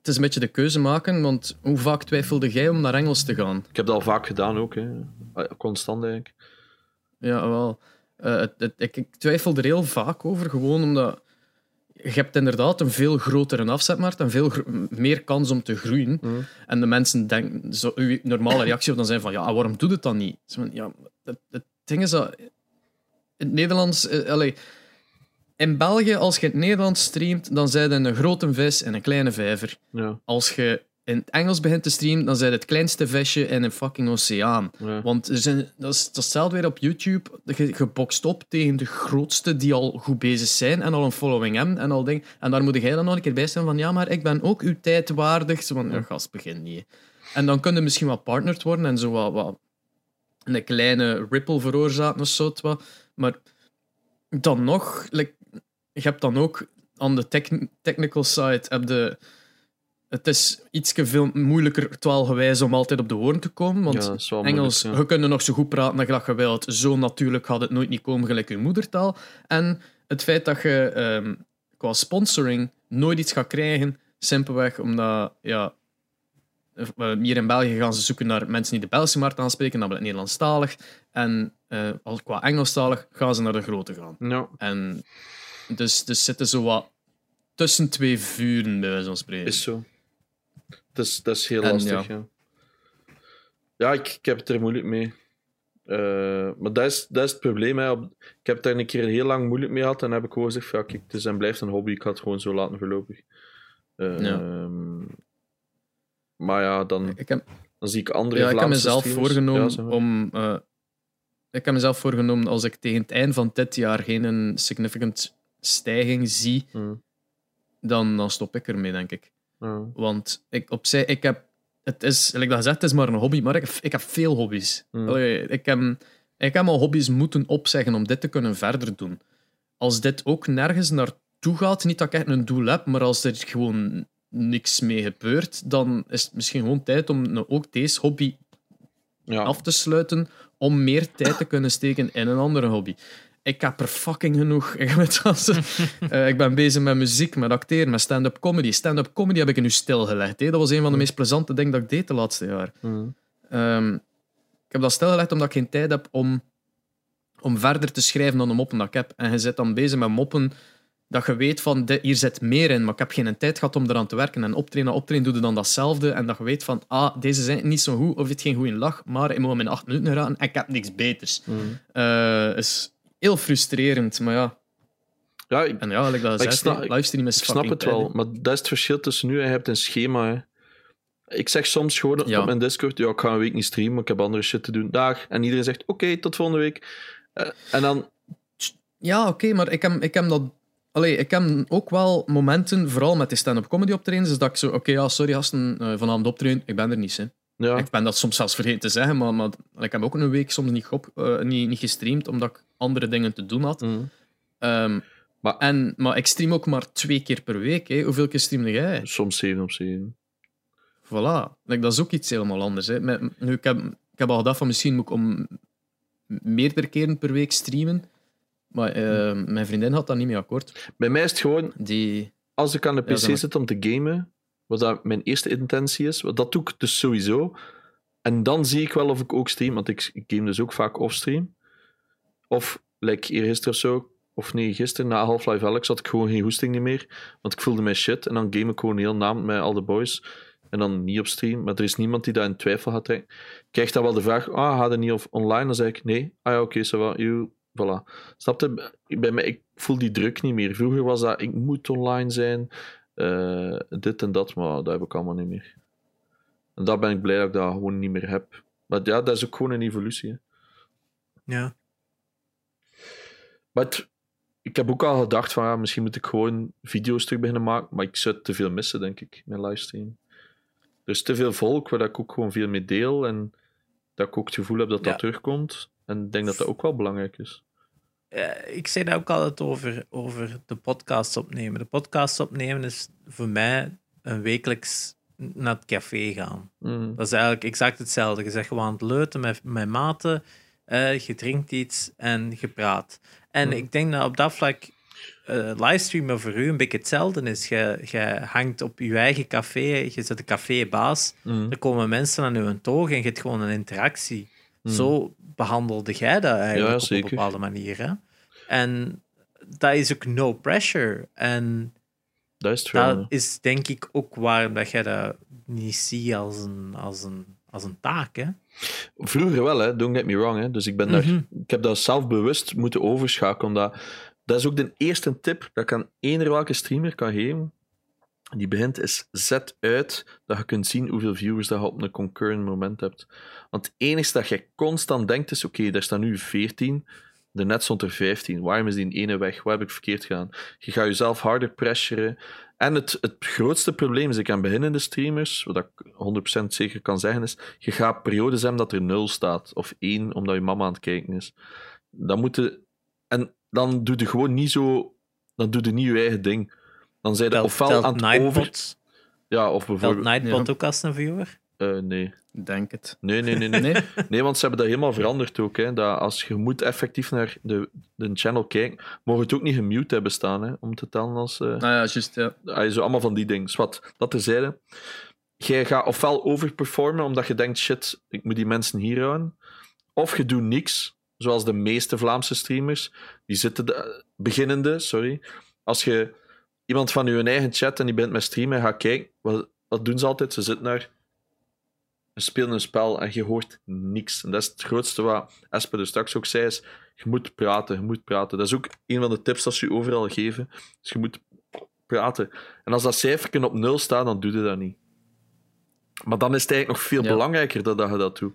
het is een beetje de keuze maken, want hoe vaak twijfelde jij om naar Engels te gaan? Ik heb dat al vaak gedaan ook, hè. Ah, Constant, eigenlijk. Ja, wel. Eh, het, het- ik, ik twijfel er heel vaak over, gewoon omdat je hebt inderdaad een veel grotere afzetmarkt en veel meer kans om te groeien. Mhm. En de mensen denken, zo, uw normale reactie zou dan zijn van, ja, waarom doet het dan niet? Van, Ja, het, het ding is dat... In het Nederlands... eh, in België, als je in het Nederlands streamt, dan zijn je een grote vis en een kleine vijver. Ja, Als je in het Engels begint te streamen, dan zijn het kleinste visje in een fucking oceaan. ja. Want er zijn, dat, is, dat weer op YouTube. Je, je bokst op tegen de grootste die al goed bezig zijn en al een following hebben en al ding. En daar moet jij dan nog een keer bij staan van ja, maar ik ben ook uw tijd waardig. Van, ja, gast, begin niet. En dan kun je misschien wat partnered worden en zo wat, wat een kleine ripple veroorzaken of zo. Wat. Maar dan nog, like, je hebt dan ook aan de tech- technical side heb de, het is iets veel moeilijker twaalgewijs om altijd op de woorden te komen. Want Ja, Engels, ja. je kunt nog zo goed praten dat je dat wilt. Zo natuurlijk gaat het nooit niet komen gelijk je moedertaal. En het feit dat je ehm, qua sponsoring nooit iets gaat krijgen, simpelweg omdat, ja, eh, hier in België gaan ze zoeken naar mensen die de Belgische markt aanspreken, namelijk Nederlandstalig. En als qua Engelstalig gaan ze naar de grote gaan. Ja, En dus, dus zitten zo wat tussen twee vuren, bij wijze van spreken. is zo. Dat is, dat is heel En lastig, ja. ja. Ja, ik, ik heb het er moeilijk mee. Eh, maar dat is, dat is het probleem. Hè. Ik heb daar een keer heel lang moeilijk mee gehad en heb ik gewoon gezegd: van, ja, kijk, het is en blijft een hobby, ik ga het gewoon zo laten voorlopig. Ja. ehm, maar ja, dan, Ik heb, dan zie ik andere ja, ik heb mezelf streamers- voorgenomen Ja, om. eh, ik heb mezelf voorgenomen als ik tegen het eind van dit jaar geen een significant stijging zie, Mm, dan, dan stop ik ermee, denk ik. ja. Want ik, opzij, ik heb. Het is, like dat gezegd, het is maar een hobby, maar ik heb, ik heb veel hobby's. Mm. Allee, ik, heb, ik heb al hobby's moeten opzeggen om dit te kunnen verder doen. Als dit ook nergens naartoe gaat, niet dat ik echt een doel heb, maar als er gewoon niks mee gebeurt, dan is het misschien gewoon tijd om nou ook deze hobby Ja. af te sluiten om meer tijd te kunnen steken in een andere hobby. Ik heb er fucking genoeg. [LAUGHS] Eh, ik ben bezig met muziek, met acteren, met stand-up comedy. Stand-up comedy heb ik nu stilgelegd. hè. Dat was een van de meest plezante dingen dat ik deed de laatste jaar. Mm, Ehm, ik heb dat stilgelegd omdat ik geen tijd heb om, om verder te schrijven dan de moppen dat ik heb. En je zit dan bezig met moppen dat je weet van, dit- hier zit meer in, maar ik heb geen tijd gehad om eraan te werken. En optreden na optreden doe je dan datzelfde. En dat je weet van, ah, deze zijn niet zo goed, of het geen goede lach, maar ik moet hem in acht minuten raken en ik heb niks beters. mm. Eh is heel frustrerend, maar ja. Ja, ik, En ja, like dat Ik snap- livestream is ik snap het wel, maar dat is het verschil tussen nu en je hebt een schema. Hè. Ik zeg soms gewoon Ja. op mijn Discord, ja, ik ga een week niet streamen, ik heb andere shit te doen. Dag. En iedereen zegt, oké, tot volgende week. Eh, en dan, Ja, oké, maar ik heb, ik heb dat... Allee, ik heb ik wel momenten, vooral met die stand-up comedy optredens, is dat ik zo, oké, ja, sorry gasten, eh, vanavond optreden, ik ben er niet, hè. ja, Ik ben dat soms zelfs vergeten te zeggen, maar, maar ik heb ook een week soms niet, op, eh, niet, niet gestreamd, omdat ik andere dingen te doen had. mm, Ehm, Maar- en, maar ik stream ook maar twee keer per week. Hè. Hoeveel keer streamde jij? soms 7 op 7. Voilà. Like, dat is ook iets helemaal anders. Hè. Met- nu, ik, heb, ik heb al gedacht van misschien moet ik om meerdere keren per week streamen. Maar eh, mijn vriendin had daar niet mee akkoord. Bij mij is het gewoon, Die... als ik aan de Ja, PC maar. zit om te gamen, wat dat mijn eerste intentie is, wat dat doe ik dus sowieso. En dan zie ik wel of ik ook stream, want ik, ik game dus ook vaak offstream. Of, like eergisteren of zo, of nee, gisteren na Half-Life Alex had ik gewoon geen hoesting meer, want ik voelde mij shit. En dan game ik gewoon heel naam met al de boys. En dan niet op stream, maar er is niemand die dat in twijfel gaat trekken. Krijg dan wel de vraag, ah, ga je niet of online? Dan zeg ik, nee. Ah ja, oké, ça va, you, voilà. Snap je? Bij mij, ik voel die druk niet meer. Vroeger was dat, ik moet online zijn, eh, dit en dat, maar dat heb ik allemaal niet meer. En daar ben ik blij dat ik dat gewoon niet meer heb. Maar ja, dat is ook gewoon een evolutie. Hè. Ja. Maar het- ik heb ook al gedacht van, ja, misschien moet ik gewoon video's terug beginnen maken, maar ik zou te veel missen, denk ik, mijn livestream. Er is te veel volk waar ik ook gewoon veel mee deel en dat ik ook het gevoel heb dat dat Ja. terugkomt. En ik denk dat dat ook wel belangrijk is. Eh, ik zei dat ook altijd over, over de podcast opnemen. De podcast opnemen is voor mij een wekelijks naar het café gaan. Mm. Dat is eigenlijk exact hetzelfde. Je zegt gewoon aan het leuten met, met maten, eh, je drinkt iets en je praat. En Mhm. ik denk dat op dat vlak eh livestreamen voor u een beetje hetzelfde is. Je, je hangt op je eigen café, je zit een cafébaas, Mm. er komen mensen aan uw toog en je hebt gewoon een interactie. Mm. Zo behandelde jij dat eigenlijk Ja, op een bepaalde manier. Hè? En dat is ook no pressure. En Dat is dat is denk ik ook waarom dat jij dat niet ziet als een, als een, als een taak. Hè? Vroeger wel, hè. don't get me wrong. Hè. Dus ik, ben daar, Mhm. ik heb dat zelf bewust moeten overschakelen. Omdat, dat is ook de eerste tip dat ik aan eender welke streamer kan geven. Die begint is zet uit dat je kunt zien hoeveel viewers dat je op een concurrent moment hebt. Want het enige dat je constant denkt is, oké, daar staan nu 14, daarnet stond er 15. Waarom is die ene weg? Wat heb ik verkeerd gedaan? Je gaat jezelf harder pressuren. En het, het grootste probleem is, ik aan beginnende streamers, wat ik 100% zeker kan zeggen, is, je gaat periodes hebben dat er 0 staat, of 1, omdat je mama aan het kijken is. Dan moet je, en dan doe je gewoon niet zo, dan doe je niet je eigen ding. Dan zijn je Telt, ofwel telt aan het over... Ja, of telt bijvoorbeeld... Nightbot Ja. ook als een viewer? eh, nee. Denk het. Nee, nee, nee, nee. Nee? Nee, want ze hebben dat helemaal veranderd ook. Hè. Dat als je moet effectief naar de, de channel kijken, mogen het ook niet gemute hebben staan, hè, om te tellen als... eh Nou ja, juist, ja. ah, zo allemaal van die dingen. Zwat, dat terzijde. Jij gaat ofwel overperformen, omdat je denkt, shit, ik moet die mensen hier houden. Of je doet niks, zoals de meeste Vlaamse streamers. Die zitten, de, beginnende, sorry. Als je iemand van je eigen chat en die bent met streamen, gaat kijken, wat, wat doen ze altijd? Ze zitten naar ze spelen een spel en je hoort niks. En dat is het grootste wat Esper dus straks ook zei, is je moet praten, je moet praten. Dat is ook een van de tips dat ze je overal geven. Dus je moet praten. En als dat cijferken op nul staat, dan doe je dat niet. Maar dan is het eigenlijk nog veel Ja. belangrijker dat, dat je dat doet.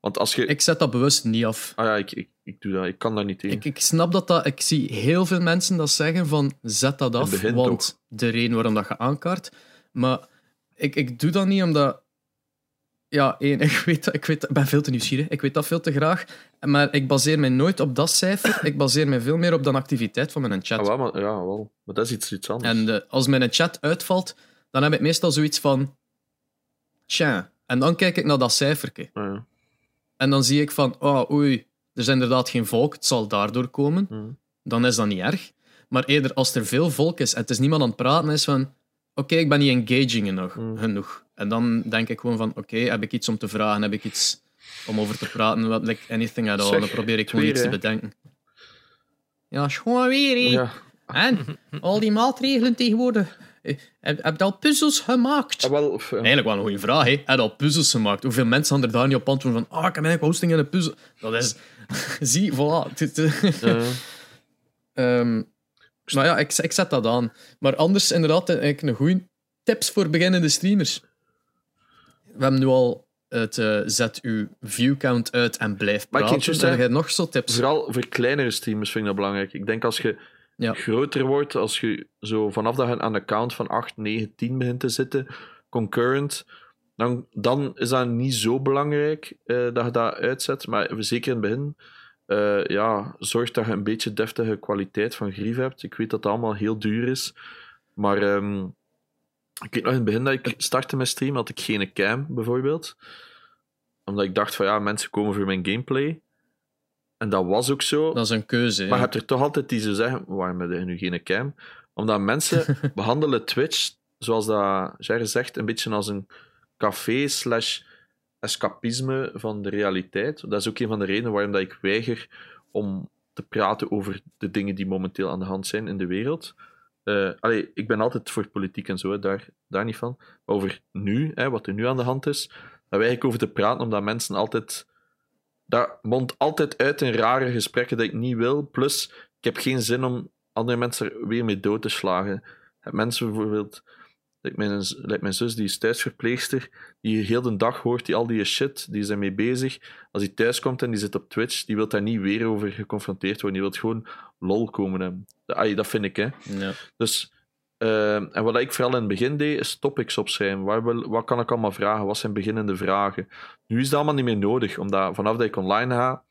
Want als je... Ik zet dat bewust niet af. Ah ja, ik, ik, ik doe dat. Ik kan dat niet tegen. Ik, ik snap dat dat... Ik zie heel veel mensen dat zeggen van zet dat af, want de reden waarom dat je aankaart. Maar ik, ik doe dat niet omdat... Ja, één, [LAUGHS] ik, weet, dat- ik, weet, ik ben veel te nieuwsgierig. Ik weet dat veel te graag. Maar ik baseer mij nooit op dat cijfer. Ik baseer mij veel meer op de activiteit van mijn chat. Ah, maar, ja, wel. Maar dat is iets, iets anders. En eh, als mijn chat uitvalt, dan heb ik meestal zoiets van... Tja. En dan kijk ik naar dat cijfertje. Ah, ja. En dan zie ik van, oh oei, er is inderdaad geen volk, het zal daardoor komen. Mhm. Dan is dat niet erg. Maar eerder als er veel volk is en het is niemand aan het praten, is van, oké, ik ben niet engaging genoeg. Mhm. genoeg. En dan denk ik gewoon van, oké, heb ik iets om te vragen, heb ik iets om over te praten, wat, like anything at all. Zeg, dan probeer ik gewoon weer, iets te bedenken. Ja, is gewoon weer, hè. Ja. En al die maatregelen tegenwoordig. Eh, Heb, heb je al puzzels gemaakt? Ah, wel, of, ja. Eigenlijk wel een goede vraag. Hè? Heb je al puzzels gemaakt? Hoeveel mensen gaan er daar niet op antwoorden van ah, ik heb eigenlijk hosting in een puzzel. Dat is... [LAUGHS] Zie, voilà. Eh, [LAUGHS] ehm, maar ja, ik, ik zet dat aan. Maar anders inderdaad, eigenlijk een goede tips voor beginnende streamers. We hebben nu al het eh, zet uw viewcount uit en blijf Maar ik praten. vind juist Heb nog zo tips? Vooral voor kleinere streamers vind ik dat belangrijk. Ik denk als je Ja. groter wordt, als je zo vanaf dat je aan de count van 8, 9, 10 begint te zitten, concurrent, dan, dan is dat niet zo belangrijk eh, dat je dat uitzet. Maar zeker in het begin, eh, ja, zorg dat je een beetje deftige kwaliteit van grief hebt. Ik weet dat het allemaal heel duur is, maar ehm, ik weet nog in het begin dat ik startte met stream, had ik geen cam bijvoorbeeld. Omdat ik dacht van ja, mensen komen voor mijn gameplay. En dat was ook zo. Dat is een keuze. Maar je hebt er toch altijd die zo zeggen, waarom heb je nu geen cam? Omdat mensen [LAUGHS] behandelen Twitch, zoals dat Jerry zegt, een beetje als een café slash escapisme van de realiteit. Dat is ook een van de redenen waarom dat ik weiger om te praten over de dingen die momenteel aan de hand zijn in de wereld. Eh ik ben altijd voor politiek en zo, daar, daar niet van. Maar over nu, hè, wat er nu aan de hand is, daar weiger ik over te praten, omdat mensen altijd... Dat mondt altijd uit in rare gesprekken dat ik niet wil. Plus, ik heb geen zin om andere mensen er weer mee dood te slagen. Mensen bijvoorbeeld... Like mijn, z- like mijn zus, die is thuisverpleegster, die heel de dag hoort die al die shit, die is ermee bezig. Als hij thuis komt en die zit op Twitch, die wil daar niet weer over geconfronteerd worden. Die wil gewoon lol komen hebben. Dat, vind ik, hè. Ja. Dus, eh, en wat ik vooral in het begin deed, is topics opschrijven. Waar wil, wat kan ik allemaal vragen? Wat zijn beginnende vragen? Nu is dat allemaal niet meer nodig, omdat vanaf dat ik online ga,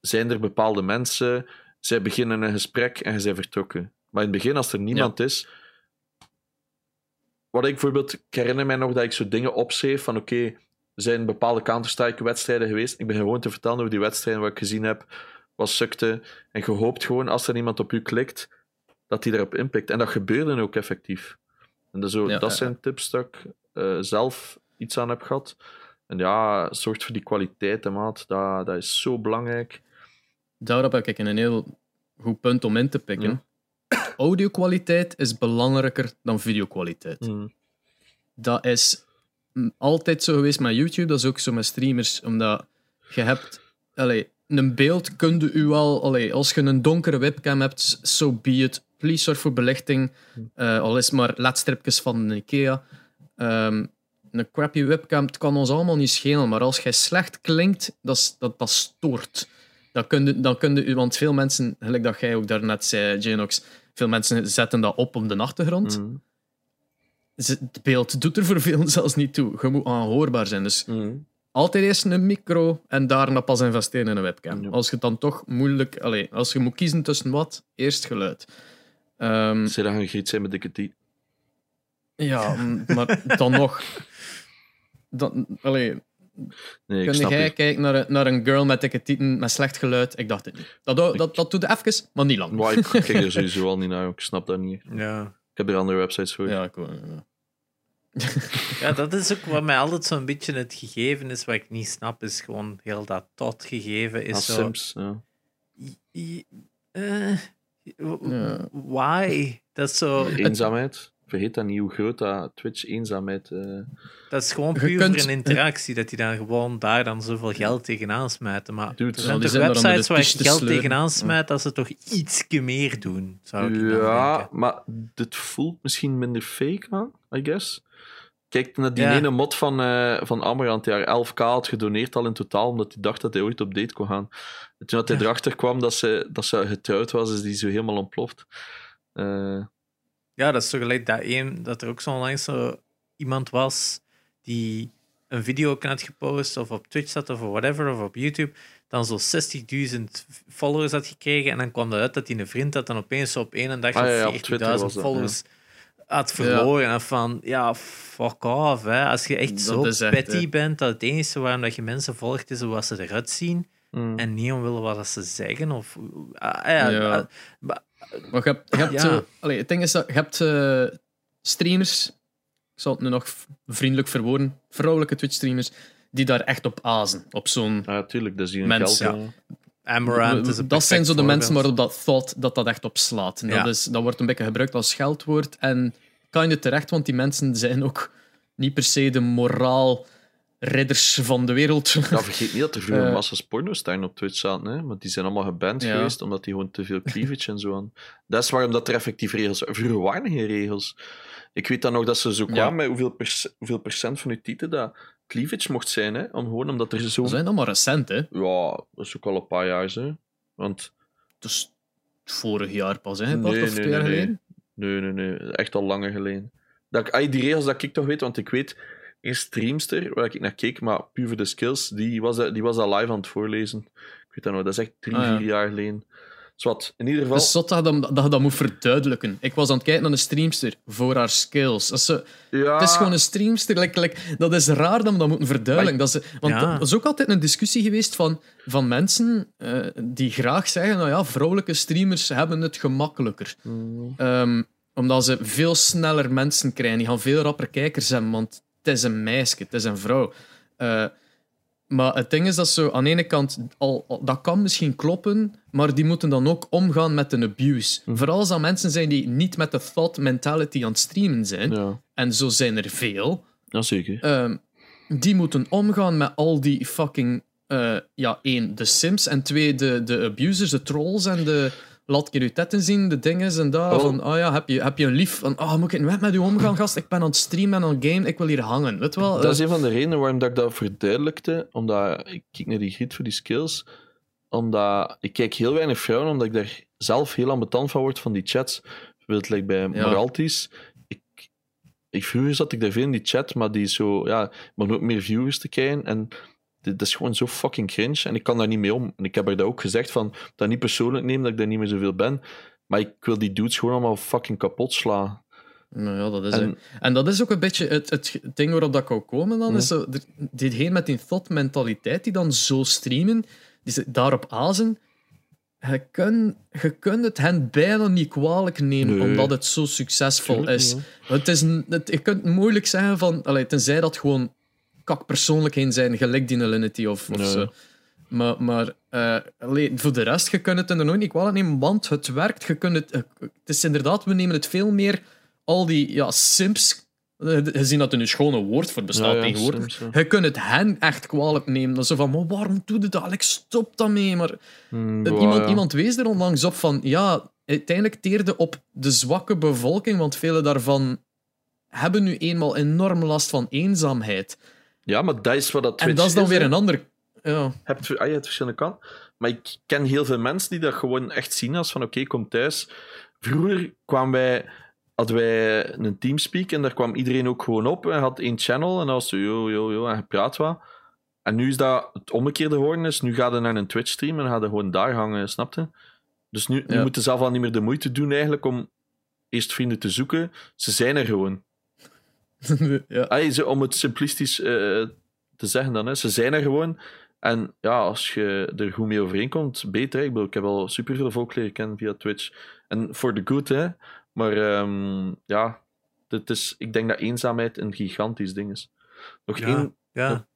zijn er bepaalde mensen, zij beginnen een gesprek en zijn vertrokken. Maar in het begin, als er niemand is... Wat ik bijvoorbeeld... Ik herinner mij nog dat ik zo dingen opschreef van oké, er zijn bepaalde Counter-Strike-wedstrijden geweest. Ik ben gewoon te vertellen over die wedstrijden wat ik gezien heb, wat sukte. En je hoopt gewoon, als er iemand op u klikt, dat die daarop inpikt. En dat gebeurde ook effectief. En dat, zo, Ja, dat ja, zijn tips dat ik eh, zelf iets aan heb gehad. En ja, zorgt voor die kwaliteit, hè, maat. Dat, dat is zo belangrijk. Daarop heb ik een heel goed punt om in te pikken. Audiokwaliteit is belangrijker dan videokwaliteit. Mm. Dat is altijd zo geweest met YouTube, dat is ook zo met streamers, omdat je hebt... Allee, een beeld kun je u wel... Allee, als je een donkere webcam hebt, so be it. Please zorg voor belichting. eh, al is maar ledstripjes van een Ikea. Ehm, een crappy webcam, het kan ons allemaal niet schelen, maar als jij slecht klinkt, dat, dat, dat stoort. Dan kun je, dan kun je, want veel mensen, gelijk dat jij ook daarnet zei, Janox, veel mensen zetten dat op op de achtergrond. Mm. Ze- Het beeld doet er voor veel [LAUGHS] zelfs niet toe. Je moet aanhoorbaar zijn. Dus Mm. altijd eerst een micro en daarna pas investeren in een webcam. Ja. Als je het dan toch moeilijk... Allez, als je moet kiezen tussen wat, eerst geluid. Ehm, Zij gaan griet zijn met dikke tiet. ja, maar dan nog... [LAUGHS] Dan, allee, Nee, ik kun snap jij kijken naar een, naar een girl met dikke tieten met slecht geluid? Ik dacht het niet. Dat, dat, dat, dat doet even, maar niet lang. Maar ik kijk er [LAUGHS] sowieso al niet naar. Ik snap dat niet. Ja. Ik heb er andere websites voor. Ja, ik, wou- ja. [LAUGHS] ja, dat is ook wat mij altijd zo'n beetje het gegeven is, wat ik niet snap, is gewoon heel dat tot gegeven is Als zo... Sims, ja. Eh. Why? Dat is zo... Eenzaamheid. Vergeet dat niet hoe groot dat Twitch eenzaamheid... eh Dat is gewoon puur kunt- voor een interactie, dat die dan gewoon daar dan zoveel geld tegenaan smijten. Maar Dude. er zijn die toch websites waar je geld sleuren. tegenaan smijt, dat ze toch iets meer doen, zou ik Ja, denken. maar dit voelt misschien minder fake aan, I guess. Kijk naar die Ja. ene mod van, eh van Amarant, die haar 11k had gedoneerd al in totaal, omdat hij dacht dat hij ooit op date kon gaan. En toen dat hij Ja. erachter kwam dat ze, dat ze getrouwd was, is die zo helemaal ontploft. Eh, Ja, dat is zo gelijk dat, een, dat er ook zo onlangs zo iemand was die een video ook had gepost, of op Twitch zat, of whatever, of op YouTube, dan zo 60.000 followers had gekregen, en dan kwam dat uit dat hij een vriend had, en opeens zo op één dag Ah, ja, ja, op Twitter was 40.000 dat, followers had verloren. En van, ja, fuck off. Hè. Als je echt Dat zo echt, petty hè. bent, dat het enige waarom dat je mensen volgt is hoe wat ze eruit zien, mm. en niet omwille wat dat ze zeggen. Of, ah, ja, Ja. ah, maar- je hebt, je hebt Ja. eh, allee, het ding is dat je hebt eh, streamers, ik zal het nu nog vriendelijk verwoorden, vrouwelijke Twitch-streamers, die daar echt op azen. Op zo'n... Ja, tuurlijk, dat is hier Mensen. Amaranth is een dat zijn zo de mensen waarop dat thought dat dat echt op slaat. En Ja. dat, is, dat wordt een beetje gebruikt als scheldwoord. En kan je terecht, want die mensen zijn ook niet per se de moraal ridders van de wereld. Ja, vergeet niet dat er vroeger [LAUGHS] Eh. massa's pornosterren op Twitch zaten, hè? want die zijn allemaal geband Ja. geweest omdat die gewoon te veel cleavage en zo aan. Dat is waarom dat er effectief regels Vroeger waren geen regels. Ik weet dan nog dat ze zo kwamen Ja. met hoeveel, perc- hoeveel procent van je titel dat cleavage mocht zijn, hè? Om, gewoon omdat er zo... Dat zijn allemaal recent, hè? Ja, dat is ook al een paar jaar, hè. Want... Dus vorig jaar pas, hè? Bart, Nee, of nee, twee jaar nee, geleden? Nee, nee, nee. Echt al langer geleden. Dat ik, die regels dat ik toch weet, want ik weet... Een streamster, waar ik naar keek, maar puur voor de skills, die was, dat- die was dat live aan het voorlezen. Ik weet dat nog, dat is echt drie, Ah, ja. vier jaar geleden. Zwat, in ieder geval... Het is zot dat je dat, dat je dat moet verduidelijken. Ik was aan het kijken naar een streamster voor haar skills. Dat ja, Het is gewoon een streamster. like- like, dat is raar dat we dat moeten verduidelijken. Dat is, want Ja. dat is ook altijd een discussie geweest van, van mensen eh, die graag zeggen: nou ja, vrouwelijke streamers hebben het gemakkelijker. Mm, Ehm, omdat ze veel sneller mensen krijgen. Die gaan veel rapper kijkers hebben, want het is een meisje, het is een vrouw. Eh, maar het ding is dat zo, aan de ene kant, al, al- dat kan misschien kloppen, maar die moeten dan ook omgaan met een abuse. Vooral als dat mensen zijn die niet met de thought mentality aan het streamen zijn, ja. en zo zijn er veel, ja, zeker. Ehm, die moeten omgaan met al die fucking. eh, ja, één, de Sims. En twee, de, de abusers, de trolls en de. Laat je je tetten zien, de dingen en dat. Oh. Van, oh ja, heb je, heb je een lief? Van, oh, moet ik net met u omgaan, gast? Ik ben aan het streamen en aan het game, ik wil hier hangen. Weet je wel? Dat is Eh, een van de redenen waarom dat ik dat verduidelijkte. Omdat ik kijk naar die griet voor die skills. Omdat ik kijk heel weinig vrouwen, omdat ik daar zelf heel ambetant van word van die chats. Bijvoorbeeld like bij Ja. Moralties. Ik, ik, vroeger zat ik daar veel in die chat, maar die is zo... Ja, maar ook meer viewers te krijgen. En dit, dat is gewoon zo fucking cringe. En ik kan daar niet mee om. En ik heb er dat ook gezegd van... Dat niet persoonlijk neem, dat ik daar niet meer zoveel ben. Maar ik wil die dudes gewoon allemaal fucking kapot slaan. Nou ja, dat is En- het. En dat is ook een beetje het, het ding waarop dat ik wou komen dan. Is zo, diegene met die thought-mentaliteit die dan zo streamen, die ze daarop azen. Je kunt, je kunt het hen bijna niet kwalijk nemen, Nee. omdat het zo succesvol is. niet, Het is het, je kunt moeilijk zeggen van... Allee, tenzij dat gewoon kakpersoonlijkheden zijn, gelijk die Alinity of, of zo. Maar, maar eh, voor de rest, je kunt het er nooit niet kwalijk nemen, want het werkt. Je kunt het, eh, het is inderdaad, we nemen het veel meer... Al die ja, simps... eh, Je ziet dat er een schone woord voor bestaat Ja, tegenwoordig. Sims, ja. Je kunt het hen echt kwalijk nemen. Dat zo van, maar waarom doe je dat? Alex, stop daarmee. Maar Hmm, boah, iemand, ja. iemand wees er onlangs op van, ja, uiteindelijk teerde op de zwakke bevolking, want vele daarvan hebben nu eenmaal enorm last van eenzaamheid. Ja, maar dat is wat dat en Twitch dat is dan is, weer een ander... Ja. hebt, ah, je hebt verschillende kanten. Maar ik ken heel veel mensen die dat gewoon echt zien als van oké, kom thuis. Vroeger kwamen wij, hadden wij een teamspeak en daar kwam iedereen ook gewoon op en had één channel en dan was zo yo, yo, yo en je praat wat. En nu is dat het omgekeerde geworden. is. Nu ga je naar een Twitch-stream en ga je gewoon daar hangen, snapte? Dus nu, nu Ja. moeten ze zelf al niet meer de moeite doen eigenlijk om eerst vrienden te zoeken. Ze zijn er gewoon. [LAUGHS] ja. Ah, ze- om het simplistisch eh, te zeggen dan, hè. ze zijn er gewoon. En ja, als je er goed mee overeenkomt, beter. hè. Ik, bedoel, ik heb al superveel volk leren kennen via Twitch. En for the good, hè. Maar ehm, ja, dit is, ik denk dat eenzaamheid een gigantisch ding is. Nog, Ja. één, Ja.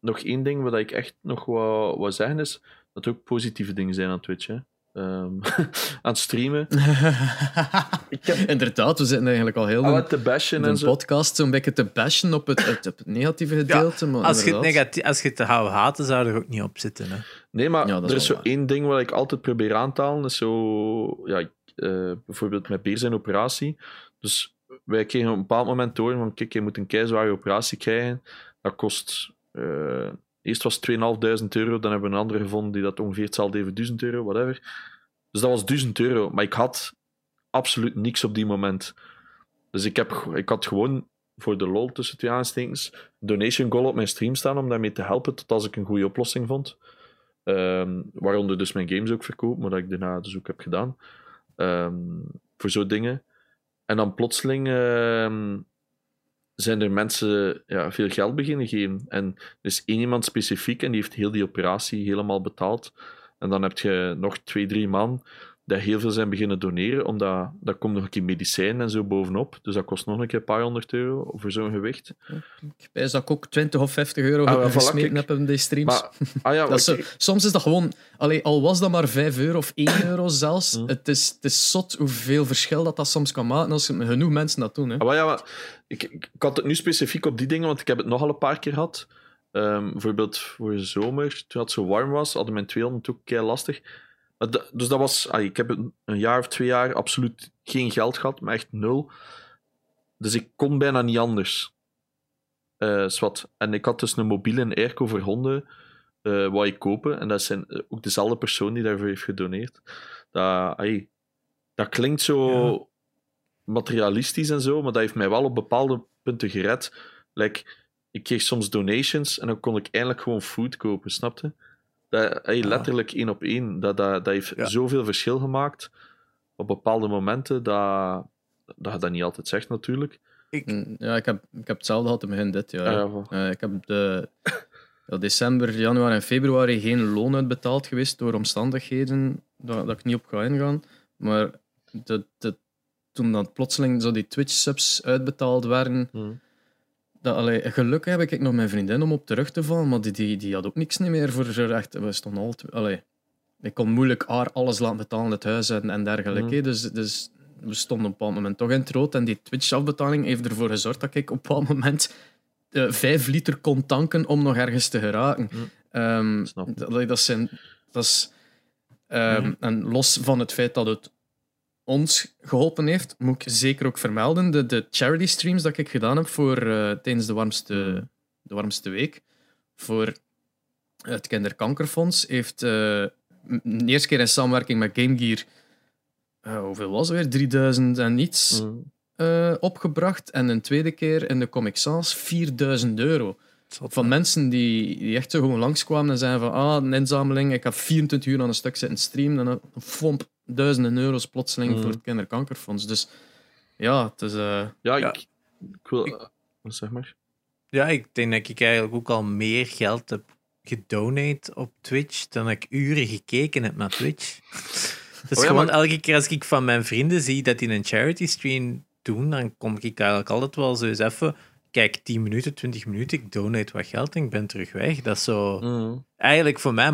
nog één ding wat ik echt nog wou, wou zeggen is, dat er ook positieve dingen zijn aan Twitch. Hè. Ehm, [LAUGHS] aan het streamen. [LAUGHS] Ik heb Inderdaad, we zitten eigenlijk al heel al de, te bashen de en zo. podcast zo'n beetje te bashen op het, het, op het negatieve gedeelte. maar Als je, het als je het te houden haten, zou er ook niet op zitten. Hè. Nee, maar Ja, dat is er is zo waar. één ding wat ik altijd probeer aan te halen. Is zo, ja, ik, eh, bijvoorbeeld met Beer zijn operatie. Dus wij kregen op een bepaald moment horen van kijk, je moet een keizware operatie krijgen. Dat kost... eh, eerst was het 2.500 euro, dan hebben we een andere gevonden die dat ongeveer hetzelfde heeft, 1000 euro, whatever. Dus dat was 1000 euro. Maar ik had absoluut niks op die moment. Dus ik, heb, ik had gewoon voor de lol tussen twee aanstekens donation goal op mijn stream staan om daarmee te helpen tot als ik een goede oplossing vond. Ehm, waaronder dus mijn games ook verkoop, maar dat ik daarna dus ook heb gedaan. Ehm, voor zo'n dingen. En dan plotseling ehm, zijn er mensen ja, veel geld beginnen geven. En er is één iemand specifiek en die heeft heel die operatie helemaal betaald. En dan heb je nog twee, drie man die heel veel zijn beginnen doneren, omdat dat komt nog een keer medicijn en zo bovenop. Dus dat kost nog een keer een paar honderd euro voor zo'n gewicht. Ik wijs dat ik ook 20 of 50 euro Ah, voilà, gesmeten heb in deze streams. Maar, ah ja, [LAUGHS] Dat zo- soms is dat gewoon, allee, al was dat maar 5 euro of 1 euro zelfs, Hm. het, is, het is zot hoeveel verschil dat, dat soms kan maken als genoeg mensen dat doen. Hè. Ah, maar ja, maar ik, ik, ik had het nu specifiek op die dingen, want ik heb het nogal een paar keer gehad. Ehm, bijvoorbeeld voor de zomer, toen het zo warm was, hadden mijn 200 ook kei lastig. Dus dat was, ah, ik heb een, een jaar of twee jaar absoluut geen geld gehad, maar echt nul. Dus ik kon bijna niet anders. Zwart. En ik had dus een mobiele airco voor honden, eh wat ik kopen. En dat zijn eh, ook dezelfde persoon die daarvoor heeft gedoneerd. Dat, ai, dat klinkt zo Ja. materialistisch en zo, maar dat heeft mij wel op bepaalde punten gered. Like, ik kreeg soms donations en dan kon ik eindelijk gewoon food kopen, snapte? Dat. Letterlijk één op één. Dat, dat, dat heeft Ja. zoveel verschil gemaakt op bepaalde momenten dat, dat je dat niet altijd zegt, natuurlijk. Mm, Ja, ik heb, ik heb hetzelfde gehad in begin dit jaar. Ja. Eh, ik heb de, ja, december, januari en februari geen loon uitbetaald geweest door omstandigheden dat, dat ik niet op ga ingaan. Maar de, de, toen dan plotseling zo die Twitch-subs uitbetaald werden, Hmm. Dat, allee, gelukkig heb ik nog mijn vriendin om op terug te vallen, maar die, die, die had ook niks meer voor haar echt. We stonden al allee, ik kon moeilijk haar alles laten betalen, het huis en, en dergelijke. Hè. Dus, dus we stonden op een bepaald moment toch in het rood. En die Twitch-afbetaling heeft ervoor gezorgd dat ik op een bepaald moment eh, vijf liter kon tanken om nog ergens te geraken. Mhm. Ehm, Snap. dat, dat zijn... Dat is, ehm, Mhm. En los van het feit dat het ons geholpen heeft, moet ik zeker ook vermelden, de, de charity streams dat ik gedaan heb voor, eh, tijdens de warmste, de warmste week, voor het Kinderkankerfonds, heeft m- de eerste keer in samenwerking met Game Gear, eh, hoeveel was het weer? 3000 en iets eh, opgebracht. En een tweede keer in de Comic Sans 4000 euro. Zot, Van mensen die, die echt zo gewoon langskwamen en zeiden van ah, een inzameling, ik heb 24 uur aan een stuk zitten streamen en dan fomp duizenden euro's plotseling Mhm. voor het kinderkankerfonds. Dus ja, het is... eh, Ja, Ja. Ik, ik wil... eh, zeg maar. Ja, ik denk dat ik eigenlijk ook al meer geld heb gedonate op Twitch dan ik uren gekeken heb naar Twitch. [LAUGHS] Dus Oh ja, gewoon maar- elke keer als ik van mijn vrienden zie dat die een charity stream doen, dan kom ik eigenlijk altijd wel zo eens even, kijk, 10 minuten, 20 minuten, ik donate wat geld en ik ben terug weg. Dat is zo Hmm. eigenlijk voor mij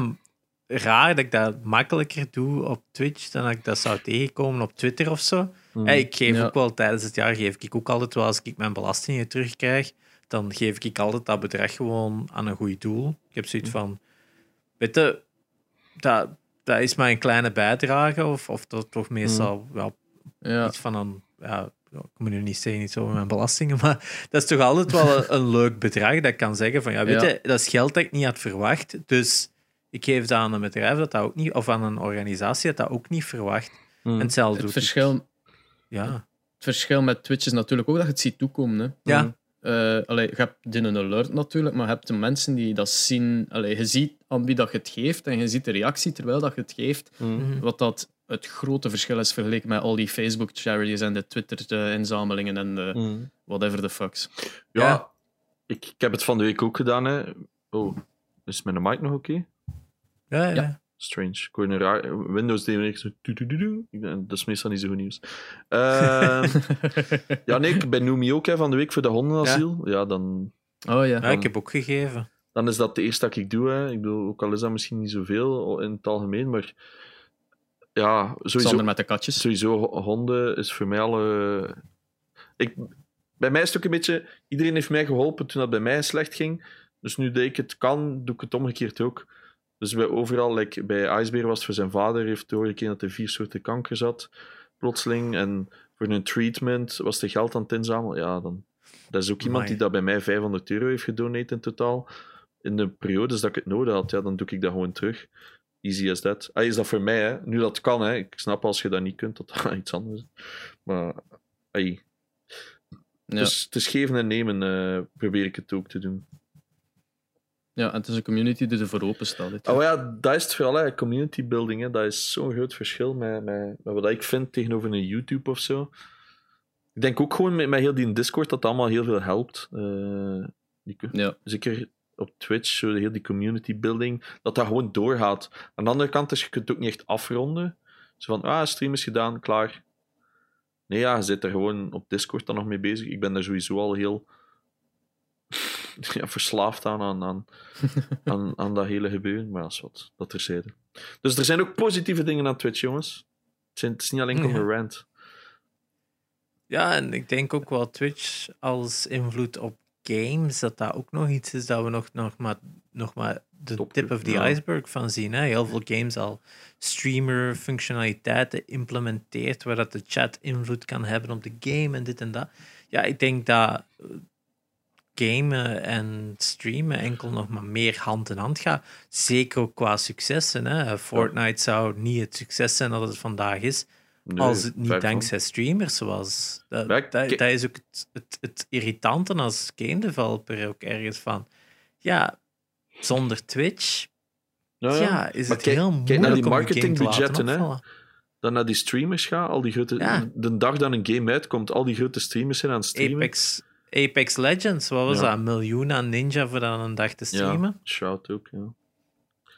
raar dat ik dat makkelijker doe op Twitch dan dat ik dat zou tegenkomen op Twitter of zo. Ja, ik geef Ja. ook wel tijdens het jaar, geef ik ook altijd wel, als ik mijn belastingen terugkrijg, dan geef ik altijd dat bedrag gewoon aan een goed doel. Ik heb zoiets van, weet je, dat, dat is maar een kleine bijdrage, of, of dat toch meestal wel ja. iets van een, ja, ik moet nu niet zeggen iets over mijn belastingen, maar dat is toch altijd wel een, een leuk bedrag dat ik kan zeggen van, ja, weet Ja. je, dat is geld dat ik niet had verwacht, dus ik geef dat aan een bedrijf dat dat ook niet, of aan een organisatie dat dat ook niet verwacht. Hmm. En hetzelfde Het verschil, Ja. het verschil met Twitch is natuurlijk ook dat je het ziet toekomen. Hè. Ja. Eh, allee, je hebt een alert natuurlijk, maar je hebt de mensen die dat zien. Allee, je ziet aan wie dat je het geeft en je ziet de reactie terwijl dat je het geeft. Hmm. Mhm. Wat dat het grote verschil is vergeleken met al die Facebook-charities en de Twitter-inzamelingen en de Hmm. whatever the fucks. Ja, Ja. Ik, ik heb het van de week ook gedaan. Hè. Oh, is mijn mic nog oké? Ja, ja. Ja. Strange. Ik een raar... Windows deed ben- Dat is meestal niet zo goed nieuws. Ehm, [LAUGHS] ja, nee, ik ben Noemi ook hè, van de week voor de hondenasiel. Ja, dan, oh ja. Ja, ik heb ook gegeven. dan is dat de eerste dat ik doe. Hè. Ik bedoel, ook al is dat misschien niet zoveel in het algemeen, maar ja, sowieso, Sander met de katjes. sowieso ho- honden is voor mij al... eh, Ik, bij mij is het ook een beetje... Iedereen heeft mij geholpen toen dat bij mij slecht ging. Dus nu dat ik het kan, doe ik het omgekeerd ook. Dus bij overal, like, bij IJsbeer was het voor zijn vader, heeft doorgekregen dat hij vier soorten kanker zat, plotseling. En voor een treatment was hij geld aan het inzamelen. Ja, dan... Dat is ook iemand Amai. die dat bij mij 500 euro heeft gedoneerd in totaal. In de periodes dat ik het nodig had, ja, dan doe ik dat gewoon terug. Easy as that. Ah, is dat voor mij, hè. Nu dat kan, hè. Ik snap als je dat niet kunt, dat dat [LAUGHS] iets anders is. Maar, ai. Ja. Dus het is geven en nemen, eh, probeer ik het ook te doen. ja, en het is een community die ervoor open staat. dit. Oh ja, dat is het vooral, hè. community building. Hè. Dat is zo'n groot verschil met, met, met wat ik vind tegenover een YouTube of zo. Ik denk ook gewoon met, met heel die Discord dat dat allemaal heel veel helpt. Eh, die, Ja. Zeker op Twitch, zo heel die community building, dat dat gewoon doorgaat. Aan de andere kant is, je kunt het ook niet echt afronden. Zo van, ah, stream is gedaan, klaar. Nee, ja, je zit er gewoon op Discord dan nog mee bezig. Ik ben daar sowieso al heel [LAUGHS] ja, verslaafd aan, aan, aan, [LAUGHS] aan, aan dat hele gebeuren. Maar dat is wat, dat terzijde. Dus er zijn ook positieve dingen aan Twitch, jongens. Het, zijn, het is niet alleen Ja. een rant. Ja, en ik denk ook wel Twitch als invloed op games, dat dat ook nog iets is dat we nog, nog, maar, nog maar de Top, tip of the ja. iceberg van zien. Hè? Heel veel games al streamer functionaliteiten implementeert, waar dat de chat invloed kan hebben op de game en dit en dat. Ja, ik denk dat eh, gamen en streamen enkel nog maar meer hand in hand gaat. Zeker ook qua successen. Hè. Fortnite zou niet het succes zijn dat het vandaag is. Nee, als het niet dankzij streamers was. Dat, Ja, ik- dat, ik- dat is ook het, het, het irritante als game developer ook ergens van. Ja, zonder Twitch Ja, is Maar het kijk- heel kijk moeilijk naar die marketingbudgetten, hè. Dan naar die streamers gaan, al die grote... Ja. De dag dat een game uitkomt, al die grote streamers zijn aan het streamen. Apex, Apex Legends, wat was dat? Een miljoen aan Ninja voor dan een dag te streamen? Ja, shout ook, ja.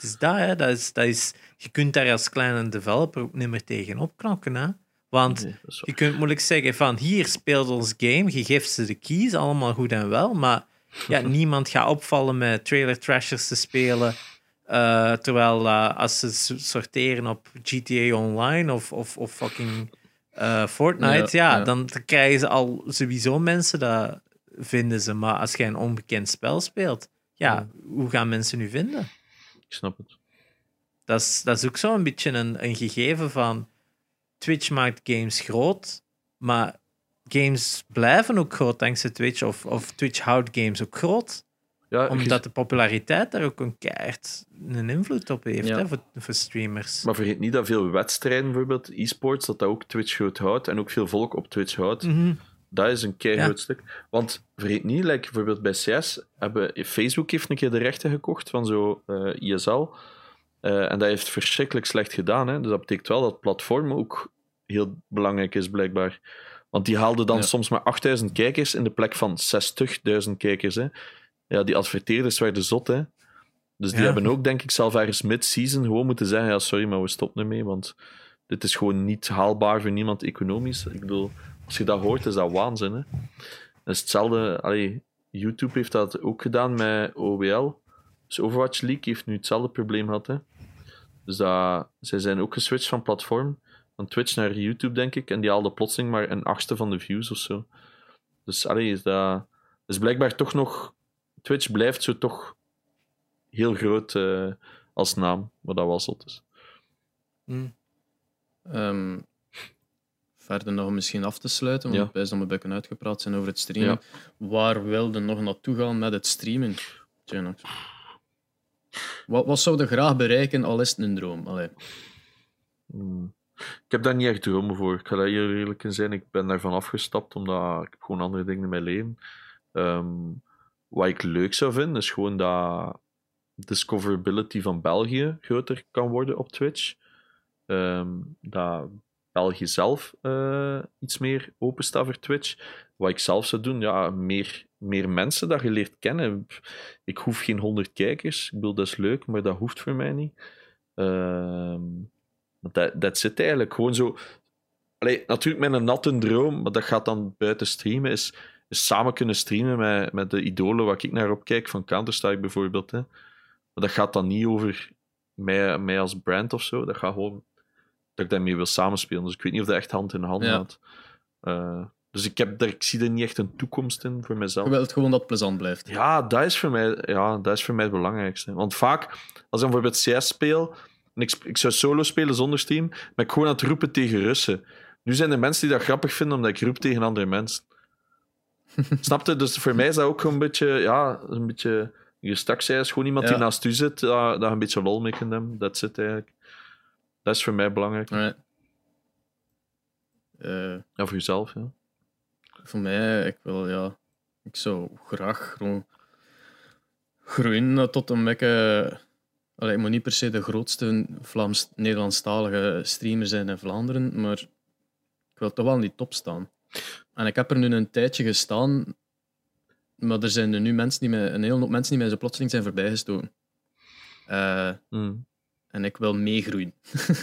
Is dat, hè. Dat is, dat is, je kunt daar als kleine developer ook niet meer tegen opknokken. Hè? Want Nee, je kunt moeilijk zeggen van hier speelt ons game, je geeft ze de keys, allemaal goed en wel, maar ja, [LAUGHS] niemand gaat opvallen met trailer trashers te spelen. eh, terwijl eh, als ze sorteren op GTA Online of, of, of fucking eh, Fortnite, ja, Ja, ja. Dan, dan krijgen ze al sowieso mensen dat vinden ze. Maar als jij een onbekend spel speelt, ja, Ja. hoe gaan mensen nu vinden? Ik snap het. Dat is, dat is ook zo'n beetje een, een gegeven van Twitch maakt games groot, maar games blijven ook groot dankzij Twitch, of, of Twitch houdt games ook groot, Ja, omdat de populariteit daar ook een keihard een invloed op heeft Ja. hè, voor, voor streamers. Maar vergeet niet dat veel wedstrijden, bijvoorbeeld e-sports, dat dat ook Twitch groot houdt en ook veel volk op Twitch houdt. Mhm. Dat is een keihard Ja. stuk. Want vergeet niet, like, bijvoorbeeld bij CS, hebben, Facebook heeft een keer de rechten gekocht van zo eh, ISL. Eh, en dat heeft verschrikkelijk slecht gedaan. Hè? Dus dat betekent wel dat platform ook heel belangrijk is, blijkbaar. Want die haalden dan Ja. soms maar 8000 kijkers in de plek van 60.000 kijkers. Hè? Ja, die adverteerders werden zot. Hè? Dus die Ja. hebben ook, denk ik, zelf ergens mid-season gewoon moeten zeggen: ja, sorry, maar we stoppen ermee. Want dit is gewoon niet haalbaar voor niemand economisch. Ik bedoel, als je dat hoort, is dat waanzin. Hè? Dat is hetzelfde. Allee, YouTube heeft dat ook gedaan met OWL. Dus Overwatch League heeft nu hetzelfde probleem gehad. Hè? Dus dat, zij zijn ook geswitcht van platform, van Twitch naar YouTube, denk ik. En die haalden plotseling maar een achtste van de views of zo. Dus allee, is dat is blijkbaar toch nog. Twitch blijft zo toch heel groot eh, als naam, wat dat is. Mm. Ehm, verder nog misschien af te sluiten, want Ja. wij zijn een beetje uitgepraat zijn over het streamen. Waar wilde nog naartoe gaan met het streamen? Wat, wat zou je graag bereiken, al is het een droom? Allee. Hmm. Ik heb daar niet echt dromen voor. Ik ga daar heel eerlijk in zijn. Ik ben daarvan afgestapt omdat ik heb gewoon andere dingen in mijn leven. Ehm, wat ik leuk zou vinden, is gewoon dat discoverability van België groter kan worden op Twitch. Ehm, dat België zelf eh, iets meer openstaat voor Twitch. Wat ik zelf zou doen, ja, meer, meer mensen dat je leert kennen. Ik hoef geen 100 kijkers. Ik bedoel, dat is leuk, maar dat hoeft voor mij niet. Ehm dat, zit eigenlijk gewoon zo. Allee, natuurlijk met een natte droom, maar dat gaat dan buiten streamen, is, samen kunnen streamen met, met de idolen waar ik naar opkijk, van Counter-Strike bijvoorbeeld. Hè. Maar dat gaat dan niet over mij, mij als brand of zo. Dat gaat gewoon dat ik daarmee wil samenspelen. Dus ik weet niet of dat echt hand in hand Ja. gaat. Eh, dus ik, heb daar, ik zie er niet echt een toekomst in voor mezelf. Je wilt gewoon dat het plezant blijft. Ja, dat is voor mij, ja, dat is voor mij het belangrijkste. Want vaak, als ik bijvoorbeeld CS speel, en ik, ik zou solo spelen zonder stream, ben ik gewoon aan het roepen tegen Russen. Nu zijn er mensen die dat grappig vinden omdat ik roep tegen andere mensen. [LAUGHS] Snap je? Dus voor mij is dat ook een beetje, ja, een beetje. Je straks is gewoon iemand die Ja. naast u zit, je een beetje lol mee kunt hebben. Dat zit eigenlijk. Dat is voor mij belangrijk. Alright. Eh, Ja, voor jezelf, ja. voor mij, ik wil, ja, ik zou graag gewoon groeien tot een beetje. Allee, ik moet niet per se de grootste Vlaams-Nederlandstalige streamer zijn in Vlaanderen, maar ik wil toch wel in die top staan. En ik heb er nu een tijdje gestaan, maar er zijn er nu mensen die mij, een hele hoop mensen die mij zo plotseling zijn voorbijgestoken. Eh, Mm. En ik wil meegroeien.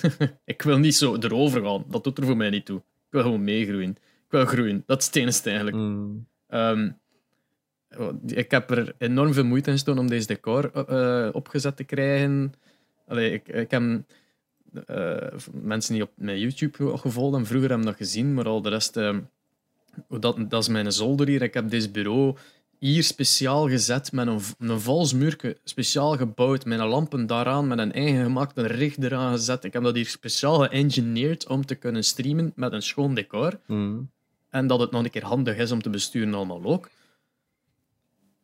[LAUGHS] ik wil niet zo erover gaan. Dat doet er voor mij niet toe. Ik wil gewoon meegroeien. Ik wil groeien. Dat is het eigenlijk. Mm. Ehm, ik heb er enorm veel moeite in gestoken om deze decor eh, opgezet te krijgen. Allee, ik, ik heb eh, mensen die op mijn YouTube ge- gevolgd en vroeger hebben dat gezien, maar al de rest... eh, hoe dat, dat is mijn zolder hier. Ik heb deze bureau hier speciaal gezet met een, een vals muurke, speciaal gebouwd, met een lampen daaraan, met een eigen gemaakte richt eraan gezet. Ik heb dat hier speciaal geëngineerd om te kunnen streamen met een schoon decor. Mm. En dat het nog een keer handig is om te besturen allemaal ook.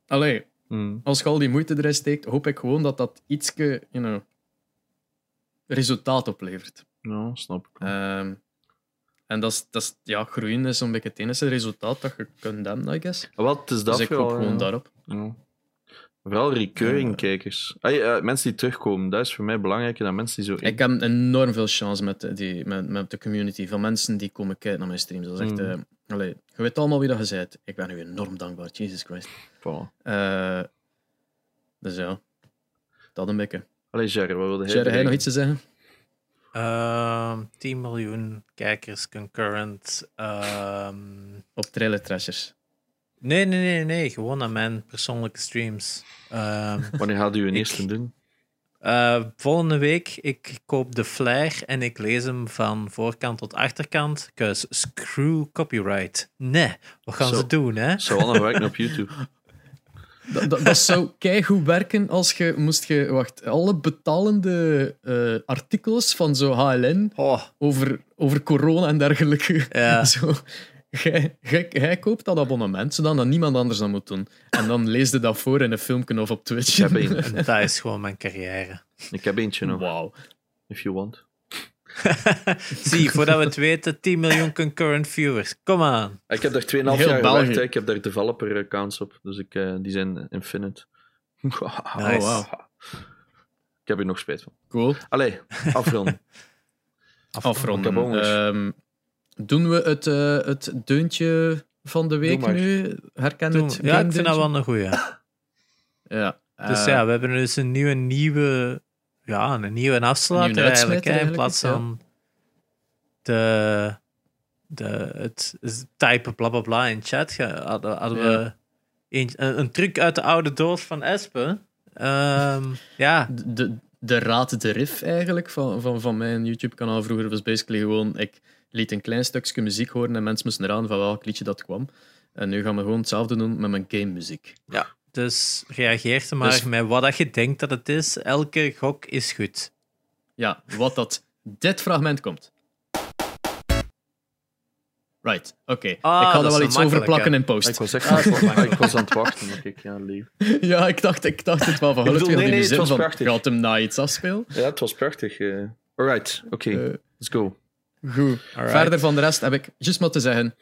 Allee, Hmm. als je al die moeite erin steekt, hoop ik gewoon dat dat ietske, you know, resultaat oplevert. Ja, snap ik. En dat is, dat is, ja, groeien is zo'n beetje het enige resultaat dat je kunt hebben, I guess. Ah, Wat is dat dus ik hoop gewoon ja. daarop. Ja. Vooral recurring kijkers. Ay, eh, mensen die terugkomen, dat is voor mij belangrijker dan mensen die zo... Ik heb enorm veel chance met de, die, met, met de community van mensen die komen kijken naar mijn streams. Dat is echt... Mm. eh, allee, je weet allemaal wie dat je bent. Ik ben u enorm dankbaar, Jesus Christ. Voilà. Eh, dus ja, dat een beetje. Allee, Jerry, wat wilde hij Jerry, hij nog iets te zeggen? Ehm 10 miljoen kijkers concurrent. Ehm, Op Trailer Trashers. nee, nee, nee, nee. Gewoon aan mijn persoonlijke streams. Ehm, [LAUGHS] Wanneer gaat u een Ik- eerste doen? eh, volgende week, ik koop de flyer en ik lees hem van voorkant tot achterkant. Cause screw copyright. Nee, wat gaan Zo. ze doen, hè? Zou wel nog werken op [LAUGHS] YouTube. Dat, dat, dat zou [LAUGHS] keigoed werken als je moest je, wacht, alle betalende eh, artikels van zo HLN Oh, over, over corona en dergelijke. ja. [LAUGHS] Zo, jij, koopt dat abonnement, zodat dat niemand anders dat moet doen. En dan lees je dat voor in een filmpje of op Twitch. Ik heb [LAUGHS] dat is gewoon mijn carrière. Ik heb eentje nog, Wauw. if you want. [LAUGHS] Zie, voordat we het weten, 10 miljoen concurrent viewers. Kom aan. Ik heb daar 2,5 Heel jaar gewerkt. hè. Ik heb daar developer accounts op. Dus ik, eh, die zijn infinite. [LAUGHS] Nice. Oh, wauw. Ik heb er nog spijt van. Cool. Allee, afronden. [LAUGHS] Afronden. Ehm, doen we het, eh, het deuntje van de week nu? Herken Doe- het ja, ik vind dat wel een goeie. Ja. Dus eh, ja, we hebben dus een nieuwe, nieuwe, ja, een nieuwe afsluiter Nieuwe eigenlijk. Hè, in plaats van de, de, het typen bla bla bla in chat hadden, hadden Ja. we een, een, truc uit de oude doos van Espen. Ehm, [LAUGHS] ja, de, de, raad de riff eigenlijk van, van, van mijn YouTube-kanaal vroeger was basically gewoon ik liet een klein stukje muziek horen en mensen moesten raden van welk liedje dat kwam. En nu gaan we gewoon hetzelfde doen met mijn game-muziek. Dus reageer maar dus- met wat dat je denkt dat het is. Elke gok is goed. Ja, wat dat dit fragment komt. Right, oké. Ah, ik had er wel iets over plakken in post. Ah, ik was echt ah, [LAUGHS] aan het wachten, maar ik ja. Ja, ik dacht, ik dacht het wel van. Ik nee, nee, het was. Gaat hem na iets afspelen? Ja, het was prachtig. Uh, alright, oké, eh, let's go. Goed. Verder van de rest heb ik, juist maar te zeggen,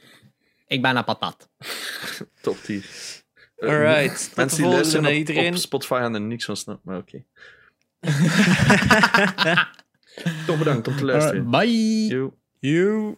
ik ben een patat. [LAUGHS] Top 10. Alright, tot de Mensen die luisteren op, iedereen. op Spotify gaan er niks van snappen, maar oké. [LAUGHS] Toch bedankt om te luisteren. Bye! Yo. You.